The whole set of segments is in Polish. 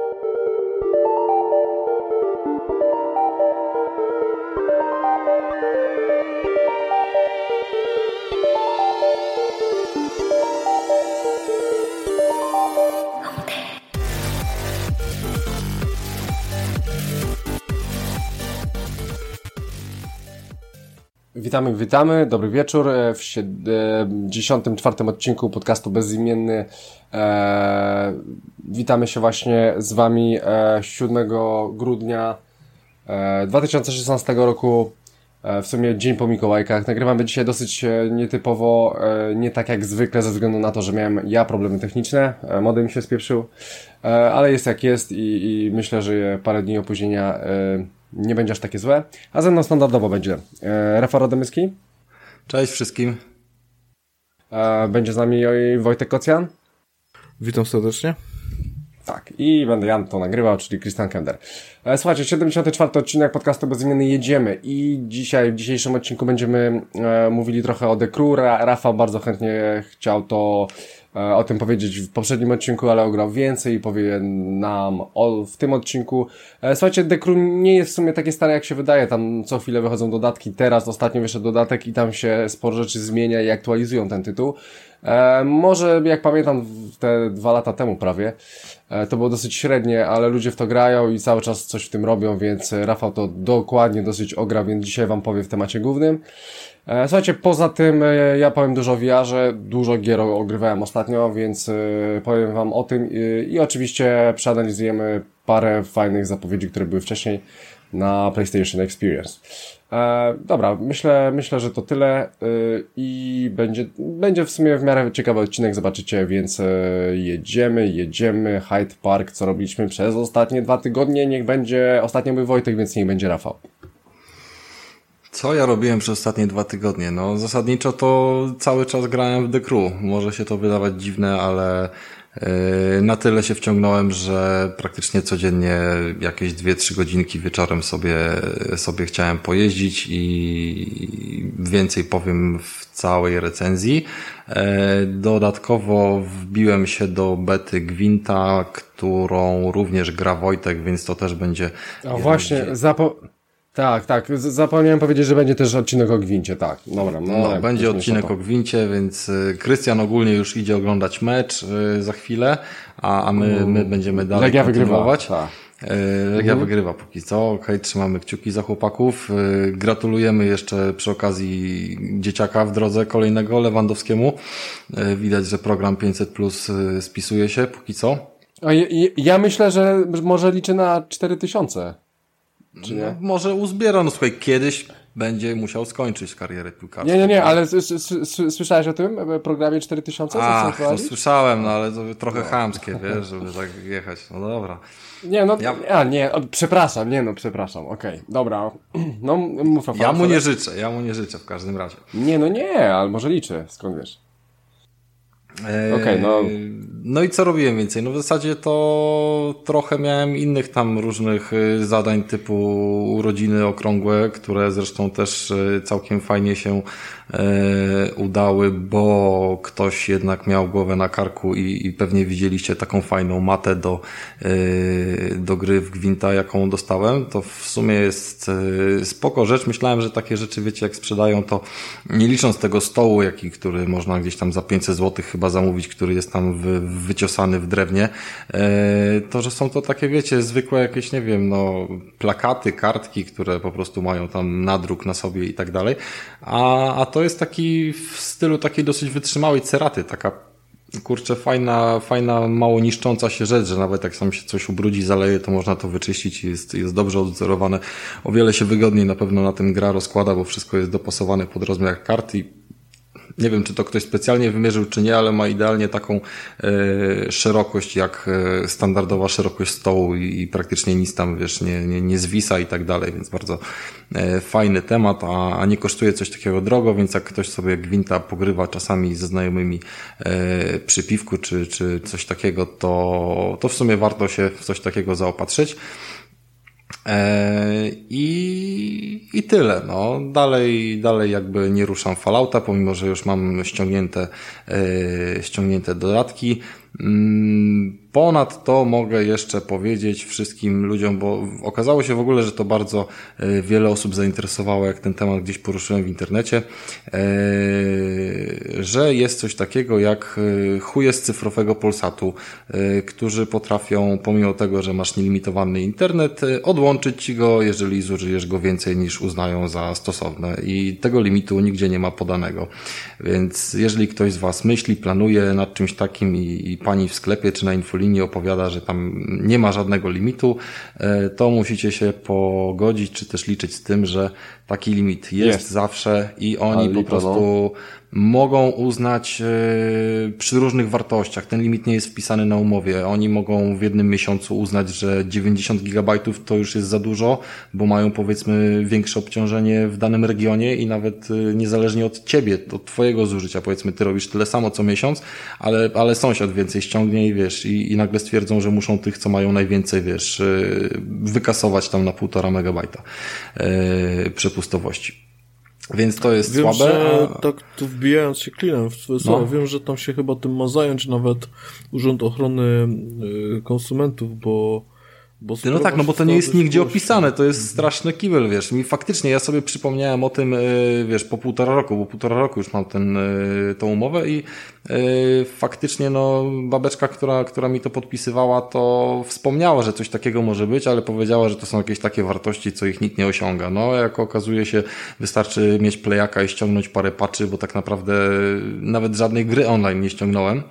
you Witamy, witamy, dobry wieczór e, w 74. E, odcinku podcastu Bezimienny. E, witamy się właśnie z Wami e, 7 grudnia e, 2016 roku, w sumie dzień po Mikołajkach. Nagrywamy dzisiaj dosyć nietypowo, nie tak jak zwykle ze względu na to, że miałem ja problemy techniczne, modem mi się spieprzył, ale jest jak jest i, i myślę, że parę dni opóźnienia nie będzie aż takie złe. A ze mną standardowo będzie e, Rafał Rademyski. Cześć wszystkim. E, będzie z nami Wojtek Kocjan. Witam serdecznie. Tak, i będę Jan to nagrywał, czyli Christian Kender. E, słuchajcie, 74. odcinek podcastu Bezimienny jedziemy i dzisiaj, w dzisiejszym odcinku będziemy e, mówili trochę o The Crew. Rafał bardzo chętnie chciał to E, o tym powiedzieć w poprzednim odcinku, ale ograł więcej i powie nam o, w tym odcinku. E, słuchajcie, The Crew nie jest w sumie takie stare jak się wydaje, tam co chwilę wychodzą dodatki, teraz ostatnio wyszedł dodatek i tam się sporo rzeczy zmienia i aktualizują ten tytuł. E, może jak pamiętam te dwa lata temu prawie, e, to było dosyć średnie, ale ludzie w to grają i cały czas coś w tym robią, więc Rafał to dokładnie dosyć ogra, więc dzisiaj wam powiem w temacie głównym. E, słuchajcie, poza tym e, ja powiem dużo o VR-ze, dużo gier ogrywałem ostatnio, więc e, powiem wam o tym i oczywiście przeanalizujemy parę fajnych zapowiedzi, które były wcześniej na PlayStation Experience. E, dobra, myślę, myślę, że to tyle e, i będzie, będzie w sumie w miarę ciekawy odcinek, zobaczycie, więc e, jedziemy, jedziemy, Hyde Park, co robiliśmy przez ostatnie dwa tygodnie, niech będzie, ostatnio był Wojtek, więc niech będzie Rafał. Co ja robiłem przez ostatnie dwa tygodnie? No, zasadniczo to cały czas grałem w The Crew. Może się to wydawać dziwne, ale na tyle się wciągnąłem, że praktycznie codziennie jakieś dwie, trzy godzinki wieczorem sobie, sobie chciałem pojeździć i więcej powiem w całej recenzji. Yy, dodatkowo wbiłem się do bety Gwinta, którą również gra Wojtek, więc to też będzie... A właśnie, zapo tak, tak. Zapomniałem powiedzieć, że będzie też odcinek o Gwincie, tak. Dobra, no, no będzie odcinek o Gwincie, więc y, Krystian ogólnie już idzie oglądać mecz y, za chwilę, a, a my, my będziemy dalej Legia kontynuować. Wygrywa, tak. Y, Legia mhm. wygrywa póki co. Okej, okay, trzymamy kciuki za chłopaków. Gratulujemy jeszcze przy okazji dzieciaka w drodze kolejnego Lewandowskiemu. Widać, że program 500 plus spisuje się póki co. A ja, ja myślę, że może liczy na 4000. Czy nie? No, może uzbiera, no słuchaj, kiedyś będzie musiał skończyć karierę piłkarską. Nie, nie, nie, ale słyszałeś o tym programie 4000? Ach, no słyszałem, no ale to trochę no. chamskie, wiesz, żeby tak jechać. No dobra. Nie, no, ja... a, nie, przepraszam, nie no, przepraszam, okej, okay, dobra. No, mów Ja mu nie życzę, ja mu nie życzę w każdym razie. Nie, no nie, ale może liczę, skąd wiesz? Okej, okay, no. No i co robiłem więcej? No w zasadzie to trochę miałem innych tam różnych y, zadań typu urodziny okrągłe, które zresztą też y, całkiem fajnie się udały, bo ktoś jednak miał głowę na karku i, i pewnie widzieliście taką fajną matę do, e, do gry w Gwinta, jaką dostałem. To w sumie jest e, spoko rzecz. Myślałem, że takie rzeczy, wiecie, jak sprzedają, to nie licząc tego stołu, jaki, który można gdzieś tam za 500 zł chyba zamówić, który jest tam wy, wyciosany w drewnie, e, to, że są to takie, wiecie, zwykłe jakieś, nie wiem, no, plakaty, kartki, które po prostu mają tam nadruk na sobie i tak dalej. A, a to to jest taki w stylu takiej dosyć wytrzymałej ceraty, taka kurczę, fajna, fajna, mało niszcząca się rzecz, że nawet jak sam się coś ubrudzi, zaleje, to można to wyczyścić i jest, jest dobrze odzorowane. O wiele się wygodniej na pewno na tym gra rozkłada, bo wszystko jest dopasowane pod rozmiar kart i nie wiem, czy to ktoś specjalnie wymierzył, czy nie, ale ma idealnie taką e, szerokość, jak e, standardowa szerokość stołu i, i, praktycznie nic tam, wiesz, nie, nie, nie zwisa i tak dalej, więc bardzo e, fajny temat, a, a nie kosztuje coś takiego drogo, więc jak ktoś sobie gwinta pogrywa czasami ze znajomymi e, przy piwku, czy, czy coś takiego, to, to w sumie warto się w coś takiego zaopatrzyć. E, I, I tyle. No. Dalej, dalej jakby nie ruszam Fallouta, pomimo, że już mam ściągnięte, e, ściągnięte dodatki. Ponadto mogę jeszcze powiedzieć wszystkim ludziom, bo okazało się w ogóle, że to bardzo e, wiele osób zainteresowało, jak ten temat gdzieś poruszyłem w internecie, e, że jest coś takiego jak chuje z cyfrowego Polsatu, którzy potrafią, pomimo tego, że masz nielimitowany internet, odłączyć ci go, jeżeli zużyjesz go więcej niż uznają za stosowne i tego limitu nigdzie nie ma podanego. Więc jeżeli ktoś z Was myśli, planuje nad czymś takim i, i pani w sklepie czy na infolinii opowiada, że tam nie ma żadnego limitu, e, to musicie się pogodzić, czy też liczyć z tym, że taki limit jest, jest. zawsze i oni po prostu mogą uznać e, przy różnych wartościach. Ten limit nie jest wpisany na umowie. Oni mogą w jednym miesiącu uznać, że 90 gigabajtów to już jest za dużo, bo mają powiedzmy większe obciążenie w danym regionie i nawet e, niezależnie od ciebie, od twojego zużycia, powiedzmy ty robisz tyle samo co miesiąc, ale, ale sąsiad więcej ściągnie i wiesz, i, i nagle stwierdzą, że muszą tych, co mają najwięcej, wiesz, e, wykasować tam na półtora megabajta Więc to jest wiem, słabe. Że, a... Tak, tu wbijając się klinem w twoje słowa, no. wiem, że tam się chyba tym ma zająć nawet Urząd Ochrony y, Konsumentów, bo no tak, no bo to nie jest nigdzie opisane, to jest straszny kibel, wiesz. Mi faktycznie, ja sobie przypomniałem o tym, y, wiesz, po półtora roku, bo półtora roku już mam ten, y, tą umowę i faktycznie, no, babeczka, która, która mi to podpisywała, to wspomniała, że coś takiego może być, ale powiedziała, że to są jakieś takie wartości, co ich nikt nie osiąga. No, jak okazuje się, wystarczy mieć playaka i ściągnąć parę patchy, bo tak naprawdę nawet żadnej gry online nie ściągnąłem.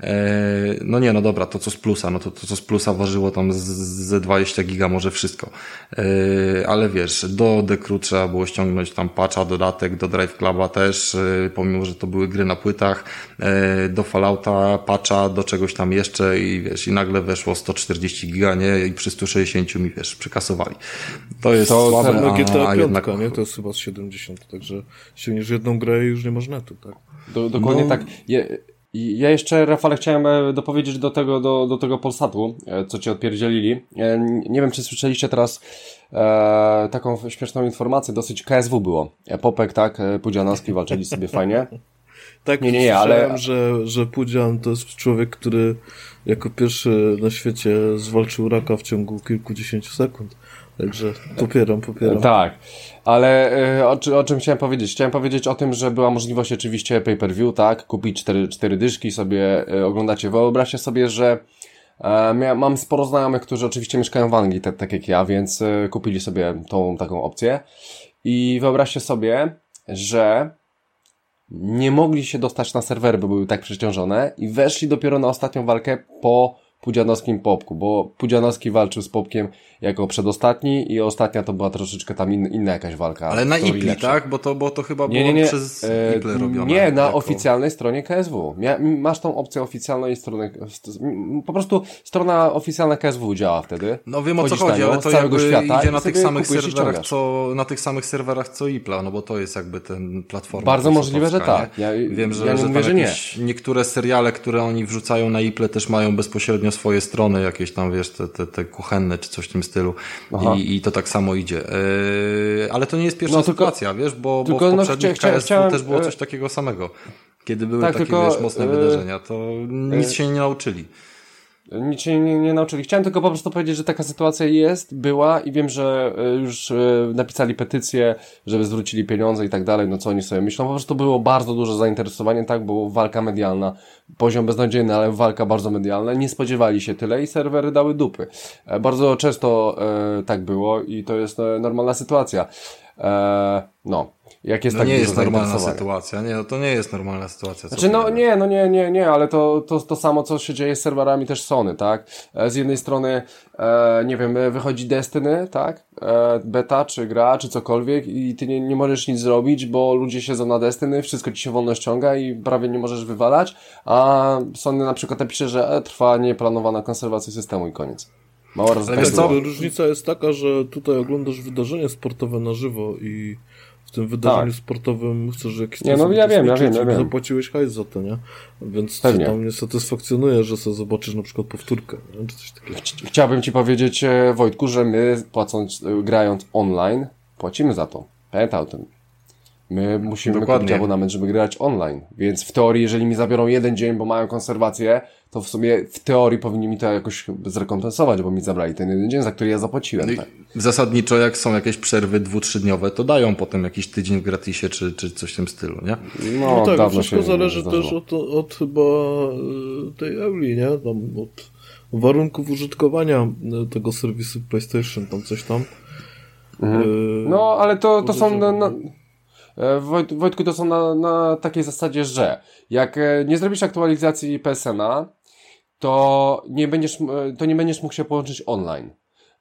E, no nie, no dobra, to co z plusa, no to, to co z plusa ważyło tam ze 20 giga może wszystko. E, ale wiesz, do Dekru trzeba było ściągnąć tam patcha, dodatek, do Drive Cluba też, e, pomimo, że to były gry na płytach, do Fallouta patcha, do czegoś tam jeszcze i wiesz, i nagle weszło 140 giga, nie? I przy 160 mi wiesz, przekasowali. To jest to słabe, a, GTA a jednak... nie? To jest chyba z 70, także ściągniesz jedną grę i już nie można tu, tak? Do, dokładnie no... tak. Je ja jeszcze, Rafale, chciałem e, dopowiedzieć do tego, do, do tego Polsatu, e, co ci odpierdzielili. E, nie wiem, czy słyszeliście teraz e, taką śmieszną informację, dosyć KSW było. Popek, tak, Pudzianowski walczyli sobie fajnie. Tak, nie, nie, nie, ale... że, że Pudzian to jest człowiek, który jako pierwszy na świecie zwalczył raka w ciągu kilkudziesięciu sekund. Także popieram, popieram. Tak, ale e, o, o, czym chciałem powiedzieć? Chciałem powiedzieć o tym, że była możliwość oczywiście pay-per-view, tak? Kupić cztery, cztery dyszki, sobie e, oglądacie. Wyobraźcie sobie, że e, mam sporo znajomych, którzy oczywiście mieszkają w Anglii, tak, tak jak ja, więc e, kupili sobie tą taką opcję. I wyobraźcie sobie, że nie mogli się dostać na serwery, bo były tak przeciążone i weszli dopiero na ostatnią walkę po Pudzianowskim Popku, bo Pudzianowski walczył z Popkiem jako przedostatni i ostatnia to była troszeczkę tam in, inna jakaś walka. Ale na IPLI, tak? Bo to, bo to chyba nie, było nie, nie. przez e, IPLE robione. Nie, na jako... oficjalnej stronie KSW. masz tą opcję oficjalnej strony, po prostu strona oficjalna KSW działa wtedy. No wiem o co chodzi, ale to jakby świata idzie na tych samych serwerach, co, na tych samych serwerach co IPLA, no bo to jest jakby ten platforma. Bardzo możliwe, że tak. Ja, wiem, że, ja nie że, mówię, że nie. niektóre seriale, które oni wrzucają na IPLE też mają bezpośrednio swoje strony, jakieś tam, wiesz, te, te, te kuchenne czy coś w tym stylu I, i to tak samo idzie. Yy, ale to nie jest pierwsza no, tylko, sytuacja, wiesz, bo, tylko, bo w no, poprzednich no, KSW też było e, coś takiego samego. Kiedy były tak, takie, tylko, wiesz, mocne yy, wydarzenia, to nic się nie nauczyli. Nic się nie, nie nauczyli. Chciałem tylko po prostu powiedzieć, że taka sytuacja jest, była i wiem, że e, już e, napisali petycję, żeby zwrócili pieniądze i tak dalej, no co oni sobie myślą. Po prostu było bardzo duże zainteresowanie, tak, było walka medialna, poziom beznadziejny, ale walka bardzo medialna. Nie spodziewali się tyle i serwery dały dupy. E, bardzo często tak było i to jest normalna sytuacja. No, jak jest no tak nie jest normalna sytuacja, nie, no to nie jest normalna sytuacja. Znaczy, no nie, no nie, nie, nie, ale to, to, to samo, co się dzieje z serwerami też Sony, tak? E, z jednej strony, e, nie wiem, wychodzi Destiny, tak? E, beta, czy gra, czy cokolwiek i ty nie, nie możesz nic zrobić, bo ludzie siedzą na Destiny, wszystko ci się wolno ściąga i prawie nie możesz wywalać, a Sony na przykład napisze, że e, trwa nieplanowana konserwacja systemu i koniec. Mała Ale wiesz co? Różnica jest taka, że tutaj oglądasz wydarzenie sportowe na żywo i tym wydarzeniu tak. sportowym chcesz jakiś Nie, no ja wiem, ja wiem, ja wiem. Zapłaciłeś hajs za to, nie? Więc Pewnie. tam nie satysfakcjonuje, że sobie zobaczysz na przykład powtórkę, nie? czy coś takiego. Chciałbym Ci powiedzieć, e, Wojtku, że my płacąc, e, grając online, płacimy za to. Pamiętaj o tym. My musimy Dokładnie. kupić abonament, żeby grać online. Więc w teorii, jeżeli mi zabiorą jeden dzień, bo mają konserwację, to w sumie w teorii powinni mi to jakoś zrekompensować, bo mi zabrali ten jeden dzień, za który ja zapłaciłem. No tak. Zasadniczo, jak są jakieś przerwy dwu, trzydniowe, to dają potem jakiś tydzień w gratisie, czy, czy coś w tym stylu, nie? No, no tak, wszystko zależy też od, od chyba e, tej Euli, nie? Tam od warunków użytkowania e, tego serwisu PlayStation, tam coś tam. Mhm. E, no, ale to, to są... No, no E, Wojtku, to są na, na takiej zasadzie, że jak e, nie zrobisz aktualizacji PSN-a, to nie będziesz, to nie będziesz mógł się połączyć online.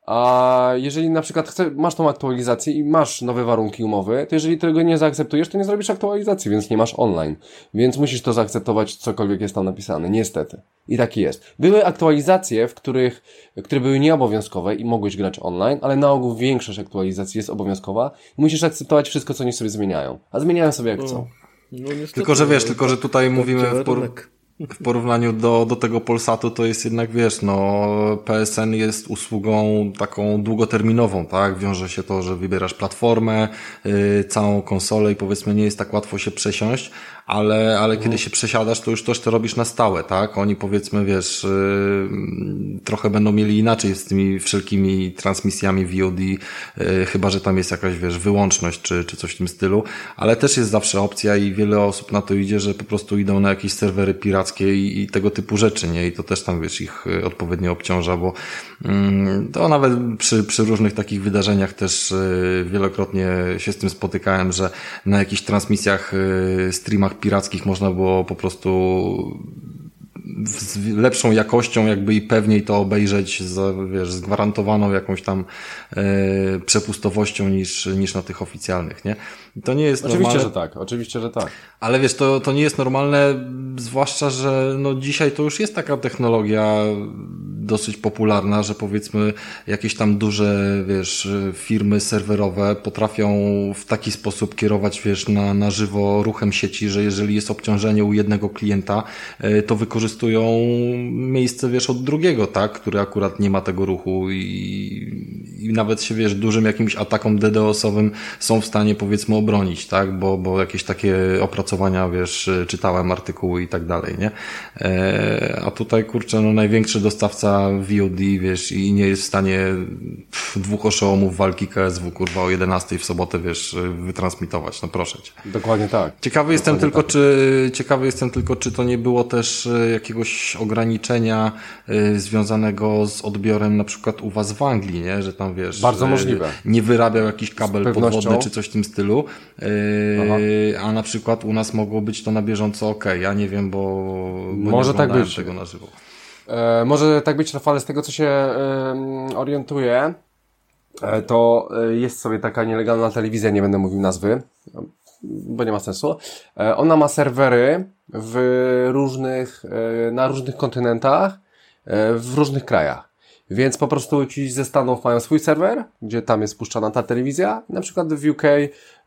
A jeżeli na przykład chce, masz tą aktualizację i masz nowe warunki umowy, to jeżeli tego nie zaakceptujesz, to nie zrobisz aktualizacji, więc nie masz online. Więc musisz to zaakceptować, cokolwiek jest tam napisane. Niestety. I taki jest. Były aktualizacje, w których, które były nieobowiązkowe i mogłeś grać online, ale na ogół większość aktualizacji jest obowiązkowa i musisz akceptować wszystko, co oni sobie zmieniają. A zmieniają sobie jak chcą. No, tylko, że wiesz, tylko, że tutaj mówimy w, por w porównaniu do, do tego Polsatu to jest jednak, wiesz, no PSN jest usługą taką długoterminową, tak? Wiąże się to, że wybierasz platformę, yy, całą konsolę i powiedzmy nie jest tak łatwo się przesiąść, ale, ale kiedy się przesiadasz, to już też to robisz na stałe, tak? Oni powiedzmy, wiesz, yy, trochę będą mieli inaczej z tymi wszelkimi transmisjami VOD, yy, chyba, że tam jest jakaś, wiesz, wyłączność czy, czy coś w tym stylu, ale też jest zawsze opcja i wiele osób na to idzie, że po prostu idą na jakieś serwery pirackie i, i tego typu rzeczy, nie? I to też tam, wiesz, ich y, odpowiednio obciąża, bo yy, to nawet przy, przy różnych takich wydarzeniach też yy, wielokrotnie się z tym spotykałem, że na jakichś transmisjach, streamach pirackich można było po prostu z lepszą jakością jakby i pewniej to obejrzeć z, wiesz, z gwarantowaną jakąś tam e, przepustowością niż, niż na tych oficjalnych, nie? To nie jest Oczywiście, normalne. że tak, oczywiście, że tak. Ale wiesz, to, to nie jest normalne, zwłaszcza, że no dzisiaj to już jest taka technologia dosyć popularna, że powiedzmy jakieś tam duże, wiesz, firmy serwerowe potrafią w taki sposób kierować, wiesz, na, na żywo ruchem sieci, że jeżeli jest obciążenie u jednego klienta, e, to wykorzystują miejsce, wiesz, od drugiego, tak, który akurat nie ma tego ruchu i, i nawet się, wiesz, dużym jakimś atakom DDoS-owym są w stanie, powiedzmy, obronić, tak? Bo, bo jakieś takie opracowania, wiesz, czytałem artykuły i tak dalej, nie? E, a tutaj, kurczę, no największy dostawca VOD, wiesz, i nie jest w stanie pff, dwóch oszołomów walki KSW, kurwa, o 11 w sobotę, wiesz, wytransmitować, no proszę cię. Dokładnie tak. Ciekawy Dokładnie jestem tylko, tak. czy, ciekawy jestem tylko, czy to nie było też e, jakiegoś ograniczenia y, związanego z odbiorem na przykład u was w Anglii, nie? Że tam, wiesz... Bardzo możliwe. Nie wyrabiał jakiś kabel podwodny czy coś w tym stylu, Yy, a na przykład u nas mogło być to na bieżąco ok. Ja nie wiem, bo, bo może nie tak być. tego na żywo. E, może tak być, Rafale, z tego co się orientuję, e, to e, jest sobie taka nielegalna telewizja, nie będę mówił nazwy, bo nie ma sensu. E, ona ma serwery w różnych, e, na różnych kontynentach, w różnych krajach. Więc po prostu ci ze Stanów mają swój serwer, gdzie tam jest puszczana ta telewizja. Na przykład w UK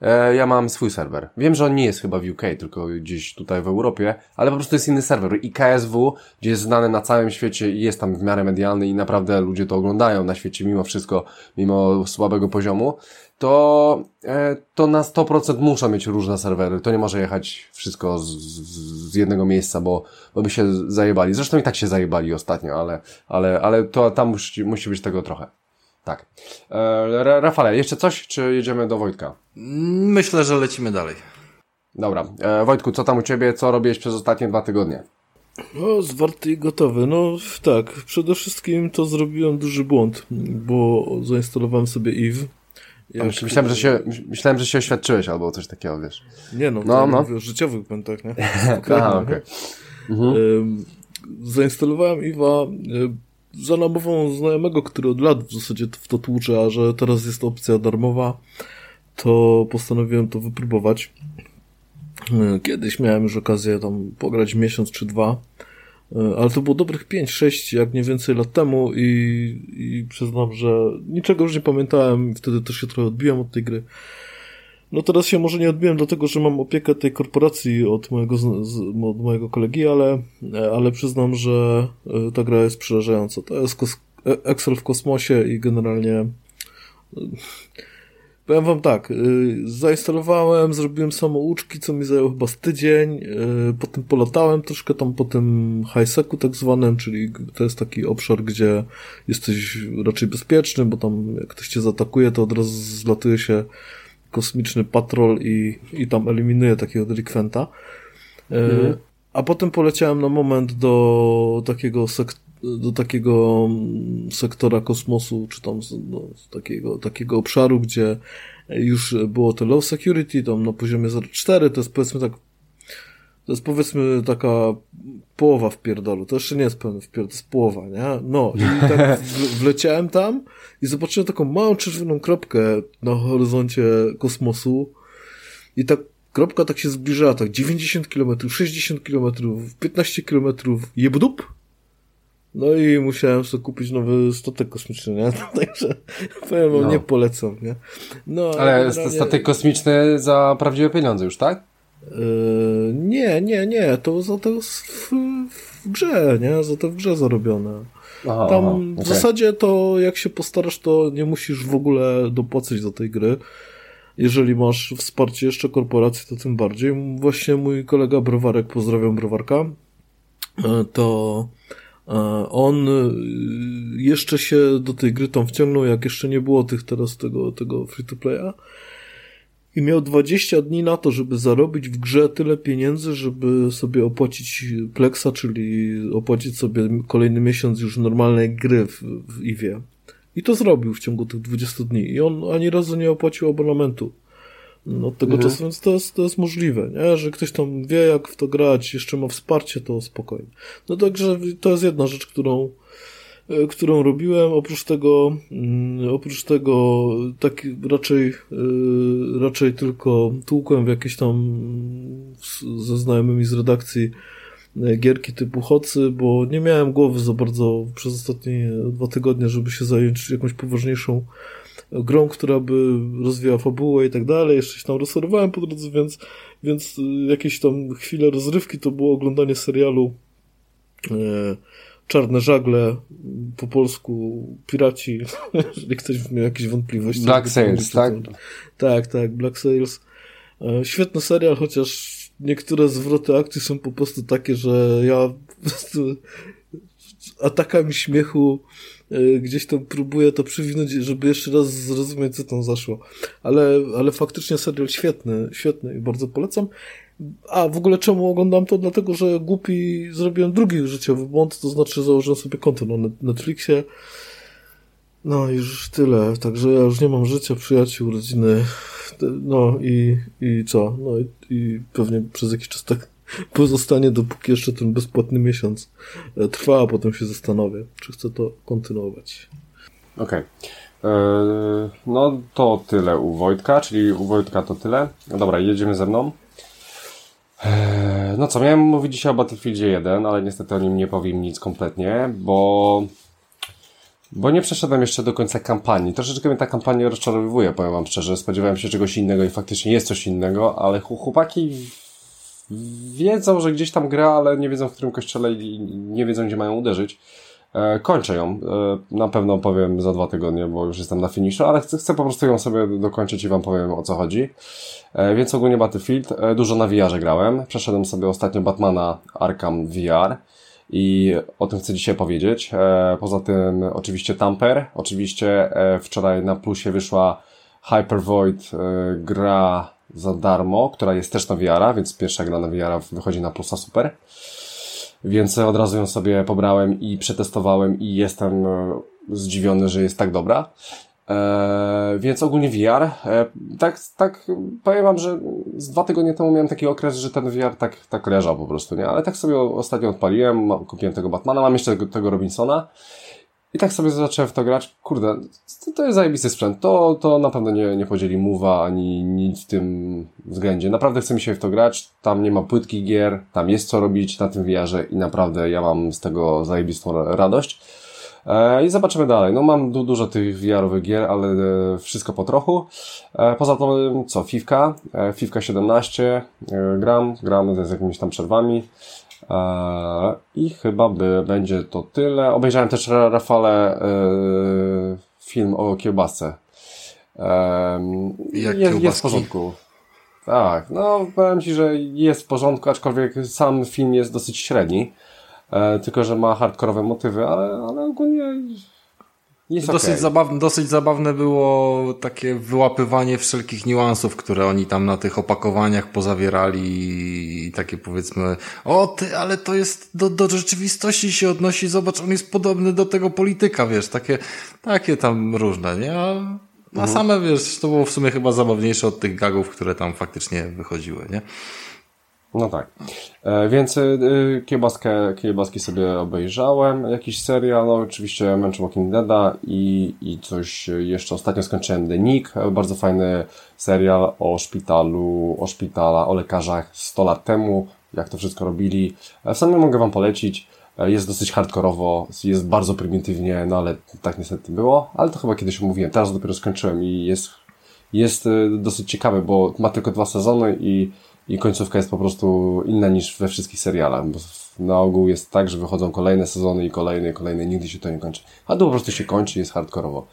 e, ja mam swój serwer. Wiem, że on nie jest chyba w UK, tylko gdzieś tutaj w Europie, ale po prostu jest inny serwer. I KSW, gdzie jest znany na całym świecie i jest tam w miarę medialny i naprawdę ludzie to oglądają na świecie mimo wszystko, mimo słabego poziomu, to, e, to na 100% muszą mieć różne serwery. To nie może jechać wszystko z, z jednego miejsca, bo, bo by się zajebali. Zresztą i tak się zajebali ostatnio, ale, ale, ale to tam musi, musi być tego trochę. Tak. E, Rafale, jeszcze coś, czy jedziemy do Wojtka? Myślę, że lecimy dalej. Dobra. E, Wojtku, co tam u Ciebie? Co robiłeś przez ostatnie dwa tygodnie? No, zwarty i gotowy. No tak, przede wszystkim to zrobiłem duży błąd, bo zainstalowałem sobie EVE ja myślałem, że się, myślałem, że się oświadczyłeś albo coś takiego, wiesz. Nie no, no, no. mówię o życiowych nie? Aha, okej. Okay. Mhm. Zainstalowałem Iwa za namową znajomego, który od lat w zasadzie w to tłucze, a że teraz jest opcja darmowa, to postanowiłem to wypróbować. Kiedyś miałem już okazję tam pograć miesiąc czy dwa ale to było dobrych 5-6, jak nie więcej lat temu i, i przyznam, że niczego już nie pamiętałem, wtedy też się trochę odbiłem od tej gry. No teraz się może nie odbiłem, dlatego że mam opiekę tej korporacji od mojego, od mojego kolegi, ale, ale przyznam, że e, ta gra jest przerażająca. To jest Excel w kosmosie i generalnie Powiem wam tak, yy, zainstalowałem, zrobiłem samouczki, co mi zajęło chyba z tydzień, yy, potem polatałem troszkę tam po tym highsecu tak zwanym, czyli to jest taki obszar, gdzie jesteś raczej bezpieczny, bo tam jak ktoś cię zaatakuje, to od razu zlatuje się kosmiczny patrol i, i tam eliminuje takiego delikwenta. Yy, mhm. A potem poleciałem na moment do takiego sektora do takiego mm, sektora kosmosu, czy tam no, takiego, takiego obszaru, gdzie już było to low security, tam na poziomie 0,4, to jest powiedzmy tak, to jest powiedzmy taka połowa w pierdolu, to jeszcze nie jest pełny wpierdol, to jest połowa, nie? No, i tak wleciałem tam i zobaczyłem taką małą czerwoną kropkę na horyzoncie kosmosu i tak kropka tak się zbliżała, tak 90 km, 60 km, 15 km, jebdup, no i musiałem sobie kupić nowy statek kosmiczny, nie? Także powiem wam, no. nie polecam, nie? No, ale generalnie... statek kosmiczny za prawdziwe pieniądze już, tak? Yy, nie, nie, nie, to za to w, w grze, nie? Za to w grze zarobione. Aha, Tam aha, w zasadzie to jak się postarasz, to nie musisz w ogóle dopłacać do tej gry. Jeżeli masz wsparcie jeszcze korporacji, to tym bardziej. Właśnie mój kolega Browarek, pozdrawiam Browarka, yy, to on y, jeszcze się do tej gry tam wciągnął, jak jeszcze nie było tych teraz tego, tego free to playa. I miał 20 dni na to, żeby zarobić w grze tyle pieniędzy, żeby sobie opłacić Plexa, czyli opłacić sobie kolejny miesiąc już normalnej gry w, w Iwie. I to zrobił w ciągu tych 20 dni. I on ani razu nie opłacił abonamentu od tego mhm. czasu, więc to jest, to jest możliwe, nie? że ktoś tam wie, jak w to grać, jeszcze ma wsparcie, to spokojnie. No także to jest jedna rzecz, którą, e, którą robiłem. Oprócz tego, mm, oprócz tego, tak raczej, e, raczej tylko tłukłem w jakieś tam ze znajomymi z redakcji e, gierki typu Hocy, bo nie miałem głowy za bardzo przez ostatnie dwa tygodnie, żeby się zająć jakąś poważniejszą grą, która by rozwijała fabułę i tak dalej. Jeszcze się tam rozsorowałem po drodze, więc, więc y, jakieś tam chwile rozrywki to było oglądanie serialu e, Czarne Żagle, po polsku Piraci, jeżeli ktoś miał jakieś wątpliwości. Black Sails, tak? Tak, tak, Black Sails. E, świetny serial, chociaż niektóre zwroty akcji są po prostu takie, że ja po prostu atakami śmiechu gdzieś tam próbuję to przywinąć, żeby jeszcze raz zrozumieć, co tam zaszło. Ale, ale faktycznie serial świetny, świetny i bardzo polecam. A w ogóle czemu oglądam to? Dlatego, że głupi zrobiłem drugi życiowy błąd, to znaczy założyłem sobie konto na Netflixie. No już tyle, także ja już nie mam życia, przyjaciół, rodziny. No i, i co? No i, i pewnie przez jakiś czas tak pozostanie, dopóki jeszcze ten bezpłatny miesiąc e, trwa, a potem się zastanowię, czy chcę to kontynuować. Okej. Okay. E, no to tyle u Wojtka, czyli u Wojtka to tyle. Dobra, jedziemy ze mną. E, no co, miałem mówić dzisiaj o Battlefieldzie 1, ale niestety o nim nie powiem nic kompletnie, bo bo nie przeszedłem jeszcze do końca kampanii. Troszeczkę mnie ta kampania rozczarowuje, powiem wam szczerze. Spodziewałem się czegoś innego i faktycznie jest coś innego, ale chłopaki wiedzą, że gdzieś tam gra, ale nie wiedzą w którym kościele i nie wiedzą, gdzie mają uderzyć. E, kończę ją. E, na pewno powiem za dwa tygodnie, bo już jestem na finiszu, ale chcę, chcę po prostu ją sobie dokończyć i wam powiem o co chodzi. E, więc ogólnie Battlefield. Dużo na VR grałem. Przeszedłem sobie ostatnio Batmana Arkham VR i o tym chcę dzisiaj powiedzieć. Poza tym oczywiście Tamper. Oczywiście wczoraj na plusie wyszła Hyper Void gra za darmo, która jest też na VR, więc pierwsza gra na VR wychodzi na plusa super. Więc od razu ją sobie pobrałem i przetestowałem i jestem e, zdziwiony, że jest tak dobra. Eee, więc ogólnie VR. Eee, tak, tak, powiem wam, że z dwa tygodnie temu miałem taki okres, że ten VR tak, tak leżał po prostu, nie? Ale tak sobie ostatnio odpaliłem, kupiłem tego Batmana, mam jeszcze tego, tego Robinsona i tak sobie zacząłem w to grać. Kurde, to, to jest zajebisty sprzęt. To, to na pewno nie, nie podzieli mowa ani nic w tym względzie. Naprawdę chce mi się w to grać. Tam nie ma płytkich gier, tam jest co robić na tym VR-ze i naprawdę ja mam z tego zajebistą radość. E, I zobaczymy dalej. No mam du dużo tych VR-owych gier, ale e, wszystko po trochu. E, poza tym co, Fivka, Fivka 17 gram, gram z jakimiś tam przerwami. Eee, I chyba by, będzie to tyle. Obejrzałem też, Rafale, e, film o kiełbasce. Um, jest, jest w porządku. Tak, no powiem Ci, że jest w porządku, aczkolwiek sam film jest dosyć średni. Tylko, że ma hardkorowe motywy, ale, ale ogólnie jest dosyć, okay. zabawne, dosyć zabawne było takie wyłapywanie wszelkich niuansów, które oni tam na tych opakowaniach pozawierali i takie powiedzmy, o ty, ale to jest do, do rzeczywistości się odnosi, zobacz, on jest podobny do tego polityka, wiesz, takie, takie tam różne, nie? A, a mhm. same, wiesz, to było w sumie chyba zabawniejsze od tych gagów, które tam faktycznie wychodziły, nie? No tak. E, więc e, kiełbaskę, kiełbaski sobie obejrzałem. Jakiś serial, no oczywiście męczę Walking Deada i, i coś jeszcze ostatnio skończyłem The Nick. Bardzo fajny serial o szpitalu, o szpitala, o lekarzach 100 lat temu, jak to wszystko robili. E, samym mogę Wam polecić. E, jest dosyć hardkorowo, jest bardzo prymitywnie, no ale tak niestety było. Ale to chyba kiedyś omówiłem. Teraz dopiero skończyłem i jest, jest e, dosyć ciekawy, bo ma tylko dwa sezony i i końcówka jest po prostu inna niż we wszystkich serialach, bo na ogół jest tak, że wychodzą kolejne sezony i kolejne, i kolejne, nigdy się to nie kończy. A to po prostu się kończy jest hardkorowo.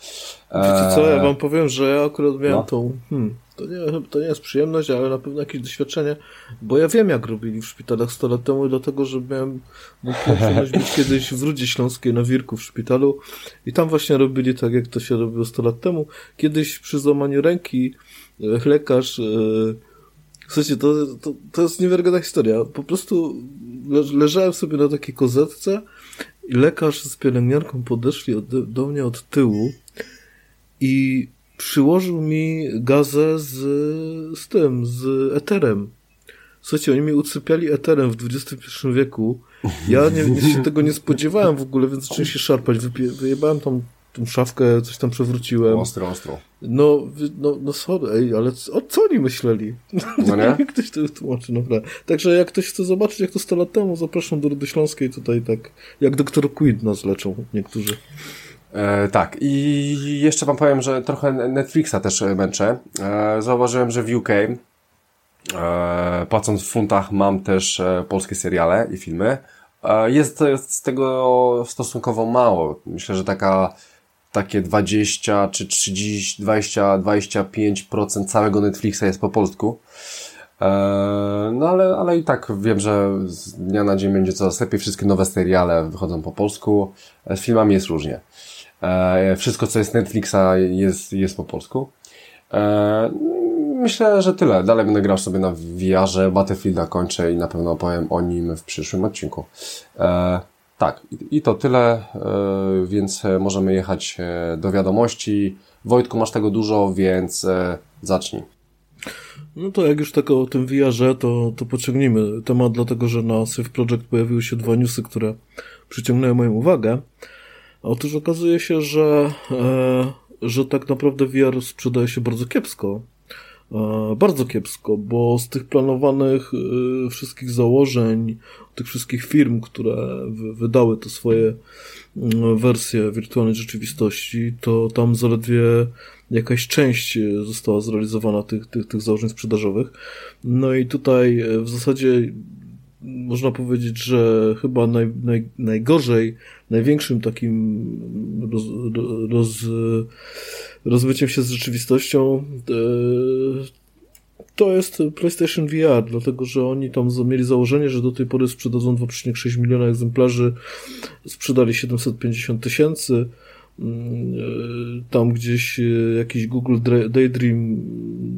Wiecie co, ja wam powiem, że ja akurat miałem no. tą, hmm, to nie, to nie jest przyjemność, ale na pewno jakieś doświadczenie, bo ja wiem jak robili w szpitalach 100 lat temu, dlatego, że miałem przyjemność być kiedyś w Rudzie Śląskiej na Wirku w szpitalu i tam właśnie robili tak, jak to się robiło 100 lat temu. Kiedyś przy złamaniu ręki e, lekarz yy, Słuchajcie, to, to, to jest niewiarygodna historia. Po prostu leżałem sobie na takiej kozetce i lekarz z pielęgniarką podeszli od, do mnie od tyłu i przyłożył mi gazę z, z tym, z eterem. Słuchajcie, oni mi usypiali eterem w XXI wieku. Ja nie, nie, się tego nie spodziewałem w ogóle, więc zacząłem się szarpać. wyjebałem tam tą szafkę, coś tam przewróciłem. Ostro, ostro. No, no, no sorry, ej, ale o co oni myśleli? No nie? ktoś to tłumaczy, naprawdę. Także jak ktoś chce zobaczyć, jak to 100 lat temu, zapraszam do Rudy Śląskiej, tutaj tak, jak doktor Quid nas leczą niektórzy. E, tak, i jeszcze wam powiem, że trochę Netflixa też męczę. E, zauważyłem, że w UK e, płacąc w funtach mam też e, polskie seriale i filmy. E, jest, jest z tego stosunkowo mało. Myślę, że taka takie 20 czy 30, 20, 25% całego Netflixa jest po polsku. E, no ale, ale i tak wiem, że z dnia na dzień będzie coraz lepiej. Wszystkie nowe seriale wychodzą po polsku. E, z filmami jest różnie. E, wszystko, co jest Netflixa jest, jest po polsku. Myślę, że tyle. Dalej będę grał sobie na VR-ze, Battlefielda kończę i na pewno opowiem o nim w przyszłym odcinku. Tak, i to tyle, e, więc e, możemy jechać e, do wiadomości. Wojtku, masz tego dużo, więc zacznij. No to jak już tak o tym VR-ze, to, to pociągnijmy temat, dlatego że na Safe Project pojawiły się dwa newsy, które przyciągnęły moją uwagę. Otóż okazuje się, że, że tak naprawdę VR sprzedaje się bardzo kiepsko. Bardzo kiepsko, bo z tych planowanych wszystkich założeń, tych wszystkich firm, które wydały te swoje mm, wersje wirtualnej rzeczywistości, to tam zaledwie jakaś część została zrealizowana tych, tych, tych założeń sprzedażowych. No i tutaj e, w zasadzie można powiedzieć, że chyba naj, naj, najgorzej, największym takim roz, roz, rozbyciem się z rzeczywistością e, to jest PlayStation VR, dlatego że oni tam mieli założenie, że do tej pory sprzedadzą 2,6 miliona egzemplarzy, sprzedali 750 tysięcy. Mm, e, tam gdzieś e, jakiś Google Daydream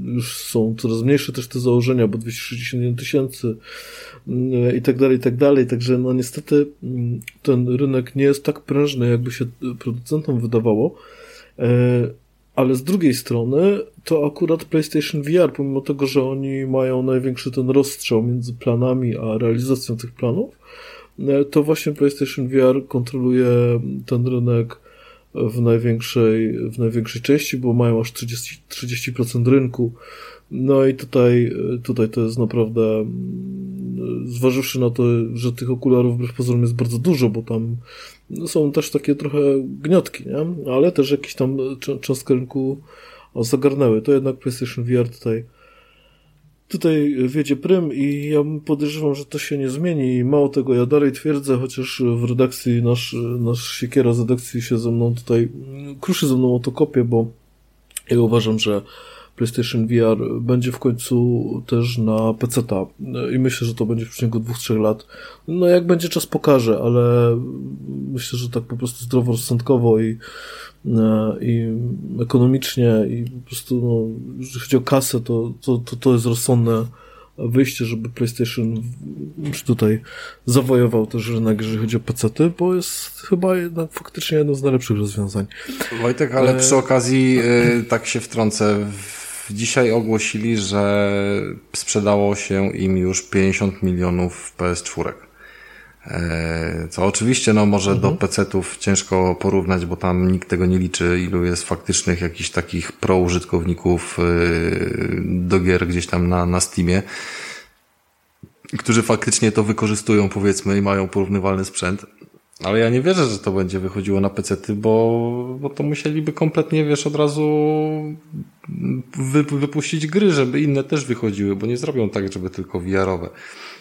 już są coraz mniejsze też te założenia, bo 261 tysięcy mm, i tak dalej, i tak dalej. Także no niestety mm, ten rynek nie jest tak prężny, jakby się producentom wydawało. Ale z drugiej strony, to akurat PlayStation VR, pomimo tego, że oni mają największy ten rozstrzał między planami a realizacją tych planów, e, to właśnie PlayStation VR kontroluje ten rynek w największej, w największej części, bo mają aż 30%, 30% rynku. No i tutaj, e, tutaj to jest naprawdę, mm, zważywszy na to, że tych okularów wbrew pozorom jest bardzo dużo, bo tam no, są też takie trochę gniotki, nie? ale też jakieś tam cząstkę rynku zagarnęły. To jednak PlayStation VR tutaj tutaj wiedzie prym i ja podejrzewam, że to się nie zmieni i mało tego, ja dalej twierdzę, chociaż w redakcji nasz, nasz siekiera z redakcji się ze mną tutaj kruszy ze mną o to kopie, bo Ja uważam, że PlayStation VR będzie w końcu też na PC i myślę, że to będzie w przeciągu dwóch, trzech lat. No jak będzie czas pokaże, ale myślę, że tak po prostu zdroworozsądkowo i, e, i ekonomicznie i po prostu, no, jeżeli chodzi o kasę, to, to, to, to jest rozsądne wyjście, żeby PlayStation już tutaj zawojował też rynek, jeżeli chodzi o PC, bo jest chyba jednak faktycznie jedno z najlepszych rozwiązań. Wojtek, ale e... przy okazji e, tak się wtrącę. Dzisiaj ogłosili, że sprzedało się im już 50 milionów PS4. E, co oczywiście, no może mhm. do PC-ów ciężko porównać, bo tam nikt tego nie liczy, ilu jest faktycznych jakichś takich pro użytkowników e, do gier gdzieś tam na, na Steamie, którzy faktycznie to wykorzystują, powiedzmy, i mają porównywalny sprzęt. Ale ja nie wierzę, że to będzie wychodziło na PC-ty, bo, bo to musieliby kompletnie, wiesz, od razu wy, wypuścić gry, żeby inne też wychodziły, bo nie zrobią tak, żeby tylko VR-owe.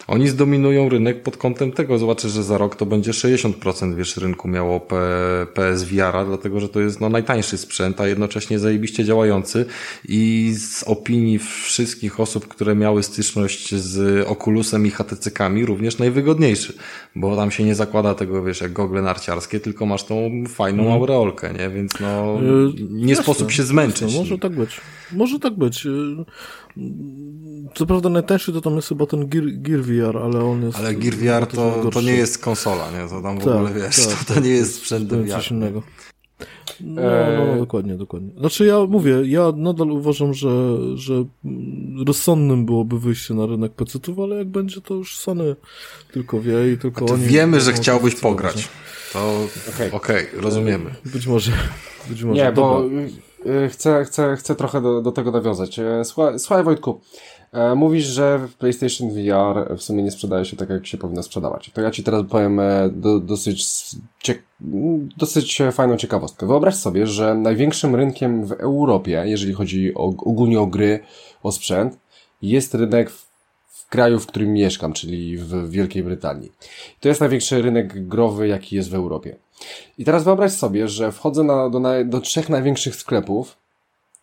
Oni zdominują rynek pod kątem tego. Zobaczę, że za rok to będzie 60% wiesz, rynku miało P, PSVR-a, dlatego że to jest no, najtańszy sprzęt, a jednocześnie zajebiście działający i z opinii wszystkich osób, które miały styczność z Oculusem i HTC-kami również najwygodniejszy, bo tam się nie zakłada tego, wiesz, jak gogle narciarskie, tylko masz tą fajną mm. aureolkę, nie? Więc no, yy, nie jasne, sposób się zmęczyć. Jasne, może tak być. Może tak być. Co prawda najtańszy to tam jest chyba ten Gear, Gear VR, ale on jest... Ale Gear VR to, to nie jest konsola, nie? To tam w tak, ogóle, wiesz, tak, to, to, nie jest sprzęt do VR. Coś innego. No, no, no, dokładnie, dokładnie. Znaczy ja mówię, ja nadal uważam, że, że rozsądnym byłoby wyjście na rynek PC-ów, ale jak będzie to już Sony tylko wie i tylko oni... Wiemy, że chciałbyś pograć. To okej, okay. okay, rozumiemy. Być może, być może. Nie, Dobra. bo Y, chcę, chcę, chcę trochę do, do tego nawiązać. E, słuchaj, słuchaj Wojtku, e, mówisz, że PlayStation VR w sumie nie sprzedaje się tak, jak się powinno sprzedawać. To ja Ci teraz powiem e, do, dosyć, ciek dosyć fajną ciekawostkę. Wyobraź sobie, że największym rynkiem w Europie, jeżeli chodzi o, ogólnie o gry, o sprzęt, jest rynek w, w kraju, w którym mieszkam, czyli w Wielkiej Brytanii. To jest największy rynek growy, jaki jest w Europie. I teraz wyobraź sobie, że wchodzę na, do, do trzech największych sklepów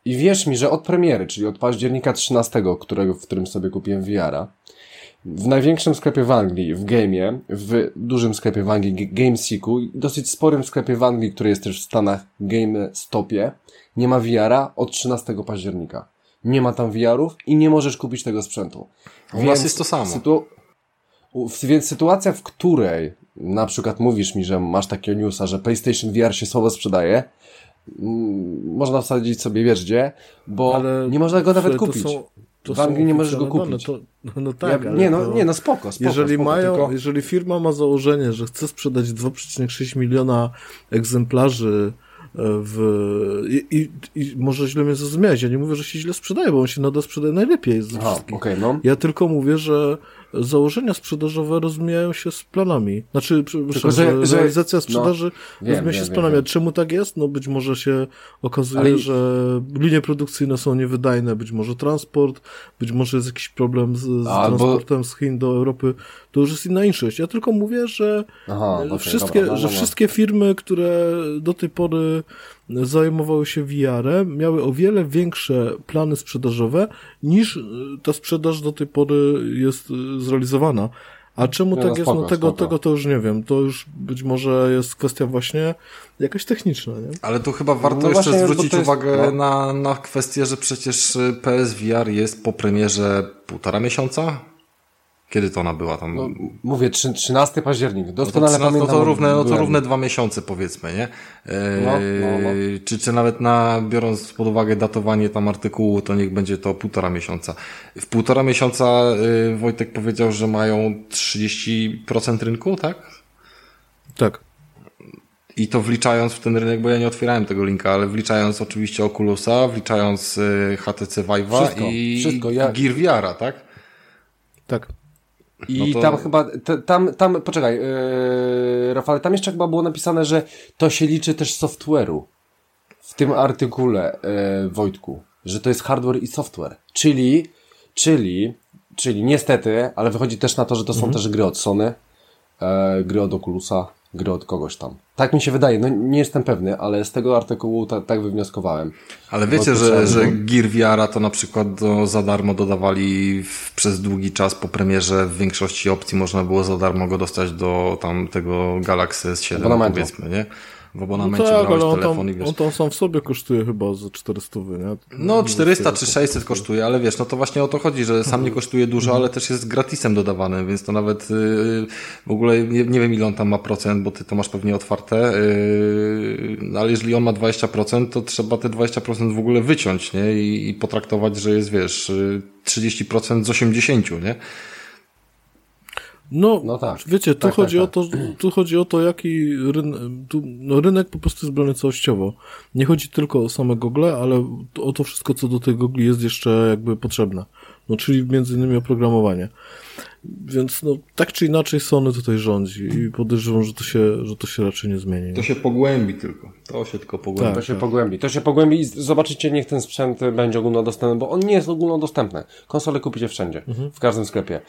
i wierz mi, że od premiery, czyli od października 13, którego, w którym sobie kupiłem VR-a, w największym sklepie w Anglii, w Game'ie, w dużym sklepie w Anglii, GameSeeku i dosyć sporym sklepie w Anglii, który jest też w Stanach, GameStopie, nie ma VR-a od 13 października. Nie ma tam VR-ów i nie możesz kupić tego sprzętu. U Więc was jest to samo. Sytu... Więc sytuacja, w której na przykład mówisz mi, że masz takiego newsa, że PlayStation VR się słabo sprzedaje, mm, można wsadzić sobie wiesz gdzie, bo ale nie można go nawet kupić. Są, w Anglii nie możesz go kupić. To, no tak, ja, nie, no, to, nie, no spoko, spoko Jeżeli spoko, mają, tylko... jeżeli firma ma założenie, że chce sprzedać 2,6 miliona egzemplarzy w... I, i, I, może źle mnie zrozumiałeś, ja nie mówię, że się źle sprzedaje, bo on się nadal sprzedaje najlepiej z Aha, okay, no. Ja tylko mówię, że założenia sprzedażowe rozmijają się z planami. Znaczy, tylko, że, że, realizacja no, sprzedaży no, rozmija się z planami. Wiem, Czemu tak jest? No być może się okazuje, Ale... że linie produkcyjne są niewydajne, być może transport, być może jest jakiś problem z, z Albo... transportem z Chin do Europy. To już jest inna inszość. Ja tylko mówię, że Aha, okay, wszystkie, dobra, no, że no, no. wszystkie firmy, które do tej pory zajmowały się VR-em, miały o wiele większe plany sprzedażowe niż ta sprzedaż do tej pory jest zrealizowana. A czemu tak no, jest? Spoko, no tego, tego to już nie wiem. To już być może jest kwestia właśnie jakaś techniczna, nie? Ale tu chyba warto no jeszcze zwrócić jest, uwagę no. na, na kwestię, że przecież PSVR jest po premierze półtora miesiąca? Kiedy to ona była tam? No, mówię, 13 październik. Doskonale no to, 13, pamiętam. No to równe, no to równe dwa miesiące powiedzmy, nie? E, no, no, no. Czy, czy nawet na, biorąc pod uwagę datowanie tam artykułu, to niech będzie to półtora miesiąca. W półtora miesiąca y, Wojtek powiedział, że mają 30% rynku, tak? Tak. I to wliczając w ten rynek, bo ja nie otwierałem tego linka, ale wliczając oczywiście Oculusa, wliczając y, HTC Vive'a wszystko, i wszystko. Ja... Gear VR, tak? Tak. I no to... tam chyba, tam, tam, poczekaj, yy, Rafale, tam jeszcze chyba było napisane, że to się liczy też software'u. W tym artykule, yy, Wojtku, że to jest hardware i software. Czyli, czyli, czyli niestety, ale wychodzi też na to, że to są mhm. też gry od Sony, yy, gry od Oculusa, gry od kogoś tam. Tak mi się wydaje, no nie jestem pewny, ale z tego artykułu ta, tak wywnioskowałem. Ale wiecie, że, że Gear VR to na przykład do, za darmo dodawali w, przez długi czas po premierze w większości opcji można było za darmo go dostać do tam tego Galaxy S7 powiedzmy, nie? W abonamencie no tak, brałeś ale on telefon tam, i wiesz. On tam sam w sobie kosztuje chyba za 400, nie? No 400 czy 600 kosztuje, ale wiesz, no to właśnie o to chodzi, że sam nie kosztuje dużo, ale też jest gratisem dodawany, więc to nawet yy, w ogóle nie, nie, wiem ile on tam ma procent, bo ty to masz pewnie otwarte, yy, ale jeżeli on ma 20%, to trzeba te 20% w ogóle wyciąć, nie? I, i potraktować, że jest, wiesz, 30% z 80, nie? No, no tak. wiecie, tu, tak, chodzi tak, tak. O to, tu chodzi o to, jaki rynek, tu, no rynek po prostu jest brany całościowo. Nie chodzi tylko o same gogle, ale o to wszystko, co do tych gogli jest jeszcze jakby potrzebne. No, czyli między innymi oprogramowanie. Więc no, tak czy inaczej Sony tutaj rządzi i podejrzewam, że to się, że to się raczej nie zmieni. To się pogłębi tylko. To się tylko pogłębi. Tak, to się tak. pogłębi. To się pogłębi i zobaczycie, niech ten sprzęt będzie ogólnodostępny, bo on nie jest ogólnodostępny. Konsole kupicie wszędzie, mhm. w każdym sklepie, e,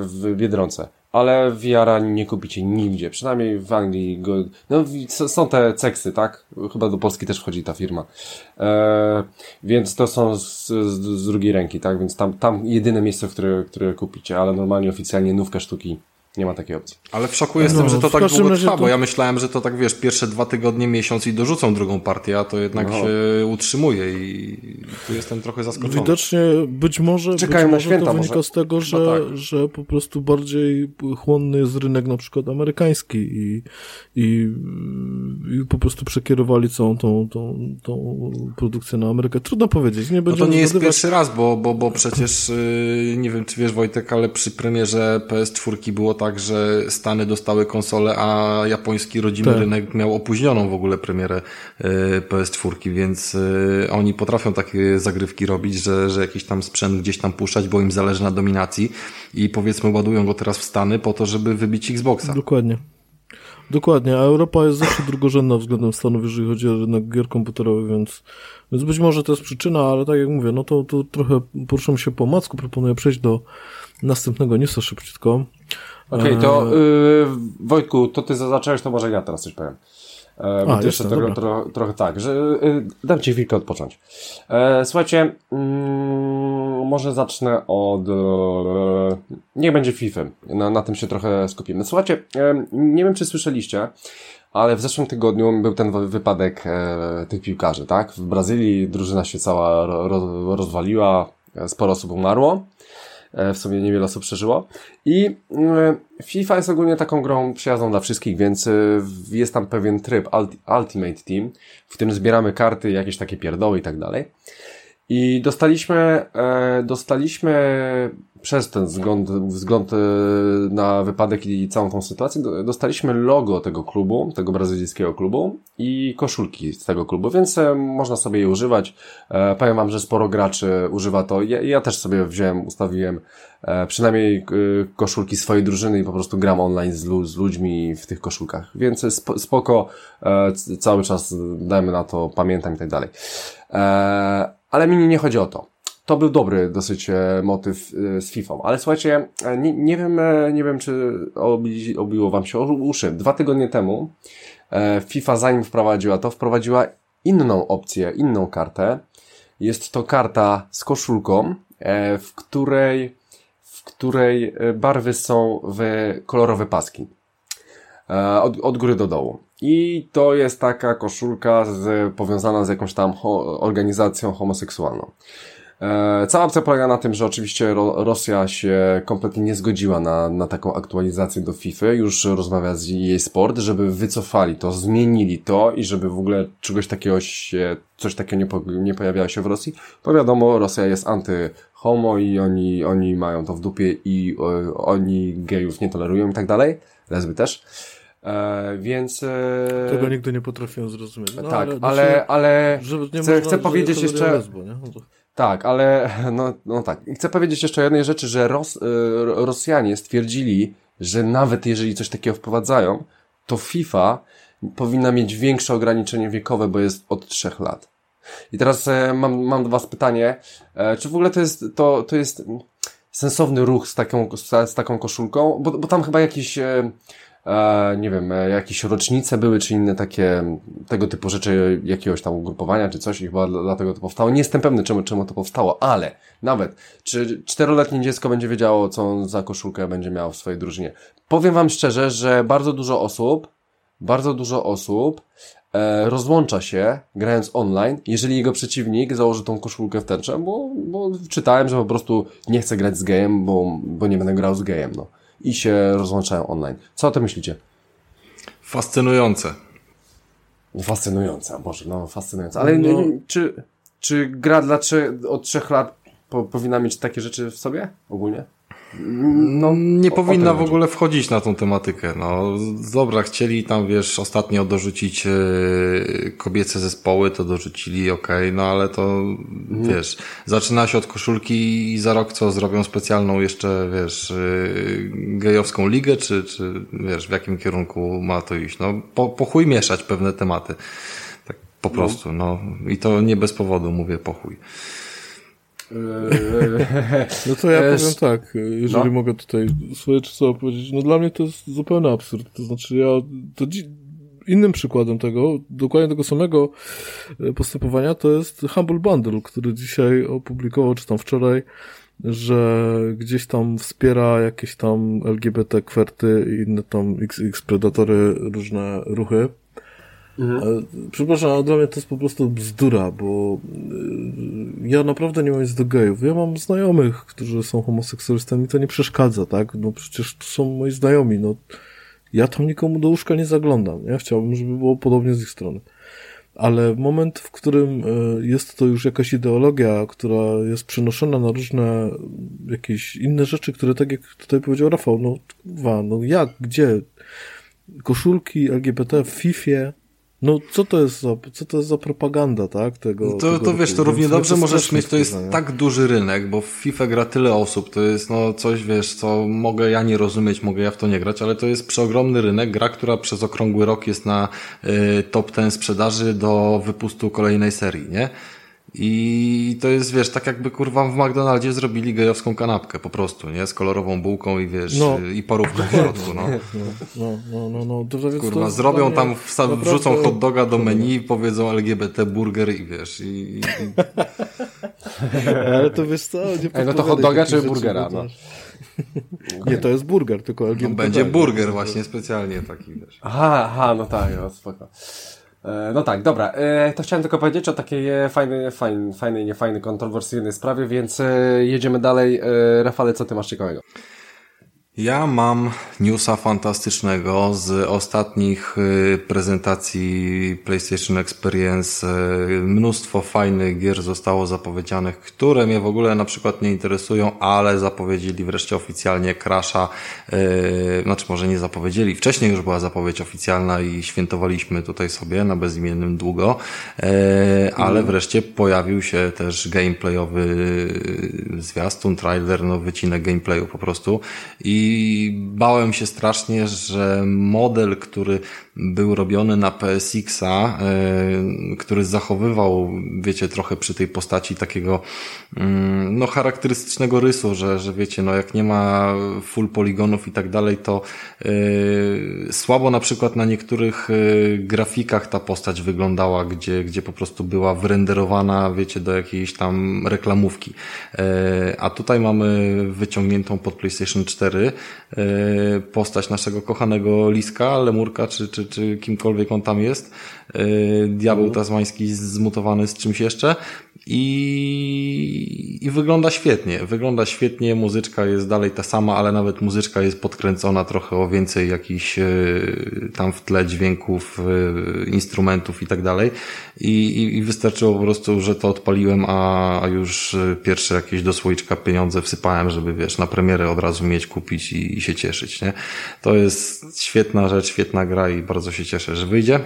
w Biedronce ale VR nie kupicie nigdzie, przynajmniej w Anglii. Go, no, są te ceksy, tak? Chyba do Polski też wchodzi ta firma. E, więc to są z, z, drugiej ręki, tak? Więc tam, tam jedyne miejsce, które, które kupicie, ale normalnie oficjalnie nówka sztuki nie ma takiej opcji. Ale w szoku jestem, no, że to tak długo trwa, to... bo ja myślałem, że to tak wiesz, pierwsze dwa tygodnie, miesiąc i dorzucą drugą partię, a to jednak no. się utrzymuje i tu jestem trochę zaskoczony. Widocznie być może, Czekają być na święta, to wynika może. z tego, że, no tak. że po prostu bardziej chłonny jest rynek na przykład amerykański i, i, i po prostu przekierowali całą tą, tą, tą produkcję na Amerykę. Trudno powiedzieć. Nie no to nie jest pierwszy raz, bo, bo, bo przecież yy, nie wiem, czy wiesz Wojtek, ale przy premierze PS4 było tak, tak, że Stany dostały konsolę, a japoński rodzimy tak. rynek miał opóźnioną w ogóle premierę e, PS4, więc e, oni potrafią takie zagrywki robić, że, że jakiś tam sprzęt gdzieś tam puszczać, bo im zależy na dominacji i powiedzmy ładują go teraz w Stany po to, żeby wybić Xboxa. Dokładnie. Dokładnie, a Europa jest zawsze drugorzędna względem Stanów, jeżeli chodzi o rynek gier komputerowych, więc, więc być może to jest przyczyna, ale tak jak mówię, no to, to trochę poruszam się po macku, proponuję przejść do następnego newsa szybciutko. Okej, okay, to yy, Wojtku, to ty zacząłeś, to może ja teraz coś powiem. E, A, jeszcze tego, tro, trochę tak, że y, dam ci chwilkę odpocząć. E, słuchajcie, mm, może zacznę od... E, niech będzie FIFA. Na, na tym się trochę skupimy. Słuchajcie, e, nie wiem czy słyszeliście, ale w zeszłym tygodniu był ten wypadek e, tych piłkarzy, tak? W Brazylii drużyna się cała ro, rozwaliła, sporo osób umarło. E, w sumie niewiele osób przeżyło. I e, FIFA jest ogólnie taką grą przyjazną dla wszystkich, więc e, jest tam pewien tryb Ultimate Team, w którym zbieramy karty, jakieś takie pierdoły i tak dalej. I dostaliśmy, dostaliśmy przez ten wzgląd, wzgląd e, na wypadek i całą tą sytuację dostaliśmy logo tego klubu, tego brazylijskiego klubu i koszulki z tego klubu, więc e, można sobie je używać. E, powiem wam, że sporo graczy używa to. Ja, ja też sobie wziąłem, ustawiłem przynajmniej koszulki swojej drużyny i po prostu gram online z, z ludźmi w tych koszulkach. Więc spoko, cały czas dajmy na to, pamiętam i tak dalej. Ale mi nie chodzi o to to był dobry dosyć e, motyw e, z FIFA. Ale słuchajcie, e, nie, nie wiem, nie wiem, czy obi, obiło wam się uszy. Dwa tygodnie temu FIFA, zanim wprowadziła to, wprowadziła inną opcję, inną kartę. Jest to karta z koszulką, w której, w której barwy są w kolorowe paski. Od, od góry do dołu. I to jest taka koszulka z, powiązana z jakąś tam ho, organizacją homoseksualną. E, cała opcja polega na tym, że oczywiście Rosja się kompletnie nie zgodziła na, na taką aktualizację do FIFA. Już rozmawia z jej sport, żeby wycofali to, zmienili to i żeby w ogóle czegoś takiego się, coś takiego nie, po, nie pojawiało się w Rosji. Bo wiadomo, Rosja jest anty-homo i oni, oni mają to w dupie i o, oni gejów nie tolerują i tak dalej. Lesby też. E, więc... E... Tego nigdy nie potrafią zrozumieć. No, tak, ale, ale, ale chcę, chcę powiedzieć jeszcze... Lesbo, nie? No to... Tak, ale no, no tak. chcę powiedzieć jeszcze o jednej rzeczy, że Ros, y, Rosjanie stwierdzili, że nawet jeżeli coś takiego wprowadzają, to FIFA powinna mieć większe ograniczenie wiekowe, bo jest od trzech lat. I teraz e, mam, mam do Was pytanie, e, czy w ogóle to jest, to, to jest sensowny ruch z taką, z, taką koszulką? Bo, bo tam chyba jakiś, e, nie wiem, e, jakieś rocznice były, czy inne takie tego typu rzeczy, jakiegoś tam ugrupowania, czy coś i chyba dlatego to powstało. Nie jestem pewny, czemu, czemu to powstało, ale nawet, czy czteroletnie dziecko będzie wiedziało, co on za koszulkę będzie miał w swojej drużynie. Powiem wam szczerze, że bardzo dużo osób, bardzo dużo osób e, rozłącza się grając online, jeżeli jego przeciwnik założy tą koszulkę w tęczę, bo, bo czytałem, że po prostu nie chce grać z gejem, bo, bo nie będę grał z gejem, no. I się rozłączają online. Co o tym myślicie? Fascynujące. Fascynujące, Boże, no fascynujące. Ale no. czy, czy gra dla trzy, od trzech lat po, powinna mieć takie rzeczy w sobie ogólnie? No, nie powinna w ogóle wchodzić na tą tematykę. No, dobra, chcieli tam, wiesz, ostatnio dorzucić yy, kobiece zespoły, to dorzucili, okej, okay, no ale to, mhm. wiesz, zaczyna się od koszulki i za rok co, zrobią specjalną jeszcze, wiesz, yy, gejowską ligę, czy, czy, wiesz, w jakim kierunku ma to iść? No, po, po chuj mieszać pewne tematy. Tak po no. prostu, no. I to nie bez powodu mówię po chuj. No to ja powiem tak, jeżeli no. mogę tutaj swoje słowa powiedzieć, no dla mnie to jest zupełny absurd. To znaczy ja, to innym przykładem tego, dokładnie tego samego e, postępowania, to jest Humble Bundle, który dzisiaj opublikował, czy tam wczoraj, że gdzieś tam wspiera jakieś tam LGBT kwerty i inne tam XX predatory, różne ruchy. Mhm. Przepraszam, ale dla mnie to jest po prostu bzdura, bo y, ja naprawdę nie mam nic do gejów. Ja mam znajomych, którzy są homoseksualistami, to nie przeszkadza, tak? No przecież to są moi znajomi, no. Ja tam nikomu do łóżka nie zaglądam. Ja chciałbym, żeby było podobnie z ich strony. Ale moment, w którym y, jest to już jakaś ideologia, która jest przenoszona na różne jakieś inne rzeczy, które tak jak tutaj powiedział Rafał, no no jak, gdzie? Koszulki LGBT w FIFA, no, co to jest za, co to jest za propaganda, tak? Tego, to, tego to wiesz, to równie dobrze możesz mieć, to jest tak duży rynek, bo w FIFA gra tyle osób, to jest no coś, wiesz, co mogę ja nie rozumieć, mogę ja w to nie grać, ale to jest przeogromny rynek, gra, która przez okrągły rok jest na y, top ten sprzedaży do wypustu kolejnej serii, nie? I to jest, wiesz, tak jakby kurwa w McDonaldzie zrobili gejowską kanapkę po prostu, nie? Z kolorową bułką i wiesz, no. i parówką w środku, no. No, no, no, no. To, to kurwa, zrobią tam, naprawdę... wrzucą hot doga do menu, powiedzą LGBT burger i wiesz, i... i... Ale to wiesz co, nie Ej, no to hot doga czy burgera, no. Nie, to jest burger, tylko LGBT. No będzie burger właśnie specjalnie taki, wiesz. Aha, aha, no tak, no spoko. E, no tak, dobra. E, to chciałem tylko powiedzieć o takiej fajnej, fajnej, fajnej niefajnej, kontrowersyjnej sprawie, więc e, jedziemy dalej. Rafale, co ty masz ciekawego? Ja mam newsa fantastycznego z ostatnich y, prezentacji PlayStation Experience. Y, mnóstwo fajnych gier zostało zapowiedzianych, które mnie w ogóle na przykład nie interesują, ale zapowiedzieli wreszcie oficjalnie Crasha. Y, znaczy może nie zapowiedzieli, wcześniej już była zapowiedź oficjalna i świętowaliśmy tutaj sobie na bezimiennym długo, ale mhm. wreszcie pojawił się też gameplayowy zwiastun, trailer, no wycinek gameplayu po prostu i i bałem się strasznie, że model, który był robiony na PSX-a, e, który zachowywał, wiecie, trochę przy tej postaci takiego mm, no charakterystycznego rysu, że, że wiecie, no jak nie ma full poligonów i tak dalej, to yy, słabo na przykład na niektórych yy, grafikach ta postać wyglądała, gdzie, gdzie po prostu była wyrenderowana, wiecie, do jakiejś tam reklamówki. A tutaj mamy wyciągniętą pod PlayStation 4 postać naszego kochanego Liska, Lemurka, czy, czy czy, kimkolwiek on tam jest. Y, diabeł mhm. tasmański zmutowany z czymś jeszcze. I, I wygląda świetnie. Wygląda świetnie, muzyczka jest dalej ta sama, ale nawet muzyczka jest podkręcona trochę o więcej jakichś y, tam w tle dźwięków, instrumentów i tak dalej. I, i wystarczyło po prostu, że to odpaliłem, a, a już pierwsze jakieś do słoiczka pieniądze wsypałem, żeby wiesz, na premierę od razu mieć, kupić i, i się cieszyć, nie? To jest świetna rzecz, świetna gra i bardzo się cieszę, że wyjdzie.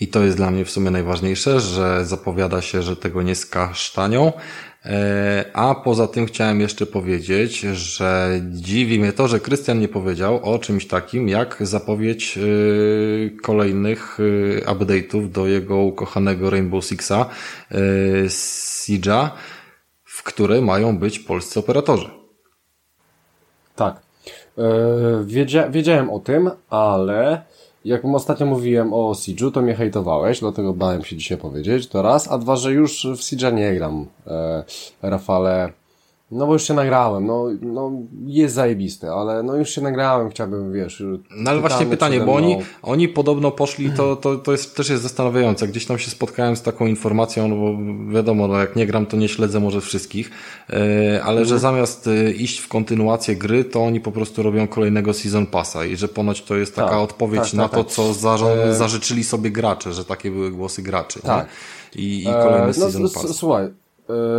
I to jest dla mnie w sumie najważniejsze, że zapowiada się, że tego nie skasztanią. E, a poza tym chciałem jeszcze powiedzieć, że dziwi mnie to, że Krystian nie powiedział o czymś takim jak zapowiedź e, kolejnych e, update'ów do jego ukochanego Rainbow Sixa Siege'a, w które mają być polscy operatorzy. Tak. wiedzia wiedziałem o tym, ale jak ostatnio mówiłem o Siege'u, to mnie hejtowałeś, dlatego bałem się dzisiaj powiedzieć, to raz, a dwa, że już w Siege'a nie gram, e, Rafale, no bo już się nagrałem, no, no jest zajebisty, ale no już się nagrałem, chciałbym, wiesz... No ale właśnie pytanie, bo oni, oni podobno poszli, to, to, to jest, też jest zastanawiające, gdzieś tam się spotkałem z taką informacją, no bo wiadomo, no jak nie gram, to nie śledzę może wszystkich, yy, ale że mhm. zamiast e, iść w kontynuację gry, to oni po prostu robią kolejnego Season Passa i że ponoć to jest taka tak, odpowiedź tak, na tak, to, tak. co e, zażyczyli sobie gracze, że takie były głosy graczy. Tak. I, I kolejny e, Season no, Pass. Słuchaj, E,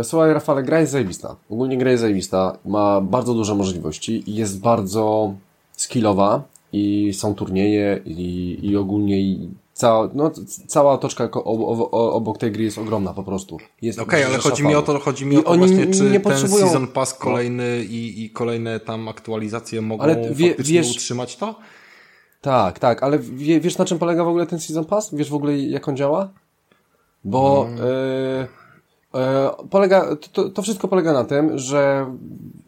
słuchaj, Rafale, gra jest zajebista. Ogólnie gra jest zajebista. Ma bardzo duże możliwości i jest bardzo skillowa i są turnieje i, i ogólnie i cała, no, cała otoczka obok tej gry jest ogromna po prostu. Okej, okay, ale chodzi mi o to, chodzi mi o to właśnie, czy nie ten Season Pass kolejny no. i, i kolejne tam aktualizacje mogą ale wie, wiesz, utrzymać to? Tak, tak, ale wie, wiesz na czym polega w ogóle ten Season Pass? Wiesz w ogóle jak on działa? Bo... Hmm. E, polega, to, to wszystko polega na tym, że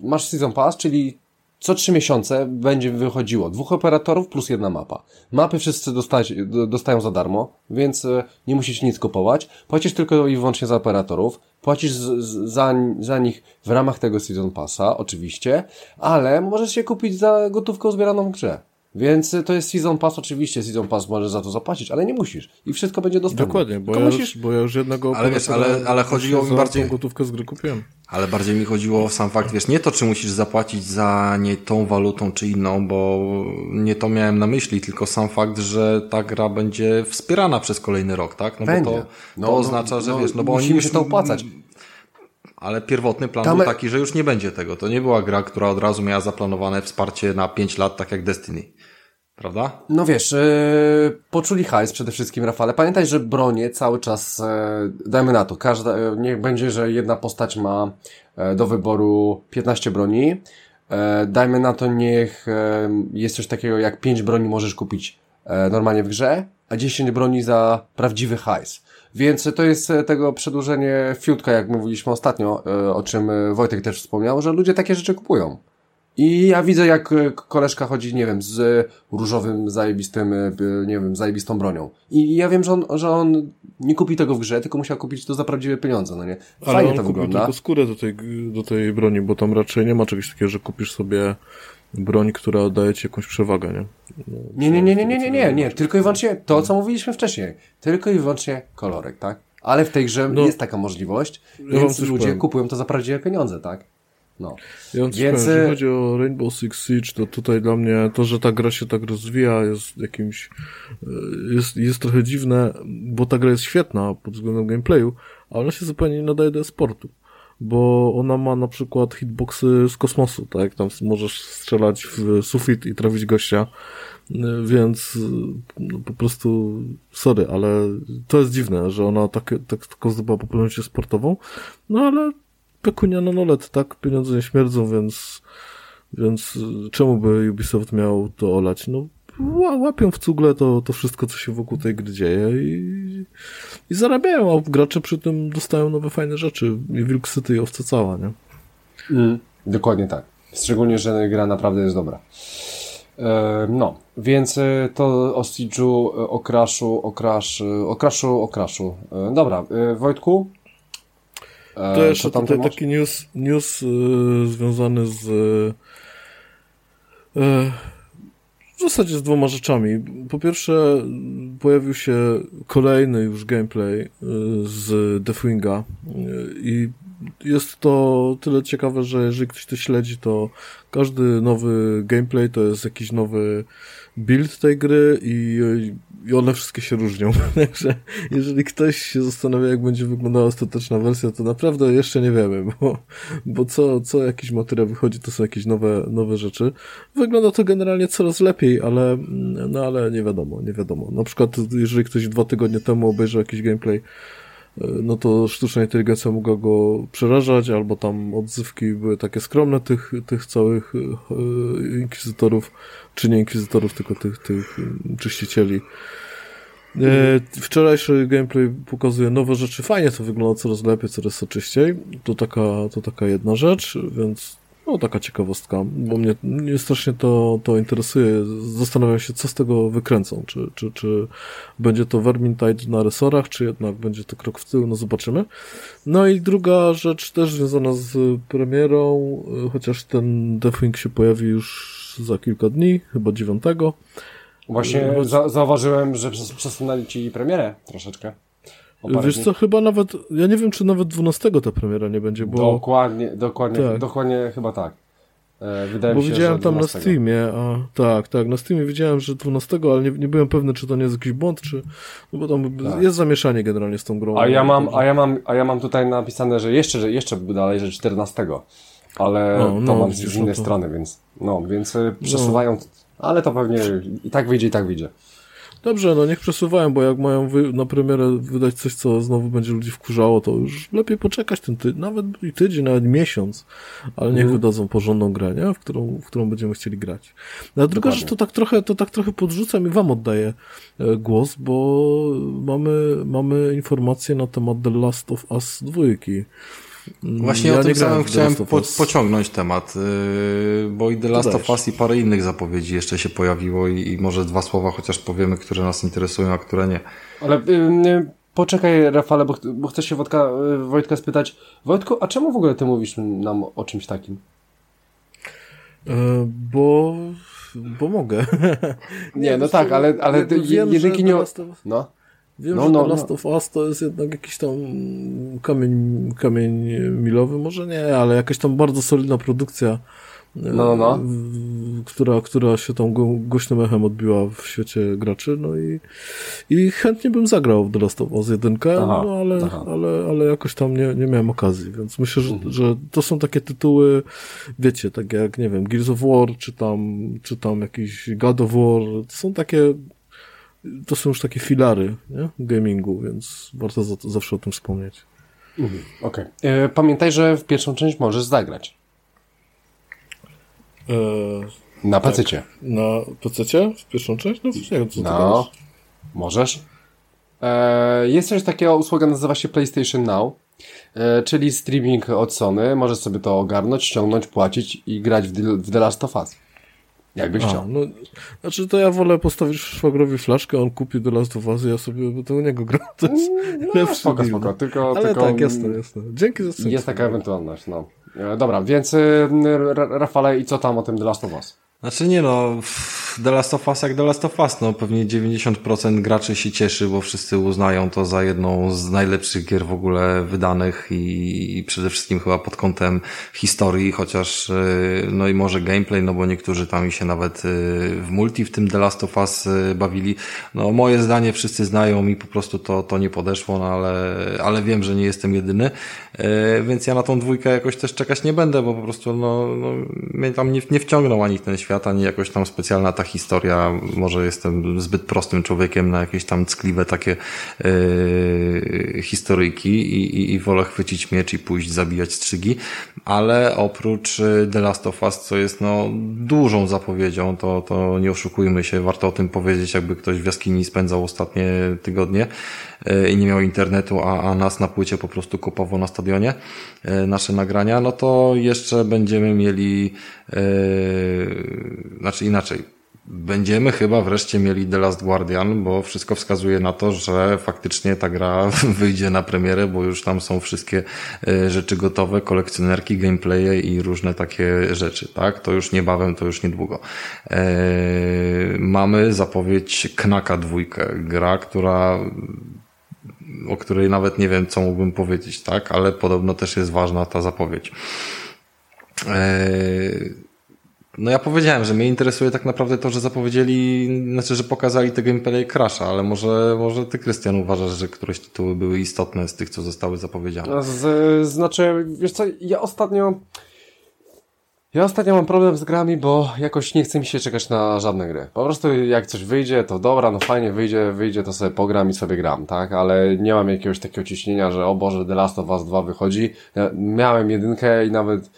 masz Season Pass, czyli co trzy miesiące będzie wychodziło dwóch operatorów plus jedna mapa. Mapy wszyscy dostać, dostają za darmo, więc e, nie musisz nic kupować. Płacisz tylko i wyłącznie za operatorów. Płacisz za, za nich w ramach tego Season Passa, oczywiście, ale możesz się kupić za gotówkę zbieraną w grze. Więc to jest Season Pass, oczywiście Season Pass możesz za to zapłacić, ale nie musisz. I wszystko będzie dostępne. Dokładnie, bo, ja, musisz... już, bo ja już jednego ale, wiesz, ale, ale chodziło mi bardziej... gotówkę z gry kupiłem. Ale bardziej mi chodziło o sam fakt, wiesz, nie to, czy musisz zapłacić za nie tą walutą, czy inną, bo nie to miałem na myśli, tylko sam fakt, że ta gra będzie wspierana przez kolejny rok, tak? No będzie. bo to, no, to no, oznacza, że no, wiesz, no bo oni już to opłacać. Ale pierwotny plan Tam... był taki, że już nie będzie tego. To nie była gra, która od razu miała zaplanowane wsparcie na 5 lat, tak jak Destiny. Prawda? No wiesz, yy, poczuli hajs przede wszystkim, Rafale. Pamiętaj, że bronie cały czas, yy, dajmy na to, każda, yy, niech będzie, że jedna postać ma do wyboru 15 broni. Dajmy na to, niech jest coś takiego jak 5 broni możesz kupić normalnie w grze, a 10 broni za prawdziwy hajs. Więc to jest tego przedłużenie fiutka, jak mówiliśmy ostatnio, o czym Wojtek też wspomniał, że ludzie takie rzeczy kupują. I ja widzę, jak e, koleżka chodzi, nie wiem, z różowym, zajebistym, e, nie wiem, zajebistą bronią. I ja wiem, że on, że on nie kupi tego w grze, tylko musiał kupić to za prawdziwe pieniądze, no nie? Fajnie Ale on to kupił wygląda. tylko skórę do tej, do tej broni, bo tam raczej nie ma czegoś takiego, że kupisz sobie broń, która daje ci jakąś przewagę, nie? No, nie, nie, nie, nie, nie, nie, nie, nie, tylko i wyłącznie to, co mówiliśmy wcześniej. Tylko i wyłącznie kolorek, tak? Ale w tej grze no, jest taka możliwość, ja więc ludzie powiem. kupują to za prawdziwe pieniądze, tak? No. Ja Więc... Powiem, jeżeli e, chodzi o Rainbow Six Siege, to tutaj dla mnie to, że ta gra się tak rozwija jest jakimś, e, jest, jest trochę dziwne, bo ta gra jest świetna pod względem gameplayu, ale ona się zupełnie nie nadaje do sportu bo ona ma na przykład hitboxy z kosmosu, tak? Tam możesz strzelać w sufit i trafić gościa, e, więc no, po prostu sorry, ale to jest dziwne, że ona tak, tak tylko zdobyła popularność sportową, no ale pekunia na nolet, tak? Pieniądze nie śmierdzą, więc, więc czemu by Ubisoft miał to olać? No, łapią w cugle to, to wszystko, co się wokół tej gry dzieje i, i zarabiają, a gracze przy tym dostają nowe fajne rzeczy. I Wilk City i owca cała, nie? Mm, dokładnie tak. Szczególnie, że gra naprawdę jest dobra. E, no, więc e, to o Siege'u, e, o Crashu, o Crash, o Crashu, o Crashu. Dobra, Wojtku, to jeszcze tutaj taki news, news yy, związany z yy, w zasadzie z dwoma rzeczami. Po pierwsze, pojawił się kolejny już gameplay yy, z Deathwinga i jest to tyle ciekawe, że jeżeli ktoś to śledzi, to każdy nowy gameplay to jest jakiś nowy build tej gry i, i one wszystkie się różnią. Także jeżeli ktoś się zastanawia, jak będzie wyglądała ostateczna wersja, to naprawdę jeszcze nie wiemy, bo, bo co, co jakiś materiał wychodzi, to są jakieś nowe, nowe rzeczy. Wygląda to generalnie coraz lepiej, ale, no ale nie wiadomo, nie wiadomo. Na przykład, jeżeli ktoś dwa tygodnie temu obejrzał jakiś gameplay no to sztuczna inteligencja mogła go przerażać, albo tam odzywki były takie skromne tych, tych całych e, inkwizytorów, czy nie inkwizytorów, tylko tych, tych czyścicieli. E, wczorajszy gameplay pokazuje nowe rzeczy. Fajnie to wygląda coraz lepiej, coraz soczyściej. To taka, to taka jedna rzecz, więc No, taka ciekawostka, bo mnie, mnie strasznie to, to interesuje. Zastanawiam się, co z tego wykręcą. Czy, czy, czy będzie to Vermintide na resorach, czy jednak będzie to krok w tył, no zobaczymy. No i druga rzecz też związana z premierą, chociaż ten Deathwing się pojawi już za kilka dni, chyba dziewiątego. Właśnie za zauważyłem, że przesunęli ci premierę troszeczkę. Wiesz co, chyba nawet, ja nie wiem, czy nawet 12 ta premiera nie będzie, bo... Dokładnie, dokładnie, tak. dokładnie chyba tak. E, wydaje bo mi się, widziałem tam na Steamie, a tak, tak, na Steamie widziałem, że 12, ale nie, nie byłem pewny, czy to nie jest jakiś błąd, czy, no bo tam tak. jest zamieszanie generalnie z tą grą. A ja mam, a ja mam, a ja mam tutaj napisane, że jeszcze, że jeszcze dalej, że 14, ale no, to mam z innej to... strony, więc, no, więc e, przesuwają, no. ale to pewnie i tak wyjdzie, i tak wyjdzie. Dobrze, no niech przesuwają, bo jak mają na premierę wydać coś, co znowu będzie ludzi wkurzało, to już lepiej poczekać ten ty, nawet i tydzień, nawet miesiąc, ale niech mm. wydadzą porządną grę, nie? W którą, w którą będziemy chcieli grać. No, a druga rzecz, to tak trochę, to tak trochę podrzucam i wam oddaję e, głos, bo mamy, mamy informacje na temat The Last of Us dwójki. Właśnie ja o tym samym chciałem po, pociągnąć temat, yy, bo i The Last of Us i parę innych zapowiedzi jeszcze się pojawiło i, i, może dwa słowa chociaż powiemy, które nas interesują, a które nie. Ale yy, poczekaj Rafale, bo, bo chcę się Wojtka, yy, Wojtka spytać. Wojtku, a czemu w ogóle ty mówisz nam o czymś takim? E, bo bo mogę. nie, no tak, ale, ale jedynki nie... No. Wiem, no, że no, The Last no. of Us to jest jednak jakiś tam kamień, kamień milowy, może nie, ale jakaś tam bardzo solidna produkcja, no, no. która, która się tam głośnym echem odbiła w świecie graczy, no i, i chętnie bym zagrał w The Last of Us 1, aha, no ale, ale, ale jakoś tam nie, nie miałem okazji, więc myślę, że, mhm. że to są takie tytuły, wiecie, tak jak, nie wiem, Gears of War, czy tam, czy tam jakiś God of War, to są takie to są już takie filary nie? gamingu, więc warto za, zawsze o tym wspomnieć. Mhm, Okej. Okay. E, pamiętaj, że w pierwszą część możesz zagrać. E, na tak. Na PC? W pierwszą część? No, nie wiem, co no, możesz. E, jest coś takiego, usługa nazywa się PlayStation Now, e, czyli streaming od Sony. Możesz sobie to ogarnąć, ściągnąć, płacić i grać w, w The Last of Us. Jakbyś A, chciał. No, znaczy to ja wolę postawić szwagrowi flaszkę, on kupi do Last of Us i ja sobie to u niego gram. To jest no, lepszy spoko, spoko. Tylko, Ale tylko, tak, jasne, jasne. Dzięki za Jest taka ewentualność, no. E, dobra, więc y, Rafale, i co tam o tym The Last of Us? Znaczy nie no, The Last of Us jak The Last of Us, no pewnie 90% graczy się cieszy, bo wszyscy uznają to za jedną z najlepszych gier w ogóle wydanych i, i przede wszystkim chyba pod kątem historii, chociaż y, no i może gameplay, no bo niektórzy tam się nawet y, w multi w tym The Last of Us y, bawili. No moje zdanie wszyscy znają mi po prostu to, to nie podeszło, no ale, ale wiem, że nie jestem jedyny, więc ja na tą dwójkę jakoś też czekać nie będę, bo po prostu no, no mnie tam nie, nie wciągnął ani ten świat, ani jakoś tam specjalna ta historia. Może jestem zbyt prostym człowiekiem na jakieś tam ckliwe takie yy, historyjki i, i, i wolę chwycić miecz i pójść zabijać strzygi, ale oprócz e, The Last of Us, co jest no dużą zapowiedzią, to, to nie oszukujmy się, warto o tym powiedzieć, jakby ktoś w jaskini spędzał ostatnie tygodnie yy, i nie miał internetu, a, a nas na płycie po prostu kupował na stadionie yy, nasze nagrania, no to jeszcze będziemy mieli znaczy inaczej. Będziemy chyba wreszcie mieli The Last Guardian, bo wszystko wskazuje na to, że faktycznie ta gra wyjdzie na premierę, bo już tam są wszystkie yy, rzeczy gotowe, kolekcjonerki, gameplaye i różne takie rzeczy, tak? To już niebawem, to już niedługo. Yy, mamy zapowiedź Knaka dwójkę, gra, która o której nawet nie wiem, co mógłbym powiedzieć, tak? Ale podobno też jest ważna ta zapowiedź. No ja powiedziałem, że mnie interesuje tak naprawdę to, że zapowiedzieli, znaczy, że pokazali te gameplay Crasha, ale może, może ty, Krystian, uważasz, że któreś tytuły były istotne z tych, co zostały zapowiedziane? Z, znaczy, wiesz co, ja ostatnio, ja ostatnio mam problem z grami, bo jakoś nie chce mi się czekać na żadne gry. Po prostu jak coś wyjdzie, to dobra, no fajnie wyjdzie, wyjdzie, to sobie pogram i sobie gram, tak? Ale nie mam jakiegoś takiego ciśnienia, że o Boże, The Last of Us 2 wychodzi. Ja miałem jedynkę i nawet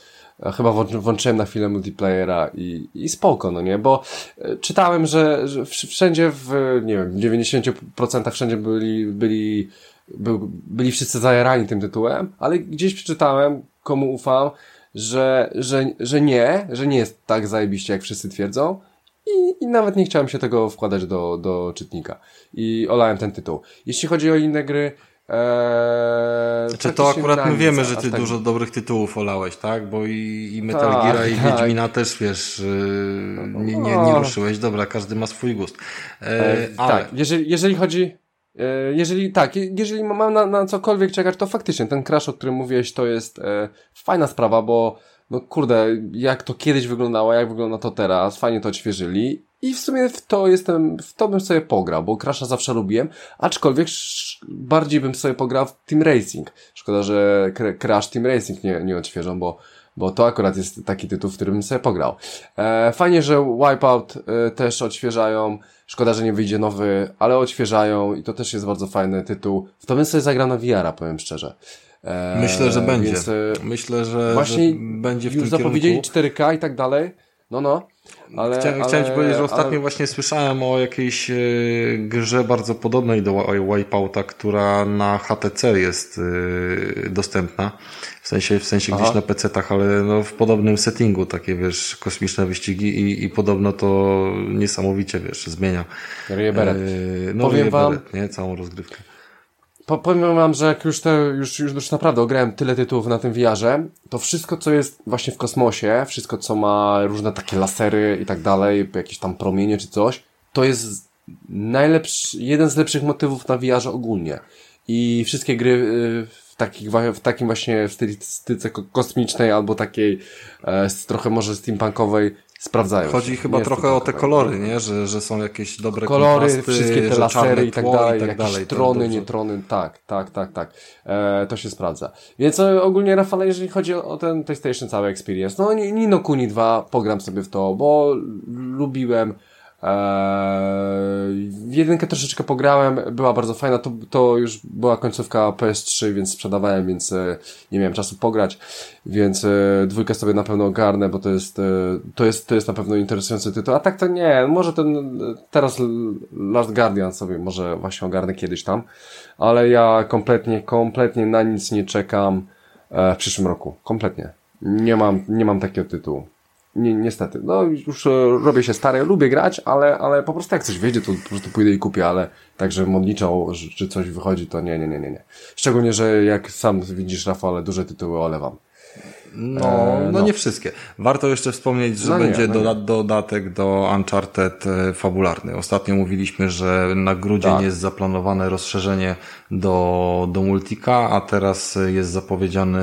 chyba włączyłem na chwilę multiplayera i, i spoko, no nie, bo e, czytałem, że, że wszędzie w, nie wiem, w 90% wszędzie byli, byli, by, byli wszyscy zajarani tym tytułem, ale gdzieś przeczytałem, komu ufam, że, że, że nie, że nie jest tak zajebiście, jak wszyscy twierdzą. I, I nawet nie chciałem się tego wkładać do, do czytnika. I olałem ten tytuł. Jeśli chodzi o inne gry, Eee, znaczy to akurat my wiemy, że ty tak... dużo dobrych tytułów olałeś, tak? Bo i, i Metal tak, Gear i tak. Wiedźmina też, wiesz, yy, nie, nie, nie no. ruszyłeś. Dobra, każdy ma swój gust. Eee, ale... Tak, jeżeli, jeżeli chodzi... E, jeżeli tak, jeżeli mam na, na cokolwiek czekać, to faktycznie ten crash, o którym mówiłeś, to jest e, fajna sprawa, bo no kurde, jak to kiedyś wyglądało, jak wygląda to teraz, fajnie to odświeżyli i w sumie w to jestem, w to bym sobie pograł, bo Crasha zawsze lubiłem, aczkolwiek bardziej bym sobie pograł w Team Racing. Szkoda, że Crash Team Racing nie, nie odświeżą, bo, bo to akurat jest taki tytuł, w którym bym sobie pograł. E, fajnie, że Wipeout e, też odświeżają, szkoda, że nie wyjdzie nowy, ale odświeżają i to też jest bardzo fajny tytuł. W to bym sobie zagrał na powiem szczerze. E, Myślę, że będzie. Więc, e, Myślę, że, właśnie że będzie w już tym zapowiedzieli kierunku. 4K i tak dalej. No, no. Ale, Chcia, ale, chciałem Ci powiedzieć, że ostatnio ale... właśnie słyszałem o jakiejś e, grze bardzo podobnej do Wipeouta, która na HTC jest dostępna. W sensie, w sensie gdzieś na PC-tach, ale no, w podobnym settingu, takie wiesz, kosmiczne wyścigi i, i podobno to niesamowicie, wiesz, zmienia. Beret. E, no, Powiem Wam, Beret, nie? Całą rozgrywkę powiem wam, że jak już, te, już, już, już naprawdę ograłem tyle tytułów na tym VR-ze, to wszystko, co jest właśnie w kosmosie, wszystko, co ma różne takie lasery i tak dalej, jakieś tam promienie czy coś, to jest najlepszy, jeden z lepszych motywów na VR-ze ogólnie. I wszystkie gry y, w, takich, w takim właśnie stylistyce kosmicznej albo takiej e, trochę może steampunkowej sprawdzają. Chodzi się. chyba trochę o te kolory, nie? Że, że są jakieś dobre kolory, wszystkie te lasery i tak dalej, i tak dalej. Trony, nie trony, tak, tak, tak, tak. E, to się sprawdza. Więc e, ogólnie Rafale, jeżeli chodzi o ten PlayStation cały experience, no Nino Kuni 2 pogram sobie w to, bo lubiłem Eee, jedynkę troszeczkę pograłem, była bardzo fajna, to, to już była końcówka PS3, więc sprzedawałem, więc e, nie miałem czasu pograć, więc e, dwójkę sobie na pewno ogarnę, bo to jest, e, to jest, to jest na pewno interesujący tytuł, a tak to nie, może ten, teraz Last Guardian sobie może właśnie ogarnę kiedyś tam, ale ja kompletnie, kompletnie na nic nie czekam w przyszłym roku, kompletnie. Nie mam, nie mam takiego tytułu. Ni niestety, no już e, robię się stary, lubię grać, ale, ale po prostu jak coś wyjdzie, to po prostu pójdę i kupię, ale także modliczą, czy coś wychodzi, to nie, nie, nie, nie, nie. Szczególnie, że jak sam widzisz, Rafale, duże tytuły olewam. No, no, no, nie wszystkie. Warto jeszcze wspomnieć, że no będzie nie, no doda dodatek do Uncharted e, fabularny. Ostatnio mówiliśmy, że na grudzień tak. jest zaplanowane rozszerzenie do, do Multika, a teraz jest zapowiedziany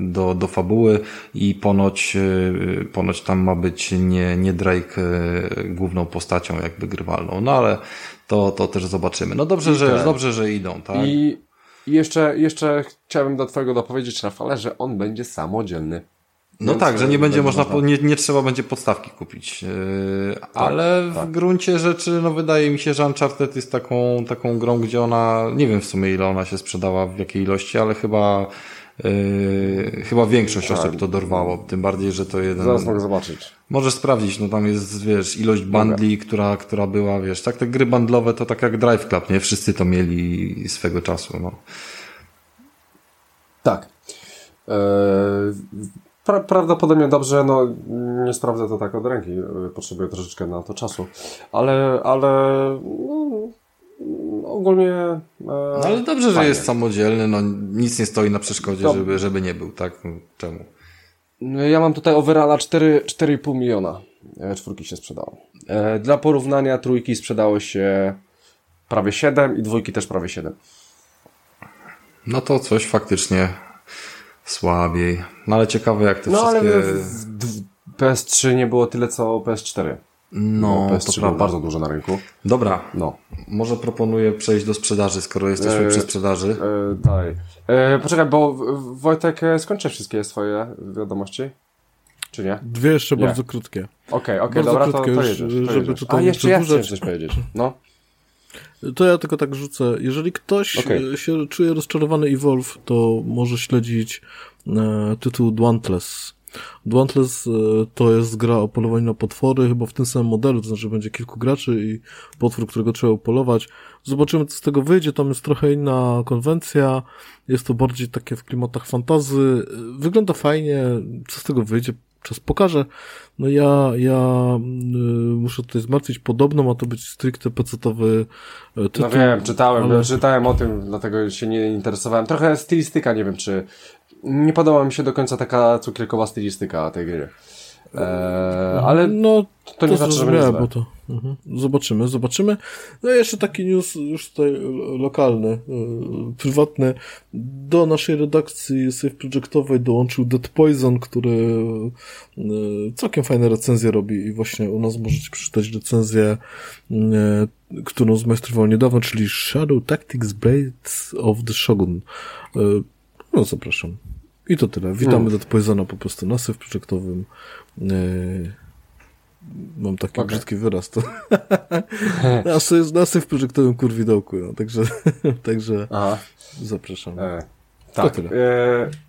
do, do fabuły i ponoć, e, ponoć tam ma być nie, nie Drake e, główną postacią jakby grywalną. No ale to, to też zobaczymy. No dobrze, że, tak. dobrze, że idą, tak? I i jeszcze, jeszcze chciałem do Twojego dopowiedzieć, Rafale, że on będzie samodzielny. No tak, że nie będzie można, można... Nie, nie trzeba będzie podstawki kupić. Yy, tak, ale w tak. gruncie rzeczy, no wydaje mi się, że Uncharted jest taką, taką grą, gdzie ona, nie wiem w sumie ile ona się sprzedała, w jakiej ilości, ale chyba Yy, chyba większość tak. osób to dorwało, tym bardziej, że to jeden... Zaraz mogę zobaczyć. Możesz sprawdzić, no tam jest, wiesz, ilość bandli, która, która była, wiesz, tak te gry bandlowe to tak jak Drive Club, nie? Wszyscy to mieli swego czasu, no. Tak. Eee, pra prawdopodobnie dobrze, no nie sprawdzę to tak od ręki, potrzebuję troszeczkę na to czasu, ale, ale no, ogólnie. E, no ale dobrze, fajnie. że jest samodzielny, no nic nie stoi na przeszkodzie, to... żeby, żeby nie był, tak? Czemu? No, ja mam tutaj overalla 4,5 miliona. E, czwórki się sprzedało. E, dla porównania trójki sprzedało się prawie 7 i dwójki też prawie 7. No to coś faktycznie słabiej. No ale ciekawe jak te no, wszystkie... Ale w PS3 nie było tyle co PS4. No, no PS3 to bardzo dużo na rynku. Dobra, no. może proponuję przejść do sprzedaży, skoro jesteśmy e, przy sprzedaży. E, daj. E, poczekaj, bo Wojtek e, skończy wszystkie swoje wiadomości? Czy nie? Dwie jeszcze nie. bardzo krótkie. Okej, okay, okej, okay, dobra, krótkie, to, to jedziesz, to żeby jedziesz. A jeszcze ja chciałem coś powiedzieć. No. To ja tylko tak rzucę. Jeżeli ktoś okay. się czuje rozczarowany Evolve, to może śledzić e, tytuł Dauntless Dauntless e, to jest gra o polowaniu na potwory, chyba w tym samym modelu, to znaczy będzie kilku graczy i potwór, którego trzeba polować. Zobaczymy, co z tego wyjdzie, tam jest trochę inna konwencja, jest to bardziej takie w klimatach fantazy, wygląda fajnie, co z tego wyjdzie, czas pokaże. No ja, ja y, muszę tutaj zmartwić, podobno ma to być stricte pecetowy e, tytuł. No wiem, czytałem, ale... czytałem o tym, dlatego się nie interesowałem. Trochę stylistyka, nie wiem czy... Nie podoba mi się do końca taka cukierkowa stylistyka tej gry. Eee, ale no, to, to nie znaczy, że będzie bo to, mhm. Zobaczymy, zobaczymy. No i jeszcze taki news już tutaj lokalny, e, prywatny. Do naszej redakcji Safe Projectowej dołączył Dead Poison, który e, całkiem fajne recenzje robi i właśnie u nas możecie przeczytać recenzję, e, którą zmajstrował niedawno, czyli Shadow Tactics Blades of the Shogun. No zapraszam. I to tyle. Witamy hmm. Dead Poisona po prostu na Safe Projectowym. Yy, mam taki okay. brzydki wyraz. To nas, jest, nas w projektowym kurwidołku, no, także, także Aha. zapraszam. E, tak. E,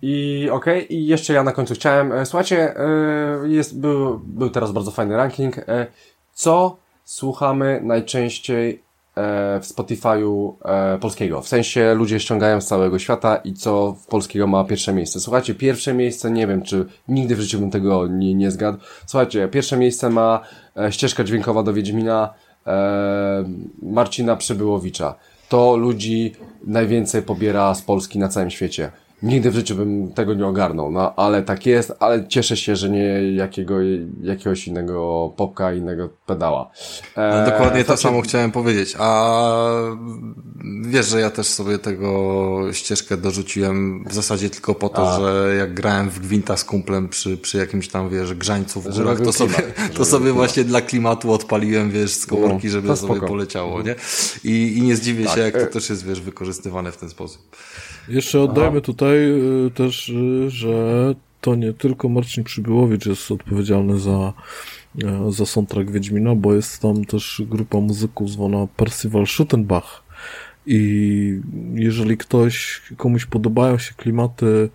I okej, okay. i jeszcze ja na końcu chciałem, e, słuchajcie, e, jest, był, był teraz bardzo fajny ranking. E, co słuchamy najczęściej E, w Spotify'u e, polskiego. W sensie ludzie ściągają z całego świata i co w polskiego ma pierwsze miejsce. Słuchajcie, pierwsze miejsce, nie wiem, czy nigdy w życiu bym tego nie, nie zgadł. Słuchajcie, pierwsze miejsce ma e, ścieżka dźwiękowa do Wiedźmina e, Marcina Przybyłowicza. To ludzi najwięcej pobiera z Polski na całym świecie. Nigdy w życiu bym tego nie ogarnął, no ale tak jest, ale cieszę się, że nie jakiego, jakiegoś innego popka, innego pedała. E, no, dokładnie to samo chciałem powiedzieć, a wiesz, że ja też sobie tego ścieżkę dorzuciłem w zasadzie tylko po to, a. że jak grałem w Gwinta z kumplem przy, przy jakimś tam, wiesz, grzańcu w górach, to sobie, to sobie właśnie dla klimatu odpaliłem, wiesz, z komórki, no, żeby no, sobie poleciało, nie? I, I nie zdziwię tak. się, jak to e- też jest, wiesz, wykorzystywane w ten sposób. Jeszcze oddajmy Aha. tutaj y, też, y, że to nie tylko Marcin Przybyłowicz jest odpowiedzialny za, y, za soundtrack Wiedźmina, bo jest tam też grupa muzyków zwana Percival Schuttenbach. I jeżeli ktoś, komuś podobają się klimaty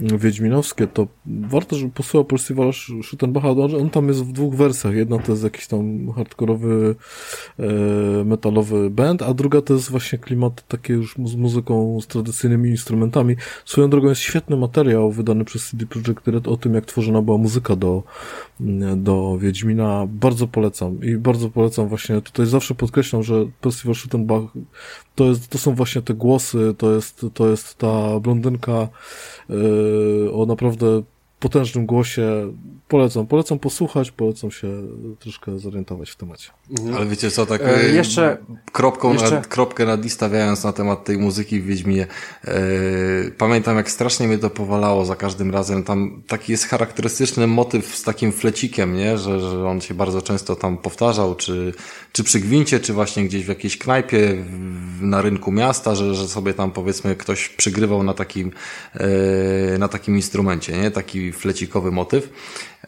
wiedźminowskie, to warto, żeby posłuchał Percival Schuttenbacha. On tam jest w dwóch wersjach. Jedna to jest jakiś tam hardkorowy, e, metalowy band, a druga to jest właśnie klimat takie już z muzyką, z tradycyjnymi instrumentami. Swoją drogą jest świetny materiał wydany przez CD Projekt Red o tym, jak tworzona była muzyka do, do Wiedźmina. Bardzo polecam i bardzo polecam właśnie, tutaj zawsze podkreślam, że Percival Schuttenbach to, jest, to są właśnie te głosy, to jest, to jest ta blondynka, yy, o naprawdę potężnym głosie. Polecam, polecam posłuchać, polecam się troszkę zorientować w temacie. Mhm. Ale wiecie co, tak e, jeszcze kropką jeszcze... Na, kropkę nad i stawiając na temat tej muzyki w Wiedźminie, e, pamiętam jak strasznie mnie to powalało za każdym razem. Tam taki jest charakterystyczny motyw z takim flecikiem, nie? Że, że on się bardzo często tam powtarzał, czy, czy przy gwincie, czy właśnie gdzieś w jakiejś knajpie w, na rynku miasta, że, że sobie tam powiedzmy ktoś przygrywał na takim, e, na takim instrumencie, nie? Taki flecikowy motyw.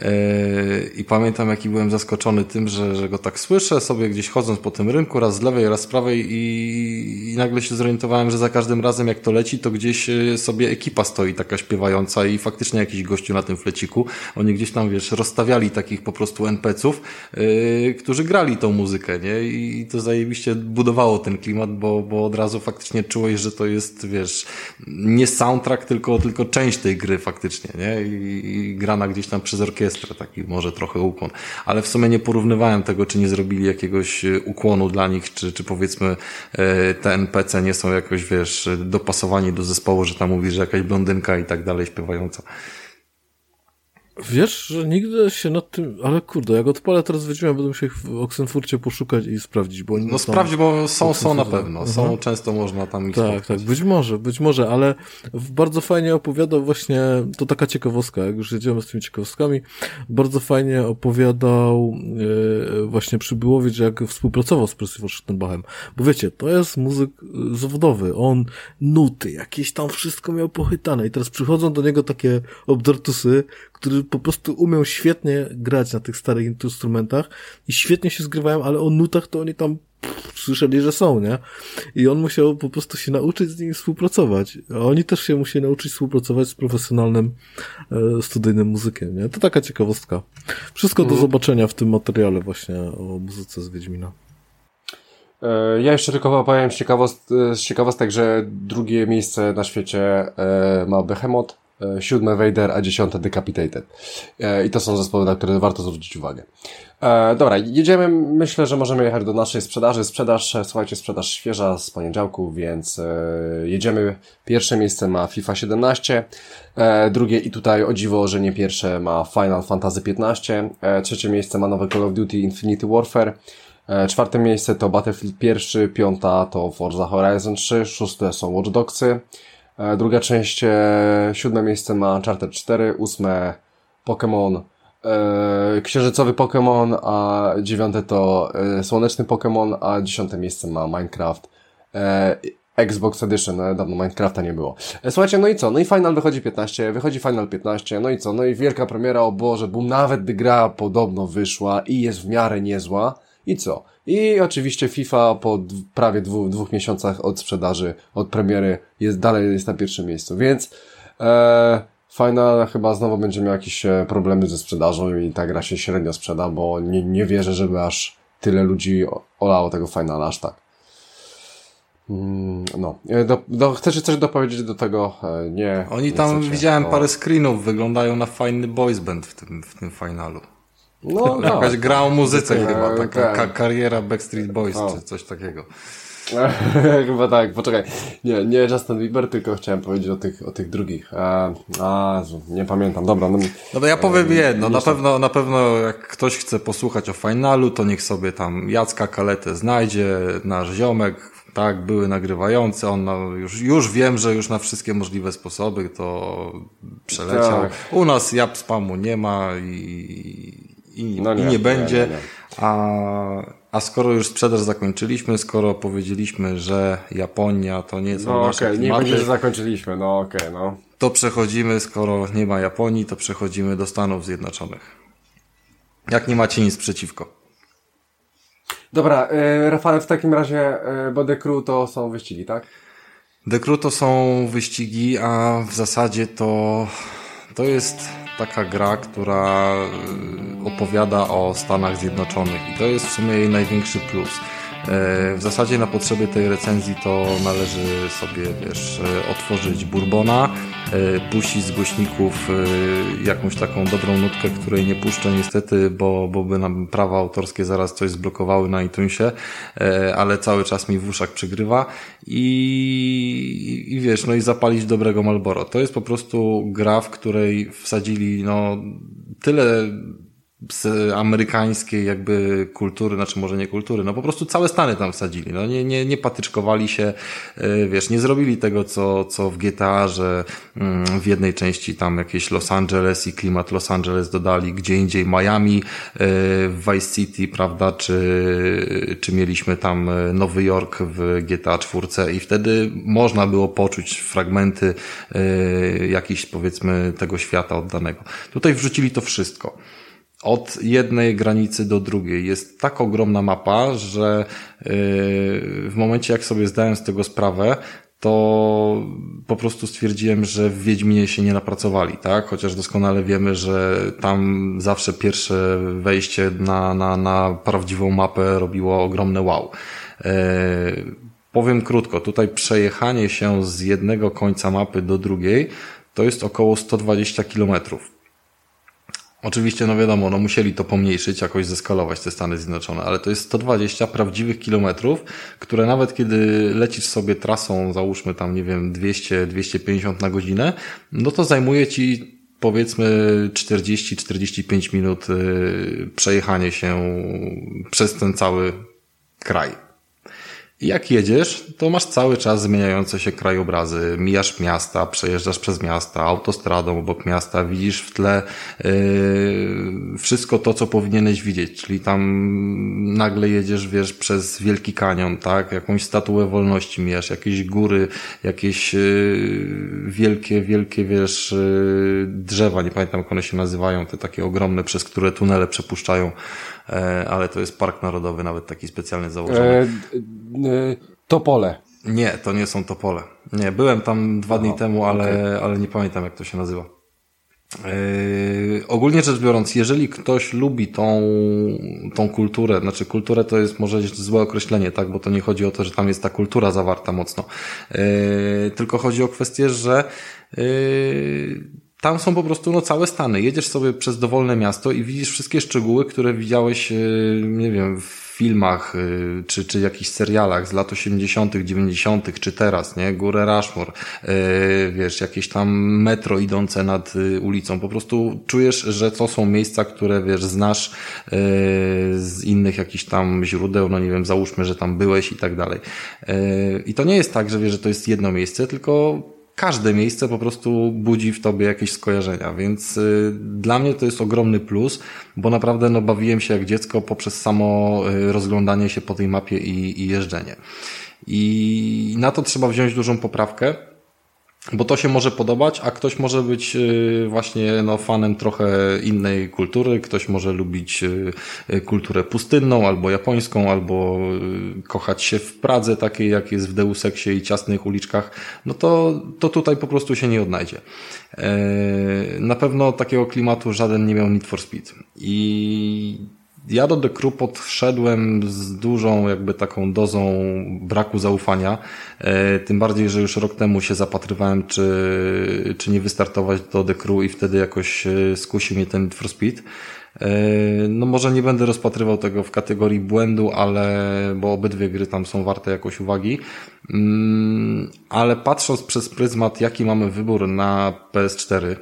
Yy, I pamiętam, jaki byłem zaskoczony tym, że, że go tak słyszę sobie gdzieś chodząc po tym rynku, raz z lewej, raz z prawej i, i nagle się zorientowałem, że za każdym razem jak to leci, to gdzieś yy, sobie ekipa stoi taka śpiewająca i faktycznie jakiś gościu na tym fleciku. Oni gdzieś tam, wiesz, rozstawiali takich po prostu NPC-ów, yy, którzy grali tą muzykę, nie? I to zajebiście budowało ten klimat, bo, bo od razu faktycznie czułeś, że to jest, wiesz, nie soundtrack, tylko, tylko część tej gry faktycznie, nie? I, i grana gdzieś tam przez orkiestrę orkiestrę, taki może trochę ukłon. Ale w sumie nie porównywałem tego, czy nie zrobili jakiegoś e, ukłonu dla nich, czy, czy powiedzmy e, te NPC nie są jakoś, wiesz, dopasowani do zespołu, że tam mówi, że jakaś blondynka i tak dalej śpiewająca. Wiesz, że nigdy się nad tym, ale kurde, jak odpalę teraz Wiedźmina, będę musiał w Oxenfurcie poszukać i sprawdzić, bo No sprawdź, bo są, są na pewno, są, mhm. często można tam ich Tak, spotkać. tak, być może, być może, ale bardzo fajnie opowiadał właśnie, to taka ciekawostka, jak już jedziemy z tymi ciekawostkami, bardzo fajnie opowiadał yy, właśnie Przybyłowicz, jak współpracował z Percival Schuttenbachem, bo wiecie, to jest muzyk e, zawodowy, on nuty, jakieś tam wszystko miał pochytane i teraz przychodzą do niego takie obdartusy, który po prostu umiał świetnie grać na tych starych instrumentach i świetnie się zgrywają, ale o nutach to oni tam pff, słyszeli, że są, nie? I on musiał po prostu się nauczyć z nimi współpracować. A oni też się musieli nauczyć współpracować z profesjonalnym e, studyjnym muzykiem, nie? To taka ciekawostka. Wszystko do mhm. zobaczenia w tym materiale właśnie o muzyce z Wiedźmina. E, ja jeszcze tylko opowiem z, ciekawost, z ciekawostek, że drugie miejsce na świecie e, ma Behemoth, siódme Vader, a dziesiąte Decapitated. I to są zespoły, na które warto zwrócić uwagę. Dobra, jedziemy. Myślę, że możemy jechać do naszej sprzedaży. Sprzedaż, słuchajcie, sprzedaż świeża z poniedziałku, więc jedziemy. Pierwsze miejsce ma FIFA 17, drugie i tutaj o dziwo, że nie pierwsze ma Final Fantasy 15, trzecie miejsce ma nowe Call of Duty Infinity Warfare, E, czwarte miejsce to Battlefield pierwszy, piąta to Forza Horizon 3, szóste są Watch Dogsy. E, druga część, e, siódme miejsce ma Uncharted 4, ósme Pokémon, księżycowy Pokémon, a dziewiąte to słoneczny Pokémon, a dziesiąte miejsce ma Minecraft. Xbox Edition, dawno Minecrafta nie było. Słuchajcie, no i co? No i Final wychodzi 15, wychodzi Final 15, no i co? No i wielka premiera, o Boże, bo nawet gra podobno wyszła i jest w miarę niezła, i co? I oczywiście FIFA po prawie dwóch, dwóch miesiącach od sprzedaży, od premiery jest dalej jest na pierwszym miejscu, więc e, Final chyba znowu będzie miał jakieś e, problemy ze sprzedażą i ta gra się średnio sprzeda, bo nie, nie wierzę, żeby aż tyle ludzi olało tego Finala aż tak. Mm, no, e, do, do, chcesz coś dopowiedzieć do tego? E, nie. Oni nie tam widziałem no. parę screenów, wyglądają na fajny boys band w tym, w tym finalu. No, no, Jakaś gra o muzyce no, chyba, taka ka kariera Backstreet Boys o. czy coś takiego. chyba tak, poczekaj. Nie, nie Justin Bieber, tylko chciałem powiedzieć o tych, o tych drugich. A, a nie pamiętam, dobra. No, no to ja powiem jedno, na pewno, na pewno jak ktoś chce posłuchać o finalu, to niech sobie tam Jacka Kaletę znajdzie, nasz ziomek, tak, były nagrywające, on na, już, już wiem, że już na wszystkie możliwe sposoby to przeleciał. Tak. U nas jab spamu nie ma i, i, no nie, i nie będzie. Nie, nie, a, a skoro już sprzedaż zakończyliśmy, skoro powiedzieliśmy, że Japonia to nie są no, nasze okay, klimaty, nie będzie, że zakończyliśmy, no okej, okay, no. To przechodzimy, skoro nie ma Japonii, to przechodzimy do Stanów Zjednoczonych. Jak nie macie nic przeciwko. Dobra, yy, w takim razie, yy, bo The Crew to są wyścigi, tak? The Crew to są wyścigi, a w zasadzie to, to jest taka gra, która y, opowiada o Stanach Zjednoczonych i to jest w sumie jej największy plus. E, w zasadzie na potrzeby tej recenzji to należy sobie, wiesz, e, otworzyć Bourbona, e, puścić z głośników jakąś taką dobrą nutkę, której nie puszczę niestety, bo, bo by nam prawa autorskie zaraz coś zblokowały na iTunesie, ale cały czas mi w uszach przygrywa i, i wiesz, no i zapalić dobrego Malboro. To jest po prostu gra, w której wsadzili no tyle z amerykańskiej jakby kultury, znaczy może nie kultury, no po prostu całe Stany tam wsadzili, no nie, nie, nie patyczkowali się, e, wiesz, nie zrobili tego, co, co w GTA, że mm, w jednej części tam jakieś Los Angeles i klimat Los Angeles dodali, gdzie indziej Miami, e, w Vice City, prawda, czy, czy mieliśmy tam e, Nowy Jork w GTA 4 i wtedy można było poczuć fragmenty jakiś powiedzmy tego świata oddanego. Tutaj wrzucili to wszystko od jednej granicy do drugiej. Jest tak ogromna mapa, że yy, w momencie jak sobie zdałem z tego sprawę, to po prostu stwierdziłem, że w Wiedźminie się nie napracowali, tak? Chociaż doskonale wiemy, że tam zawsze pierwsze wejście na, na, na prawdziwą mapę robiło ogromne wow. Yy, powiem krótko, tutaj przejechanie się z jednego końca mapy do drugiej to jest około 120 kilometrów. Oczywiście, no wiadomo, no musieli to pomniejszyć, jakoś zeskalować te Stany Zjednoczone, ale to jest 120 prawdziwych kilometrów, które nawet kiedy lecisz sobie trasą, załóżmy tam, nie wiem, 200-250 na godzinę, no to zajmuje ci powiedzmy 40-45 minut y, przejechanie się przez ten cały kraj. Jak jedziesz, to masz cały czas zmieniające się krajobrazy. Mijasz miasta, przejeżdżasz przez miasta, autostradą obok miasta, widzisz w tle yy, wszystko to, co powinieneś widzieć. Czyli tam nagle jedziesz, wiesz, przez Wielki Kanion, tak? Jakąś statuę wolności mijasz, jakieś góry, jakieś yy, wielkie, wielkie, wiesz, yy, drzewa. Nie pamiętam, jak one się nazywają, te takie ogromne, przez które tunele przepuszczają ale to jest park narodowy, nawet taki specjalny założony. E, e, topole. Nie, to nie są topole. Nie, byłem tam dwa dni temu, ale, okay. ale nie pamiętam jak to się nazywa. Yy, ogólnie rzecz biorąc, jeżeli ktoś lubi tą, tą kulturę, znaczy kulturę to jest może złe określenie, tak, bo to nie chodzi o to, że tam jest ta kultura zawarta mocno, yy, tylko chodzi o kwestię, że yy, tam są po prostu no, całe stany. Jedziesz sobie przez dowolne miasto i widzisz wszystkie szczegóły, które widziałeś, e, nie wiem, w filmach e, czy, czy jakichś serialach z lat 80., 90., czy teraz, nie? Górę Rushmore, e, wiesz, jakieś tam metro idące nad ulicą. Po prostu czujesz, że to są miejsca, które, wiesz, znasz z innych jakichś tam źródeł, no nie wiem, załóżmy, że tam byłeś i tak dalej. I to nie jest tak, że wiesz, że to jest jedno miejsce, tylko każde miejsce po prostu budzi w tobie jakieś skojarzenia, więc y, dla mnie to jest ogromny plus, bo naprawdę no, bawiłem się jak dziecko poprzez samo y, rozglądanie się po tej mapie i, i jeżdżenie. I na to trzeba wziąć dużą poprawkę, bo to się może podobać, a ktoś może być y, właśnie no, fanem trochę innej kultury, ktoś może lubić y, kulturę pustynną albo japońską, albo y, kochać się w Pradze takiej jak jest w Deus Exie i ciasnych uliczkach, no to, to tutaj po prostu się nie odnajdzie. E, na pewno takiego klimatu żaden nie miał Need for Speed. I ja do Crew podszedłem z dużą jakby taką dozą braku zaufania, e, tym bardziej, że już rok temu się zapatrywałem, czy, czy nie wystartować do Crew i wtedy jakoś e, skusi mnie ten for Speed. E, no może nie będę rozpatrywał tego w kategorii błędu, ale, bo obydwie gry tam są warte jakoś uwagi, mm, ale patrząc przez pryzmat, jaki mamy wybór na PS4,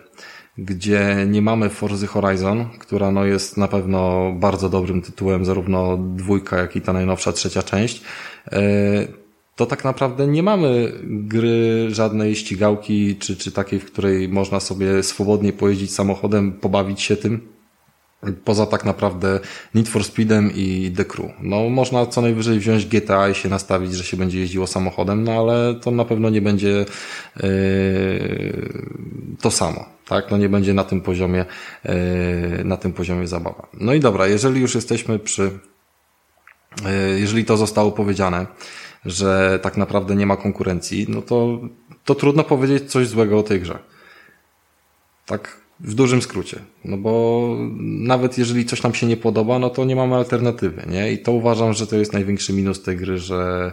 gdzie nie mamy Forzy Horizon, która no jest na pewno bardzo dobrym tytułem, zarówno dwójka, jak i ta najnowsza trzecia część, e, to tak naprawdę nie mamy gry żadnej ścigałki, czy, czy takiej, w której można sobie swobodnie pojeździć samochodem, pobawić się tym, Poza tak naprawdę Need for Speedem i The Crew. No, można co najwyżej wziąć GTA i się nastawić, że się będzie jeździło samochodem, no ale to na pewno nie będzie yy, to samo, tak? No nie będzie na tym poziomie, yy, na tym poziomie zabawa. No i dobra, jeżeli już jesteśmy przy, yy, jeżeli to zostało powiedziane, że tak naprawdę nie ma konkurencji, no to, to trudno powiedzieć coś złego o tej grze. Tak, w dużym skrócie. No bo nawet jeżeli coś nam się nie podoba, no to nie mamy alternatywy, nie? I to uważam, że to jest największy minus tej gry, że,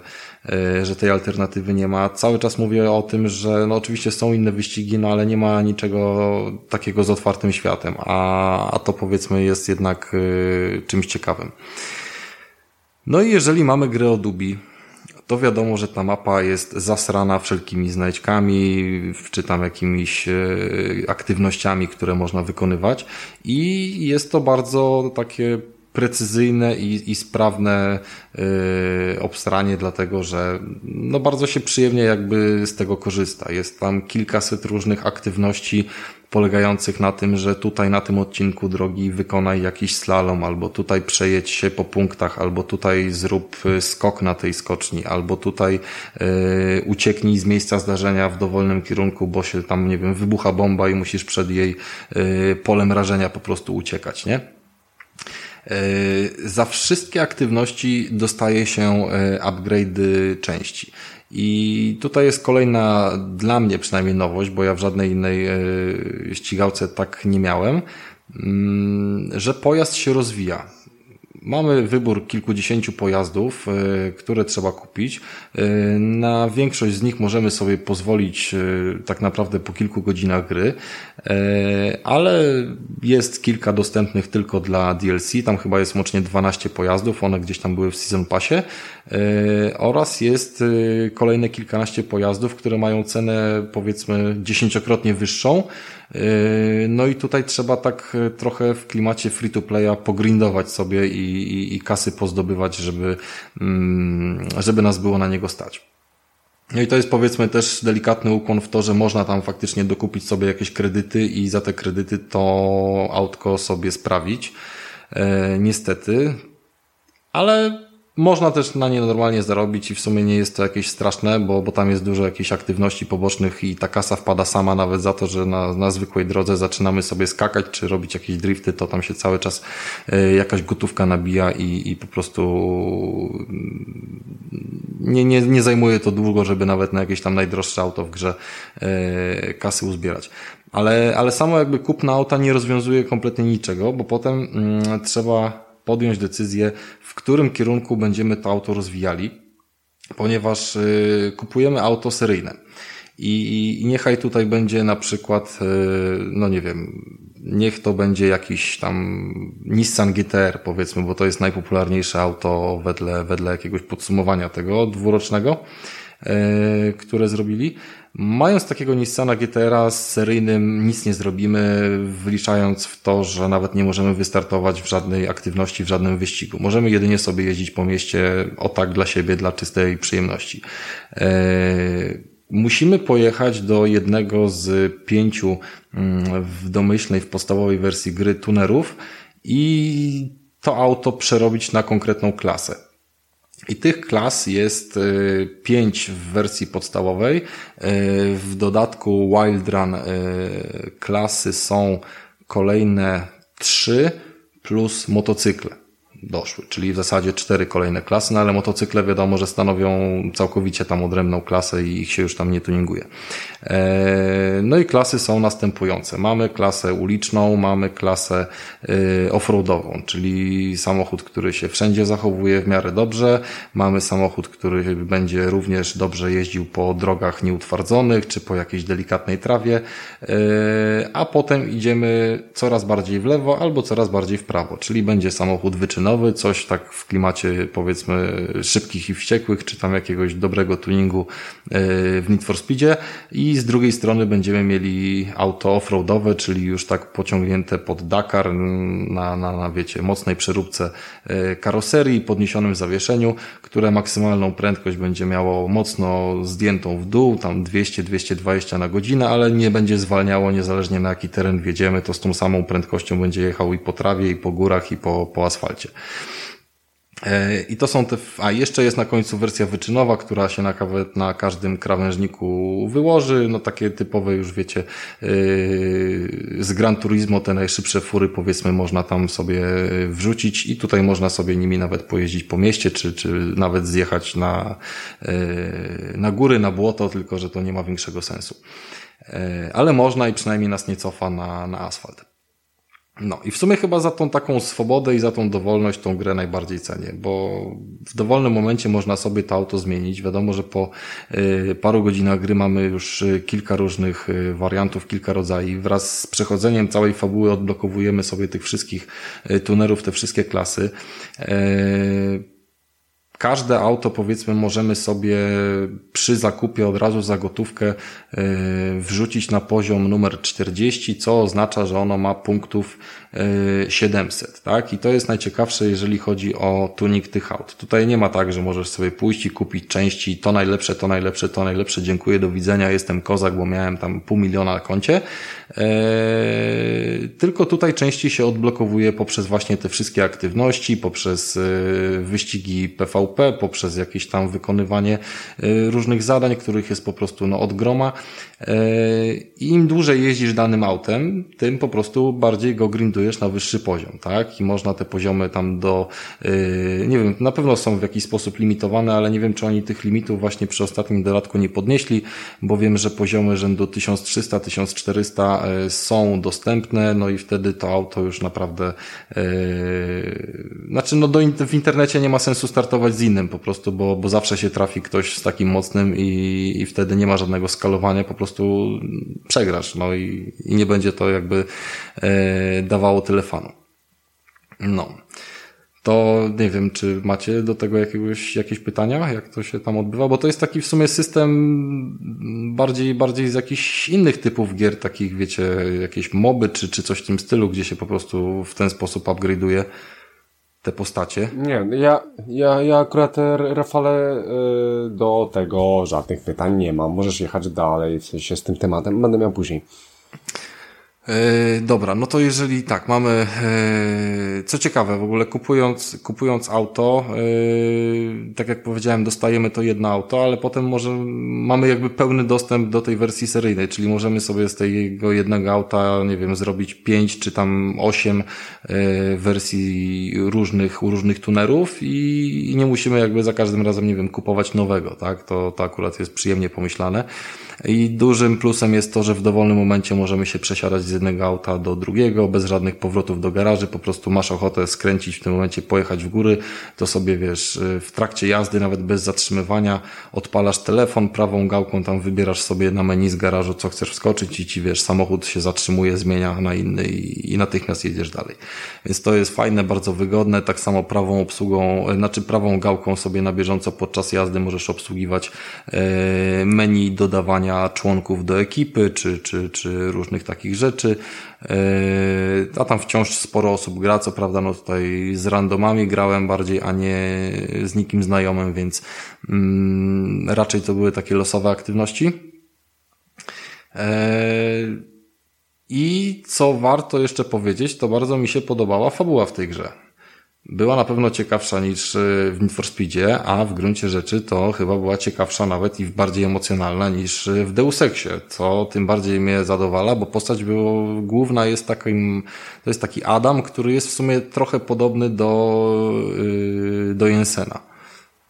e, że tej alternatywy nie ma. Cały czas mówię o tym, że no oczywiście są inne wyścigi, no ale nie ma niczego takiego z otwartym światem, a, a to powiedzmy jest jednak y, czymś ciekawym. No i jeżeli mamy grę o Dubi, to wiadomo, że ta mapa jest zasrana wszelkimi znajdźkami, czy tam jakimiś e, aktywnościami, które można wykonywać. I jest to bardzo takie precyzyjne i, i sprawne yy, obstranie, dlatego że no bardzo się przyjemnie jakby z tego korzysta. Jest tam kilkaset różnych aktywności polegających na tym, że tutaj na tym odcinku drogi wykonaj jakiś slalom, albo tutaj przejedź się po punktach, albo tutaj zrób y, skok na tej skoczni, albo tutaj yy, ucieknij z miejsca zdarzenia w dowolnym kierunku, bo się tam, nie wiem, wybucha bomba i musisz przed jej yy, polem rażenia po prostu uciekać, nie? Za wszystkie aktywności dostaje się upgrade'y części. I tutaj jest kolejna dla mnie przynajmniej nowość, bo ja w żadnej innej e, ścigałce tak nie miałem, mm, że pojazd się rozwija. Mamy wybór kilkudziesięciu pojazdów, e, które trzeba kupić. E, na większość z nich możemy sobie pozwolić e, tak naprawdę po kilku godzinach gry, ale jest kilka dostępnych tylko dla DLC. Tam chyba jest łącznie 12 pojazdów, one gdzieś tam były w Season Passie oraz jest kolejne kilkanaście pojazdów, które mają cenę powiedzmy dziesięciokrotnie wyższą no i tutaj trzeba tak trochę w klimacie free to playa pogrindować sobie i i, i kasy pozdobywać, żeby, mm, żeby nas było na niego stać. No i to jest powiedzmy też delikatny ukłon w to, że można tam faktycznie dokupić sobie jakieś kredyty i za te kredyty to autko sobie sprawić. E, niestety. Ale można też na nie normalnie zarobić i w sumie nie jest to jakieś straszne, bo, bo tam jest dużo jakichś aktywności pobocznych i ta kasa wpada sama nawet za to, że na, na zwykłej drodze zaczynamy sobie skakać czy robić jakieś drifty, to tam się cały czas y, jakaś gotówka nabija i, i po prostu mm, nie, nie, nie zajmuje to długo, żeby nawet na jakieś tam najdroższe auto w grze y, kasy uzbierać. Ale, ale samo jakby kupno auta nie rozwiązuje kompletnie niczego, bo potem mm, trzeba podjąć decyzję, w którym kierunku będziemy to auto rozwijali, ponieważ y, kupujemy auto seryjne. I, niechaj tutaj będzie na przykład, y, no nie wiem, niech to będzie jakiś tam Nissan GTR powiedzmy, bo to jest najpopularniejsze auto wedle, wedle jakiegoś podsumowania tego dwurocznego, y, które zrobili. Mając takiego Nissana GTR-a z seryjnym nic nie zrobimy, wliczając w to, że nawet nie możemy wystartować w żadnej aktywności, w żadnym wyścigu. Możemy jedynie sobie jeździć po mieście o tak dla siebie, dla czystej przyjemności. Eee, musimy pojechać do jednego z pięciu mm, w domyślnej, w podstawowej wersji gry tunerów i to auto przerobić na konkretną klasę. I tych klas jest y, pięć w wersji podstawowej. Y, w dodatku Wild Run y, klasy są kolejne trzy plus motocykle doszły, czyli w zasadzie cztery kolejne klasy, no ale motocykle wiadomo, że stanowią całkowicie tam odrębną klasę i ich się już tam nie tuninguje. E, no i klasy są następujące. Mamy klasę uliczną, mamy klasę e, offroadową, czyli samochód, który się wszędzie zachowuje w miarę dobrze, mamy samochód, który będzie również dobrze jeździł po drogach nieutwardzonych, czy po jakiejś delikatnej trawie, e, a potem idziemy coraz bardziej w lewo albo coraz bardziej w prawo, czyli będzie samochód wyczynowy, nowy, coś tak w klimacie powiedzmy szybkich i wściekłych, czy tam jakiegoś dobrego tuningu e, w Need for Speedzie i z drugiej strony będziemy mieli auto offroadowe, czyli już tak pociągnięte pod Dakar na, na, na wiecie, mocnej przeróbce e, karoserii, podniesionym zawieszeniu, które maksymalną prędkość będzie miało mocno zdjętą w dół, tam 200-220 na godzinę, ale nie będzie zwalniało niezależnie na jaki teren wjedziemy, to z tą samą prędkością będzie jechał i po trawie, i po górach, i po, po asfalcie. E, I to są te, a jeszcze jest na końcu wersja wyczynowa, która się na, na każdym krawężniku wyłoży, no takie typowe już wiecie, yy, z Gran Turismo te najszybsze fury powiedzmy można tam sobie wrzucić i tutaj można sobie nimi nawet pojeździć po mieście, czy, czy nawet zjechać na, yy, na góry, na błoto, tylko że to nie ma większego sensu. Ale można i przynajmniej nas nie cofa na, na asfalt. No i w sumie chyba za tą taką swobodę i za tą dowolność tą grę najbardziej cenię, bo w dowolnym momencie można sobie to auto zmienić. Wiadomo, że po y, paru godzinach gry mamy już y, kilka różnych y, wariantów, kilka rodzajów. Wraz z przechodzeniem całej fabuły odblokowujemy sobie tych wszystkich tunerów, te wszystkie klasy każde auto powiedzmy możemy sobie przy zakupie od razu za gotówkę yy, wrzucić na poziom numer 40, co oznacza, że ono ma punktów 700, tak? I to jest najciekawsze, jeżeli chodzi o tuning tych aut. Tutaj nie ma tak, że możesz sobie pójść i kupić części to najlepsze, to najlepsze, to najlepsze, dziękuję, do widzenia, jestem kozak, bo miałem tam pół miliona na koncie. Eee, tylko tutaj części się odblokowuje poprzez właśnie te wszystkie aktywności, poprzez e, wyścigi PvP, poprzez jakieś tam wykonywanie e, różnych zadań, których jest po prostu no, od groma. Eee, Im dłużej jeździsz danym autem, tym po prostu bardziej go grindujesz na wyższy poziom, tak? I można te poziomy tam do, yy, nie wiem, na pewno są w jakiś sposób limitowane, ale nie wiem, czy oni tych limitów właśnie przy ostatnim dodatku nie podnieśli, bo wiem, że poziomy rzędu 1300-1400 yy, są dostępne, no i wtedy to auto już naprawdę, yy, znaczy no do, w internecie nie ma sensu startować z innym po prostu, bo, bo zawsze się trafi ktoś z takim mocnym i, i wtedy nie ma żadnego skalowania, po prostu przegrasz, no i, i nie będzie to jakby e, dawało brakowało telefonu. No. To nie wiem, czy macie do tego jakiegoś, jakieś pytania, jak to się tam odbywa, bo to jest taki w sumie system bardziej, bardziej z jakichś innych typów gier, takich wiecie, jakieś moby czy, czy coś w tym stylu, gdzie się po prostu w ten sposób upgrade'uje te postacie. Nie, ja, ja, ja akurat, Rafale, do tego żadnych pytań nie mam. Możesz jechać dalej, w sensie z tym tematem. Będę miał później. E, dobra, no to jeżeli tak, mamy, e, co ciekawe, w ogóle kupując, kupując auto, e, tak jak powiedziałem, dostajemy to jedno auto, ale potem może mamy jakby pełny dostęp do tej wersji seryjnej, czyli możemy sobie z tego jednego auta, nie wiem, zrobić pięć czy tam osiem wersji różnych, różnych tunerów i, i nie musimy jakby za każdym razem, nie wiem, kupować nowego, tak? To, to akurat jest przyjemnie pomyślane. I dużym plusem jest to, że w dowolnym momencie możemy się przesiadać z jednego auta do drugiego, bez żadnych powrotów do garaży, po prostu masz ochotę skręcić w tym momencie, pojechać w góry, to sobie wiesz, w trakcie jazdy, nawet bez zatrzymywania, odpalasz telefon, prawą gałką tam wybierasz sobie na menu z garażu, co chcesz wskoczyć i ci wiesz, samochód się zatrzymuje, zmienia na inny i, i natychmiast jedziesz dalej. Więc to jest fajne, bardzo wygodne, tak samo prawą obsługą, znaczy prawą gałką sobie na bieżąco podczas jazdy możesz obsługiwać e, menu dodawania członków do ekipy, czy, czy, czy różnych takich rzeczy. E, a tam wciąż sporo osób gra, co prawda no tutaj z randomami grałem bardziej, a nie z nikim znajomym, więc mm, raczej to były takie losowe aktywności. E, I co warto jeszcze powiedzieć, to bardzo mi się podobała fabuła w tej grze była na pewno ciekawsza niż e, w Need for Speedzie, a w gruncie rzeczy to chyba była ciekawsza nawet i bardziej emocjonalna niż e, w Deus Exie, co tym bardziej mnie zadowala, bo postać było, główna jest takim, to jest taki Adam, który jest w sumie trochę podobny do, e, do Jensena.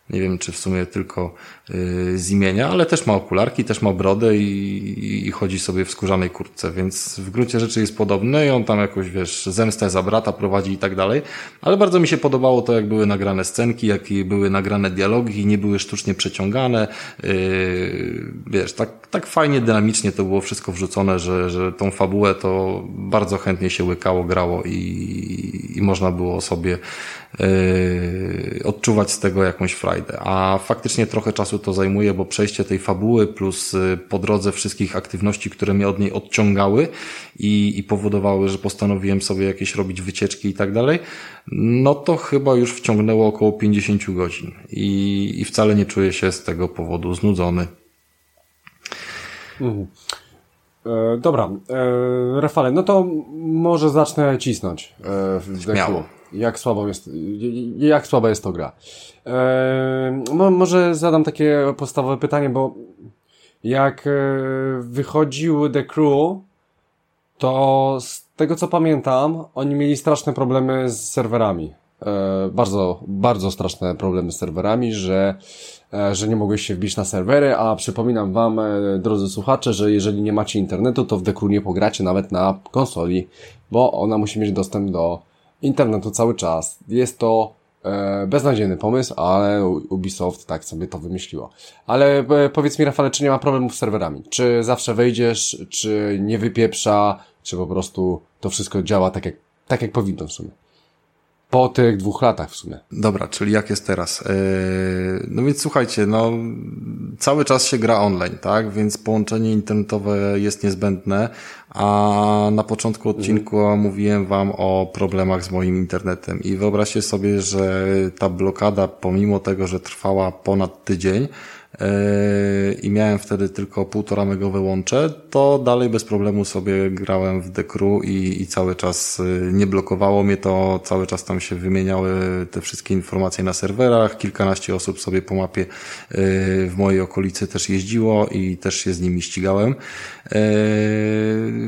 Nie wiem, czy w sumie tylko y, z imienia, ale też ma okularki, też ma brodę i, i chodzi sobie w skórzanej kurtce, więc w gruncie rzeczy jest podobny i on tam jakoś, wiesz, zemstę za brata prowadzi i tak dalej. Ale bardzo mi się podobało to, jak były nagrane scenki, jak były nagrane dialogi nie były sztucznie przeciągane. Yy, wiesz, tak, tak fajnie, dynamicznie to było wszystko wrzucone, że, że tą fabułę to bardzo chętnie się łykało, grało i, i można było sobie yy, odczuwać z tego jakąś frajdę. A faktycznie trochę czasu to zajmuje, bo przejście tej fabuły plus yy, po drodze wszystkich aktywności, które mnie od niej odciągały i, i powodowały, że postanowiłem sobie jakieś robić wycieczki i tak dalej, no to chyba już wciągnęło około 50 godzin i, i wcale nie czuję się z tego powodu znudzony. Mhm. E, dobra, e, Rafale, no to może zacznę cisnąć e, w Śmiało jak słabo jest, jak słaba jest to gra. Eee, może zadam takie podstawowe pytanie, bo jak e, wychodził The Crew, to z tego co pamiętam, oni mieli straszne problemy z serwerami. E, bardzo, bardzo straszne problemy z serwerami, że, e, że nie mogłeś się wbić na serwery, a przypominam wam, e, drodzy słuchacze, że jeżeli nie macie internetu, to w The Crew nie pogracie nawet na konsoli, bo ona musi mieć dostęp do internetu cały czas. Jest to e, beznadziejny pomysł, ale Ubisoft tak sobie to wymyśliło. Ale e, powiedz mi, Rafale, czy nie ma problemów z serwerami? Czy zawsze wejdziesz, czy nie wypieprza, czy po prostu to wszystko działa tak jak, tak jak powinno w sumie? Po tych dwóch latach w sumie. Dobra, czyli jak jest teraz? Yy, no więc słuchajcie, no cały czas się gra online, tak? Więc połączenie internetowe jest niezbędne, a na początku odcinku mhm. mówiłem wam o problemach z moim internetem i wyobraźcie sobie, że ta blokada, pomimo tego, że trwała ponad tydzień, i miałem wtedy tylko półtora megowe łącze, to dalej bez problemu sobie grałem w Decru i, i cały czas yy, nie blokowało mnie to, cały czas tam się wymieniały te wszystkie informacje na serwerach, kilkanaście osób sobie po mapie yy, w mojej okolicy też jeździło i też się z nimi ścigałem.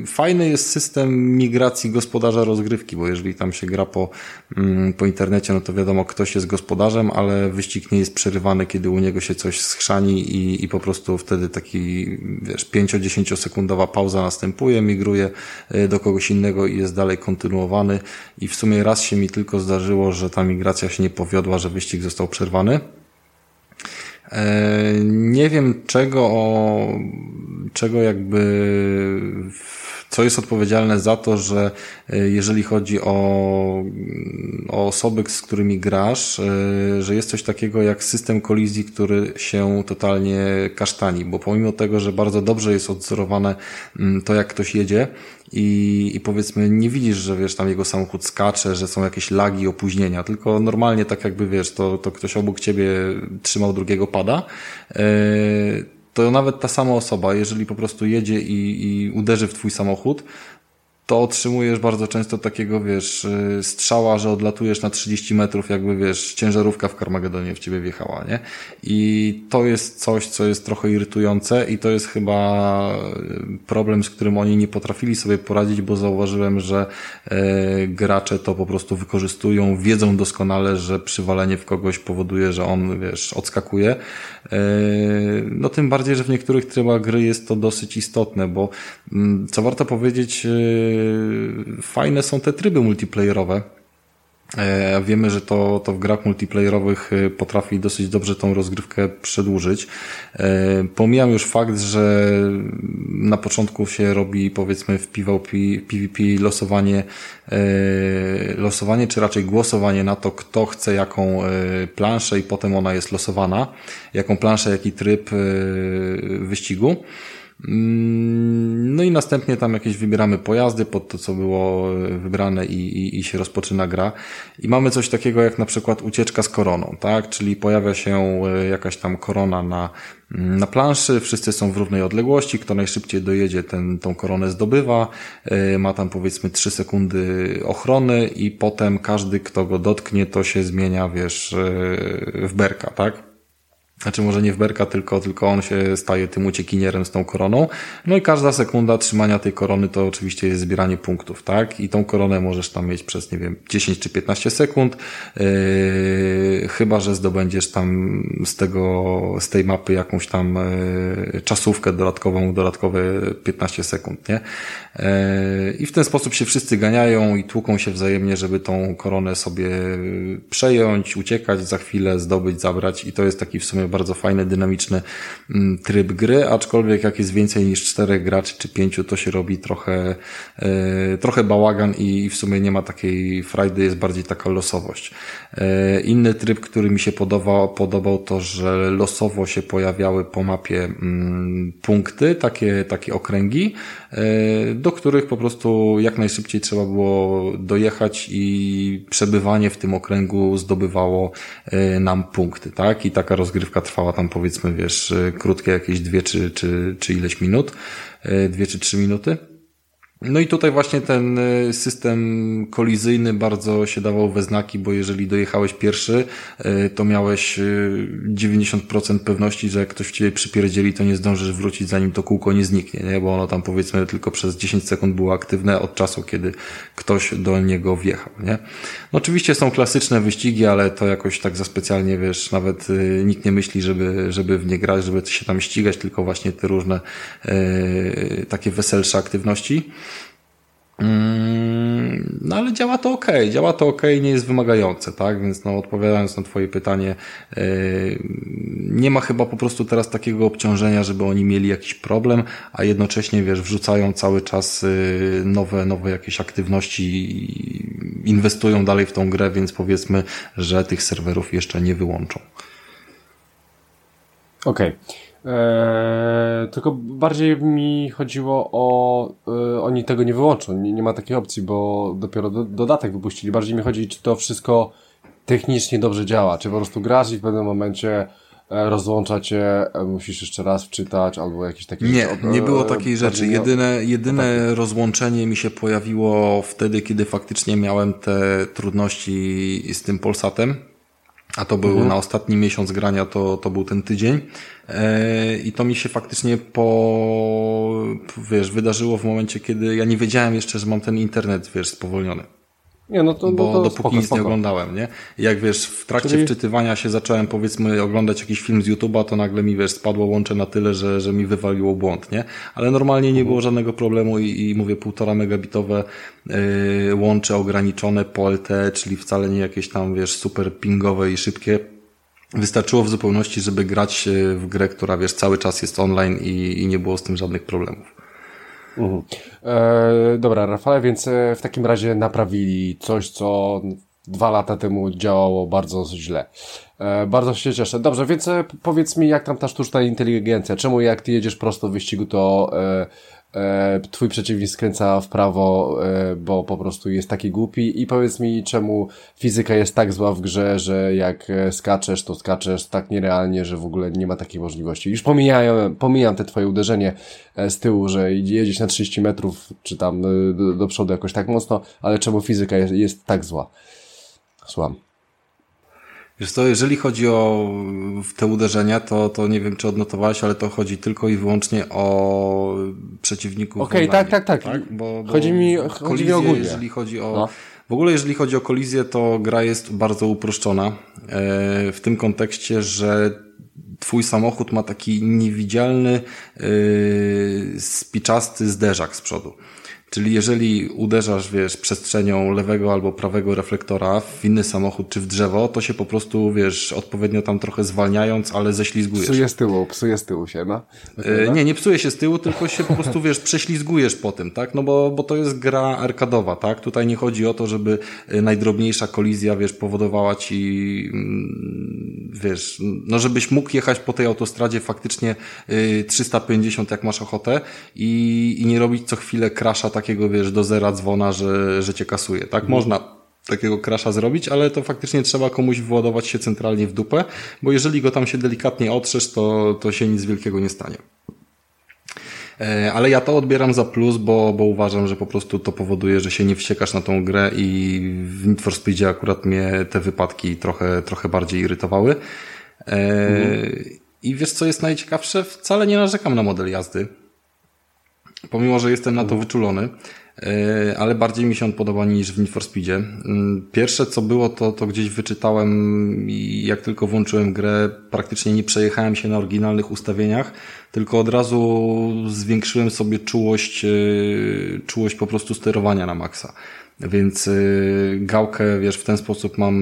Fajny jest system migracji gospodarza rozgrywki, bo jeżeli tam się gra po, mm, po internecie, no to wiadomo, ktoś jest gospodarzem, ale wyścig nie jest przerywany, kiedy u niego się coś schrzani i, i po prostu wtedy taki, wiesz, 5-10 sekundowa pauza następuje, migruje e, do kogoś innego i jest dalej kontynuowany i w sumie raz się mi tylko zdarzyło, że ta migracja się nie powiodła, że wyścig został przerwany. Nie wiem czego, czego jakby co jest odpowiedzialne za to, że jeżeli chodzi o, o osoby, z którymi grasz, że jest coś takiego jak system kolizji, który się totalnie kasztani, bo pomimo tego, że bardzo dobrze jest odzorowane mm, to, jak ktoś jedzie, i, i powiedzmy nie widzisz, że wiesz, tam jego samochód skacze, że są jakieś lagi, opóźnienia, tylko normalnie tak jakby wiesz, to, to ktoś obok ciebie trzymał drugiego pada, yy, to nawet ta sama osoba, jeżeli po prostu jedzie i, i uderzy w twój samochód, to otrzymujesz bardzo często takiego, wiesz, y, strzała, że odlatujesz na 30 metrów, jakby, wiesz, ciężarówka w Karmagedonie w ciebie wjechała, nie? I to jest coś, co jest trochę irytujące i to jest chyba y, problem, z którym oni nie potrafili sobie poradzić, bo zauważyłem, że e, gracze to po prostu wykorzystują, wiedzą doskonale, że przywalenie w kogoś powoduje, że on, wiesz, odskakuje. E, no tym bardziej, że w niektórych trybach gry jest to dosyć istotne, bo mm, co warto powiedzieć, fajne są te tryby multiplayerowe. E, wiemy, że to, to w grach multiplayerowych e, potrafi dosyć dobrze tą rozgrywkę przedłużyć. E, pomijam już fakt, że na początku się robi powiedzmy w PvP, PvP losowanie, losowanie czy raczej głosowanie na to, kto chce jaką planszę i potem ona jest losowana, jaką planszę, jaki tryb wyścigu. Mm, no i następnie tam jakieś wybieramy pojazdy pod to, co było wybrane i, i, i się rozpoczyna gra. I mamy coś takiego jak na przykład ucieczka z koroną, tak? Czyli pojawia się e, jakaś tam korona na, na planszy, wszyscy są w równej odległości, kto najszybciej dojedzie, ten tą koronę zdobywa, e, ma tam powiedzmy 3 sekundy ochrony i potem każdy, kto go dotknie, to się zmienia, wiesz, e, w berka, tak? Znaczy może nie w berka, tylko, tylko on się staje tym uciekinierem z tą koroną. No i każda sekunda trzymania tej korony to oczywiście jest zbieranie punktów, tak? I tą koronę możesz tam mieć przez, nie wiem, 10 czy 15 sekund, yy, chyba, że zdobędziesz tam z tego, z tej mapy jakąś tam yy, czasówkę dodatkową, dodatkowe 15 sekund, nie? Yy, I w ten sposób się wszyscy ganiają i tłuką się wzajemnie, żeby tą koronę sobie przejąć, uciekać za chwilę, zdobyć, zabrać i to jest taki w sumie bardzo fajny, dynamiczny mm, tryb gry, aczkolwiek jak jest więcej niż czterech graczy czy pięciu, to się robi trochę, e, trochę bałagan i w sumie nie ma takiej frajdy, jest bardziej taka losowość. E, inny tryb, który mi się podobał, podobał to, że losowo się pojawiały po mapie mm, punkty, takie, takie okręgi, do których po prostu jak najszybciej trzeba było dojechać i przebywanie w tym okręgu zdobywało nam punkty, tak? I taka rozgrywka trwała tam powiedzmy, wiesz, e, krótkie jakieś dwie czy, czy, czy ileś minut, e, dwie czy trzy minuty. No i tutaj właśnie ten e, system kolizyjny bardzo się dawał we znaki, bo jeżeli dojechałeś pierwszy, e, to miałeś 90% e, pewności, że jak ktoś w ciebie przypierdzieli, to nie zdążysz wrócić zanim to kółko nie zniknie, nie? bo ono tam powiedzmy tylko przez 10 sekund było aktywne od czasu, kiedy ktoś do niego wjechał. Nie? No oczywiście są klasyczne wyścigi, ale to jakoś tak za specjalnie, wiesz, nawet nikt nie myśli, żeby, żeby w nie grać, żeby się tam ścigać, tylko właśnie te różne e, takie weselsze aktywności. Mm, no ale działa to ok, działa to ok, nie jest wymagające, tak? Więc no odpowiadając na Twoje pytanie, yy, nie ma chyba po prostu teraz takiego obciążenia, żeby oni mieli jakiś problem, a jednocześnie wiesz, wrzucają cały czas yy, nowe, nowe jakieś aktywności inwestują dalej w tą grę, więc powiedzmy, że tych serwerów jeszcze nie wyłączą. Okej. Okay. Eee, tylko bardziej mi chodziło o. E, oni tego nie wyłączą, nie, nie ma takiej opcji, bo dopiero do, dodatek wypuścili. Bardziej mi chodzi, czy to wszystko technicznie dobrze działa, czy po prostu grasz i w pewnym momencie e, rozłącza cię, e, musisz jeszcze raz wczytać, albo jakieś takie Nie, rzeczy. nie było takiej rzeczy. Jedyne, jedyne tak. rozłączenie mi się pojawiło wtedy, kiedy faktycznie miałem te trudności z tym Polsatem a to był mhm. na ostatni miesiąc grania, to, to był ten tydzień. E, I to mi się faktycznie po, wiesz, wydarzyło w momencie, kiedy ja nie wiedziałem jeszcze, że mam ten internet, wiesz, spowolniony. Nie, no to, bo no to dopóki spoko, nic spoko. nie oglądałem, nie? Jak wiesz, w trakcie Czyli... wczytywania się zacząłem powiedzmy oglądać jakiś film z YouTube'a, to nagle mi wiesz, spadło łącze na tyle, że, że mi wywaliło błąd, nie? Ale normalnie nie było żadnego problemu i, i mówię półtora megabitowe yy, łącze ograniczone po LTE, czyli wcale nie jakieś tam wiesz, super pingowe i szybkie. Wystarczyło w zupełności, żeby grać w grę, która wiesz, cały czas jest online i, i nie było z tym żadnych problemów. Mhm. E, dobra, Rafale, więc e, w takim razie naprawili coś, co dwa lata temu działało bardzo źle. E, bardzo się cieszę. Dobrze, więc e, powiedz mi, jak tam ta sztuczna inteligencja? Czemu jak ty jedziesz prosto w wyścigu, to e, twój przeciwnik skręca w prawo, e, bo po prostu jest taki głupi? I powiedz mi, czemu fizyka jest tak zła w grze, że jak e, skaczesz, to skaczesz tak nierealnie, że w ogóle nie ma takiej możliwości. Już pomijam, pomijam te twoje uderzenie e, z tyłu, że jedziesz na 30 metrów, czy tam e, do, do przodu jakoś tak mocno, ale czemu fizyka jest, jest tak zła? Słucham. Wiesz co, jeżeli chodzi o te uderzenia, to, to nie wiem, czy odnotowałeś, ale to chodzi tylko i wyłącznie o przeciwników. Okej, okay, tak, tak, tak, tak. Bo, bo chodzi mi, chodzi kolizję, mi ogólnie. Jeżeli chodzi o, no. W ogóle, jeżeli chodzi o kolizję, to gra jest bardzo uproszczona. E, w tym kontekście, że twój samochód ma taki niewidzialny, yy, spiczasty zderzak z przodu. Czyli jeżeli uderzasz, wiesz, przestrzenią lewego albo prawego reflektora w inny samochód czy w drzewo, to się po prostu, wiesz, odpowiednio tam trochę zwalniając, ale ześlizgujesz. Psuje z tyłu, psuje z tyłu się, no? E, nie, nie psuje się z tyłu, tylko się po prostu, wiesz, prześlizgujesz po tym, tak? No bo, bo to jest gra arkadowa, tak? Tutaj nie chodzi o to, żeby e, najdrobniejsza kolizja, wiesz, powodowała ci, mm, wiesz, no żebyś mógł jechać po tej autostradzie faktycznie 350 e, jak masz ochotę i, i nie robić co chwilę krasza takiego, wiesz, do zera dzwona, że, że cię kasuje, tak? Mhm. Można takiego krasza zrobić, ale to faktycznie trzeba komuś władować się centralnie w dupę, bo jeżeli go tam się delikatnie otrzesz, to, to się nic wielkiego nie stanie. E, ale ja to odbieram za plus, bo, bo uważam, że po prostu to powoduje, że się nie wściekasz na tą grę i w Need for Speedzie akurat mnie te wypadki trochę, trochę bardziej irytowały. Mhm. I wiesz co jest najciekawsze? Wcale nie narzekam na model jazdy pomimo, że jestem na to wyczulony, e, ale bardziej mi się on podoba niż w Need for Speedzie. Mm, pierwsze co było, to, to gdzieś wyczytałem i jak tylko włączyłem grę, praktycznie nie przejechałem się na oryginalnych ustawieniach, tylko od razu zwiększyłem sobie czułość, e, czułość po prostu sterowania na maksa. Więc e, gałkę, wiesz, w ten sposób mam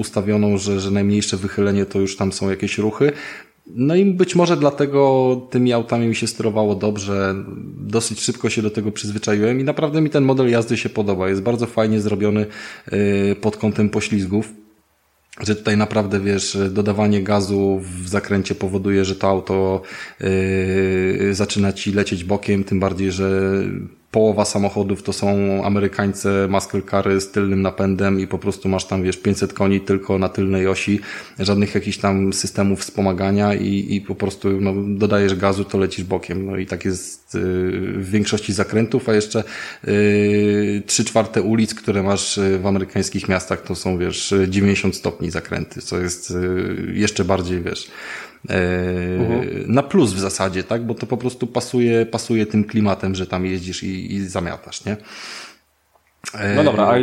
ustawioną, że, że najmniejsze wychylenie to już tam są jakieś ruchy. No i być może dlatego tymi autami mi się sterowało dobrze, dosyć szybko się do tego przyzwyczaiłem i naprawdę mi ten model jazdy się podoba. Jest bardzo fajnie zrobiony y, pod kątem poślizgów że tutaj naprawdę, wiesz, dodawanie gazu w zakręcie powoduje, że to auto yy, zaczyna ci lecieć bokiem, tym bardziej, że połowa samochodów to są amerykańce muscle cary z tylnym napędem i po prostu masz tam, wiesz, 500 koni tylko na tylnej osi, żadnych jakichś tam systemów wspomagania i, i po prostu no, dodajesz gazu, to lecisz bokiem. No i tak jest yy, w większości zakrętów, a jeszcze yy, 3 czwarte ulic, które masz w amerykańskich miastach, to są, wiesz, 90 stopni zakręty, co jest jeszcze bardziej, wiesz, uh-huh. na plus w zasadzie, tak? Bo to po prostu pasuje, pasuje tym klimatem, że tam jeździsz i, i zamiatasz, nie? No dobra, a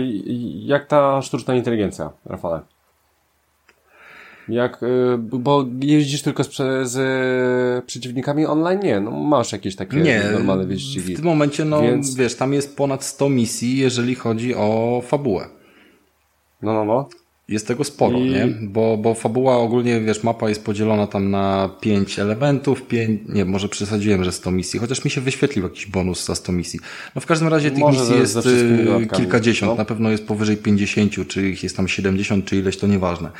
jak ta sztuczna inteligencja, Rafale? Jak, y, bo jeździsz tylko z, z przeciwnikami online? Nie, no masz jakieś takie nie, normalne wyścigi. W tym momencie, no Więc... wiesz, tam jest ponad 100 misji, jeżeli chodzi o fabułę. No, no, no. Jest tego sporo, I... nie? Bo, bo fabuła ogólnie, wiesz, mapa jest podzielona tam na pięć elementów, pięć, nie, może przesadziłem, że 100 misji, chociaż mi się wyświetlił jakiś bonus za 100 misji. No w każdym razie tych może misji jest y, kilkadziesiąt, no. na pewno jest powyżej 50, czy ich jest tam 70, czy ileś, to nieważne.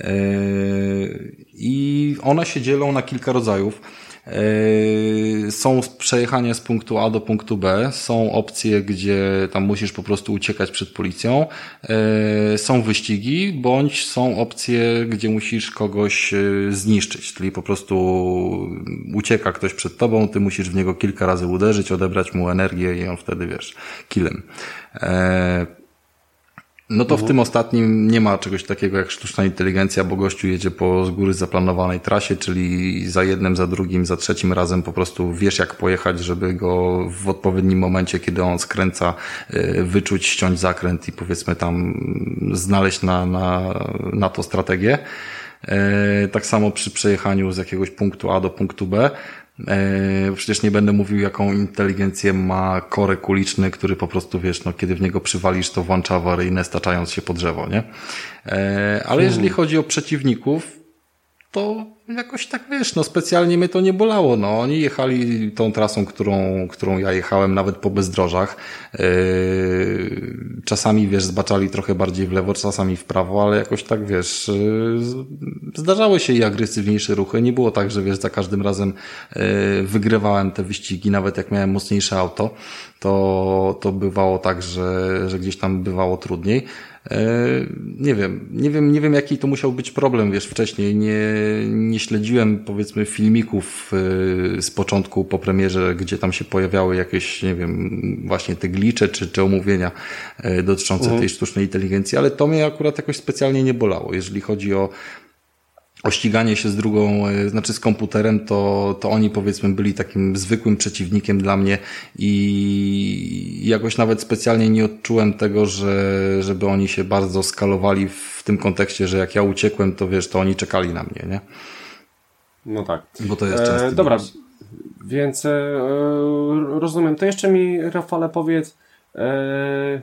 Yy, I one się dzielą na kilka rodzajów. Yy, są przejechania z punktu A do punktu B, są opcje, gdzie tam musisz po prostu uciekać przed policją, yy, są wyścigi, bądź są opcje, gdzie musisz kogoś yy, zniszczyć, czyli po prostu ucieka ktoś przed tobą, ty musisz w niego kilka razy uderzyć, odebrać mu energię i on wtedy, wiesz, killem. No to w mhm. tym ostatnim nie ma czegoś takiego jak sztuczna inteligencja, bo gościu jedzie po z góry zaplanowanej trasie, czyli za jednym, za drugim, za trzecim razem po prostu wiesz jak pojechać, żeby go w odpowiednim momencie, kiedy on skręca, y, wyczuć, ściąć zakręt i powiedzmy tam znaleźć na, na, na to strategię. Y, tak samo przy przejechaniu z jakiegoś punktu A do punktu B E, przecież nie będę mówił, jaką inteligencję ma korek uliczny, który po prostu, wiesz, no, kiedy w niego przywalisz, to włącza awaryjne, staczając się po drzewo, nie? E, ale jeżeli chodzi o przeciwników, to jakoś tak wiesz, no specjalnie mnie to nie bolało. No oni jechali tą trasą, którą, którą ja jechałem nawet po bezdrożach. Yy, czasami wiesz, zbaczali trochę bardziej w lewo, czasami w prawo, ale jakoś tak wiesz, yy, zdarzały się i agresywniejsze ruchy. Nie było tak, że wiesz, za każdym razem yy, wygrywałem te wyścigi, nawet jak miałem mocniejsze auto, to, to bywało tak, że, że gdzieś tam bywało trudniej. E, nie wiem, nie wiem, nie wiem jaki to musiał być problem, wiesz, wcześniej nie, nie śledziłem powiedzmy filmików e, z początku po premierze, gdzie tam się pojawiały jakieś, nie wiem, właśnie te glicze czy, czy omówienia e, dotyczące mhm. tej sztucznej inteligencji, ale to mnie akurat jakoś specjalnie nie bolało, jeżeli chodzi o o ściganie się z drugą, e, znaczy z komputerem, to, to oni powiedzmy byli takim zwykłym przeciwnikiem dla mnie i jakoś nawet specjalnie nie odczułem tego, że, żeby oni się bardzo skalowali w tym kontekście, że jak ja uciekłem, to wiesz, to oni czekali na mnie, nie? No tak. Bo to jest często. E, dobra, więc e, rozumiem. To jeszcze mi, Rafale, powiedz, e,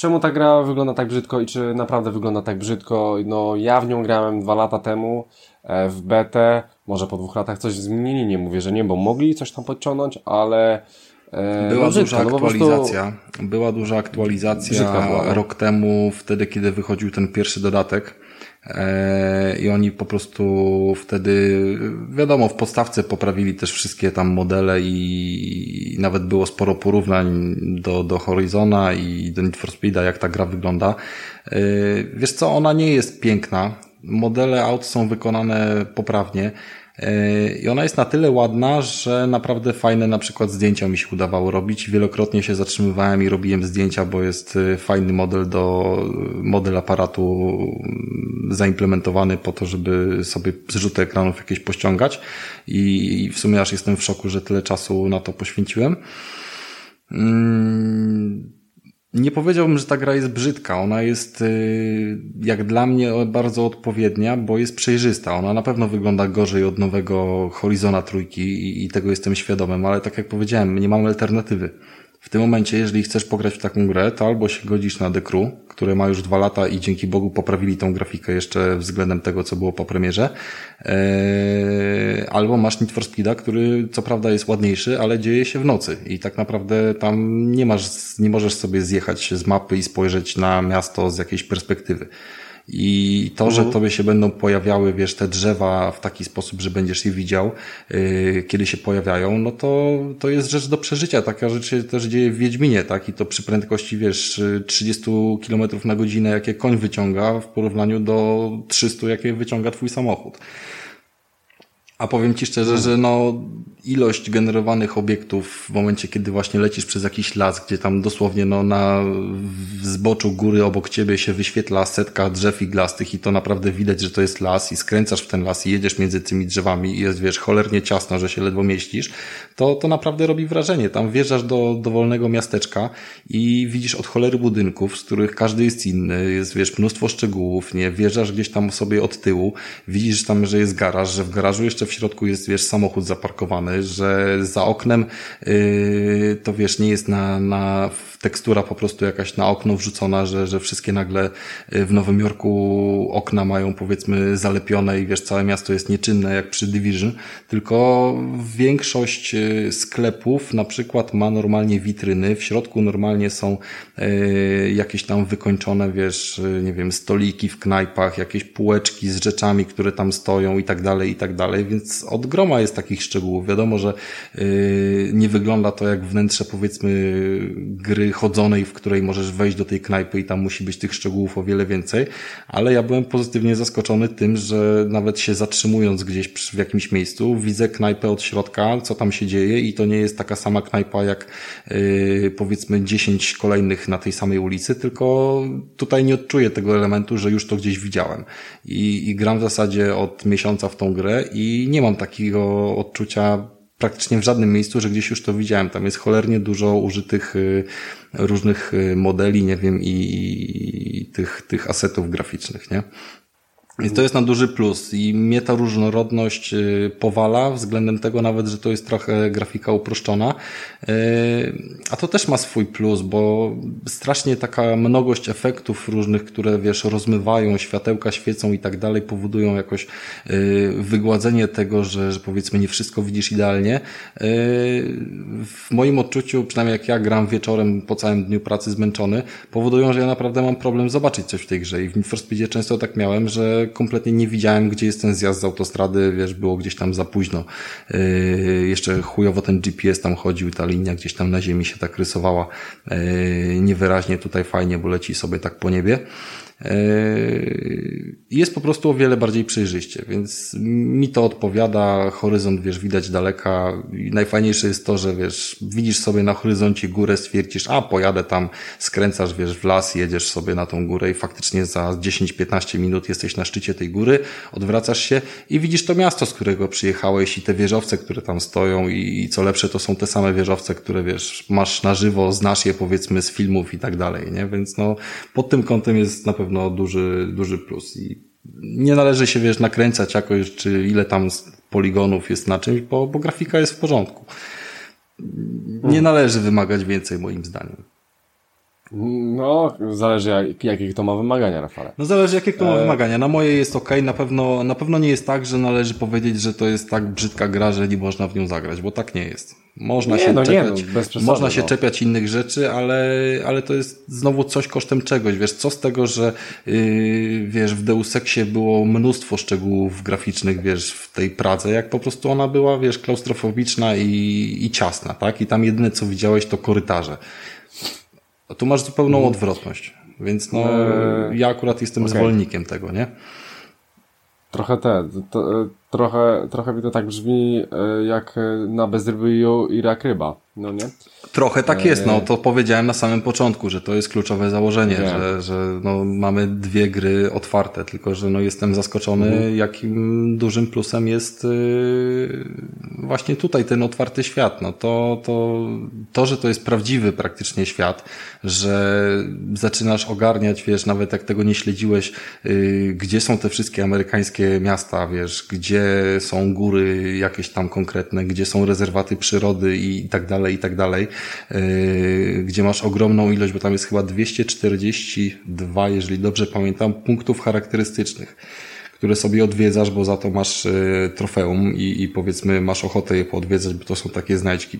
czemu ta gra wygląda tak brzydko i czy naprawdę wygląda tak brzydko. No ja w nią grałem dwa lata temu e, w betę, może po dwóch latach coś zmienili, nie mówię, że nie, bo mogli coś tam podciągnąć, ale e, była no duża no aktualizacja. Była duża aktualizacja rok temu, wtedy kiedy wychodził ten pierwszy dodatek. E, I oni po prostu wtedy, wiadomo, w podstawce poprawili też wszystkie tam modele i nawet było sporo porównań do, do Horizona i do Need for Speeda, jak ta gra wygląda. E, wiesz co, ona nie jest piękna. Modele aut są wykonane poprawnie. I ona jest na tyle ładna, że naprawdę fajne na przykład zdjęcia mi się udawało robić. Wielokrotnie się zatrzymywałem i robiłem zdjęcia, bo jest y, fajny model do, model aparatu mm, zaimplementowany po to, żeby sobie zrzuty ekranów jakieś pościągać. I w sumie aż jestem w szoku, że tyle czasu na to poświęciłem. Mm, nie powiedziałbym, że ta gra jest brzydka. Ona jest, y, jak dla mnie, bardzo odpowiednia, bo jest przejrzysta. Ona na pewno wygląda gorzej od nowego Horizona trójki i tego jestem świadomym, ale tak jak powiedziałem, nie mamy alternatywy. W tym momencie, jeżeli chcesz pograć w taką grę, to albo się godzisz na The Crew, które ma już dwa lata i dzięki Bogu poprawili tą grafikę jeszcze względem tego, co było po premierze, eee, albo masz Need for Speeda, który co prawda jest ładniejszy, ale dzieje się w nocy i tak naprawdę tam nie masz, nie możesz sobie zjechać z mapy i spojrzeć na miasto z jakiejś perspektywy. I to, że mhm. tobie się będą pojawiały, wiesz, te drzewa w taki sposób, że będziesz je widział, yy, kiedy się pojawiają, no to, to jest rzecz do przeżycia. Taka rzecz się też dzieje w Wiedźminie, tak? I to przy prędkości, wiesz, 30 km na godzinę, jakie koń wyciąga w porównaniu do 300, jakie wyciąga twój samochód. A powiem Ci szczerze, że no, ilość generowanych obiektów w momencie, kiedy właśnie lecisz przez jakiś las, gdzie tam dosłownie no, na zboczu góry obok Ciebie się wyświetla setka drzew iglastych i to naprawdę widać, że to jest las i skręcasz w ten las i jedziesz między tymi drzewami i jest, wiesz, cholernie ciasno, że się ledwo mieścisz, to, to naprawdę robi wrażenie. Tam wjeżdżasz do dowolnego miasteczka i widzisz od cholery budynków, z których każdy jest inny, jest, wiesz, mnóstwo szczegółów, nie? Wjeżdżasz gdzieś tam sobie od tyłu, widzisz tam, że jest garaż, że w garażu jeszcze w środku jest, wiesz, samochód zaparkowany, że za oknem yy, to, wiesz, nie jest na, na tekstura po prostu jakaś na okno wrzucona, że, że wszystkie nagle yy, w Nowym Jorku okna mają, powiedzmy, zalepione i, wiesz, całe miasto jest nieczynne, jak przy Division, tylko większość yy, sklepów na przykład ma normalnie witryny, w środku normalnie są yy, jakieś tam wykończone, wiesz, nie wiem, stoliki w knajpach, jakieś półeczki z rzeczami, które tam stoją i tak dalej, i tak dalej, więc od groma jest takich szczegółów. Wiadomo, że yy, nie wygląda to jak wnętrze powiedzmy gry chodzonej, w której możesz wejść do tej knajpy i tam musi być tych szczegółów o wiele więcej, ale ja byłem pozytywnie zaskoczony tym, że nawet się zatrzymując gdzieś w jakimś miejscu, widzę knajpę od środka, co tam się dzieje i to nie jest taka sama knajpa jak yy, powiedzmy 10 kolejnych na tej samej ulicy, tylko tutaj nie odczuję tego elementu, że już to gdzieś widziałem. I, i gram w zasadzie od miesiąca w tą grę i nie mam takiego odczucia praktycznie w żadnym miejscu, że gdzieś już to widziałem. Tam jest cholernie dużo użytych y, różnych y, modeli, nie wiem, i, i tych, tych asetów graficznych, nie? Więc to jest na duży plus i mnie ta różnorodność y, powala względem tego nawet, że to jest trochę grafika uproszczona. Y, a to też ma swój plus, bo strasznie taka mnogość efektów różnych, które wiesz, rozmywają, światełka świecą i tak dalej, powodują jakoś y, wygładzenie tego, że, że powiedzmy nie wszystko widzisz idealnie. W moim odczuciu, przynajmniej jak ja gram wieczorem po całym dniu pracy zmęczony, powodują, że ja naprawdę mam problem zobaczyć coś w tej grze i w Need for Speedzie często tak miałem, że kompletnie nie widziałem, gdzie jest ten zjazd z autostrady, wiesz, było gdzieś tam za późno. Yy, jeszcze chujowo ten GPS tam chodził, ta linia gdzieś tam na ziemi się tak rysowała yy, niewyraźnie, tutaj fajnie, bo leci sobie tak po niebie. Yy, jest po prostu o wiele bardziej przejrzyście, więc mi to odpowiada, horyzont, wiesz, widać daleka i najfajniejsze jest to, że wiesz, widzisz sobie na horyzoncie górę, stwierdzisz, a pojadę tam, skręcasz, wiesz, w las, jedziesz sobie na tą górę i faktycznie za 10-15 minut jesteś na szczycie tej góry, odwracasz się i widzisz to miasto, z którego przyjechałeś i te wieżowce, które tam stoją i, i co lepsze, to są te same wieżowce, które wiesz, masz na żywo, znasz je powiedzmy z filmów i tak dalej, nie? Więc no, pod tym kątem jest na pewno pewno duży, duży plus i nie należy się, wiesz, nakręcać jakoś, czy ile tam poligonów jest na czymś, bo, bo grafika jest w porządku. Nie hmm. należy wymagać więcej, moim zdaniem. No, zależy jak, jakie to ma wymagania, Rafale. No zależy jakie to ma e... wymagania. Na moje jest ok, na pewno, na pewno nie jest tak, że należy powiedzieć, że to jest tak brzydka gra, że nie można w nią zagrać, bo tak nie jest. Można nie, się no czepiać, nie, no, przesady, można się no. czepiać innych rzeczy, ale, ale to jest znowu coś kosztem czegoś. Wiesz, co z tego, że yy, wiesz, w Deus Exie było mnóstwo szczegółów graficznych, wiesz, w tej Pradze, jak po prostu ona była, wiesz, klaustrofobiczna i, i ciasna, tak? I tam jedyne, co widziałeś, to korytarze. A tu masz zupełną mhm. odwrotność. Więc no, eee, ja akurat jestem okay. zwolennikiem tego, nie? Trochę te, to, trochę, trochę mi to tak brzmi e, jak na bezrybiu i rak ryba, no nie? Trochę tak jest, no to powiedziałem na samym początku, że to jest kluczowe założenie, że, że no, mamy dwie gry otwarte, tylko że no, jestem zaskoczony, mhm. jakim dużym plusem jest yy, właśnie tutaj ten otwarty świat. No, to, to, to, że to jest prawdziwy praktycznie świat, że zaczynasz ogarniać, wiesz, nawet jak tego nie śledziłeś, yy, gdzie są te wszystkie amerykańskie miasta, wiesz, gdzie są góry jakieś tam konkretne, gdzie są rezerwaty przyrody i tak dalej, i tak dalej Yy, gdzie masz ogromną ilość, bo tam jest chyba 242, jeżeli dobrze pamiętam, punktów charakterystycznych które sobie odwiedzasz, bo za to masz yy, trofeum i, i powiedzmy masz ochotę je poodwiedzać, bo to są takie znajdźki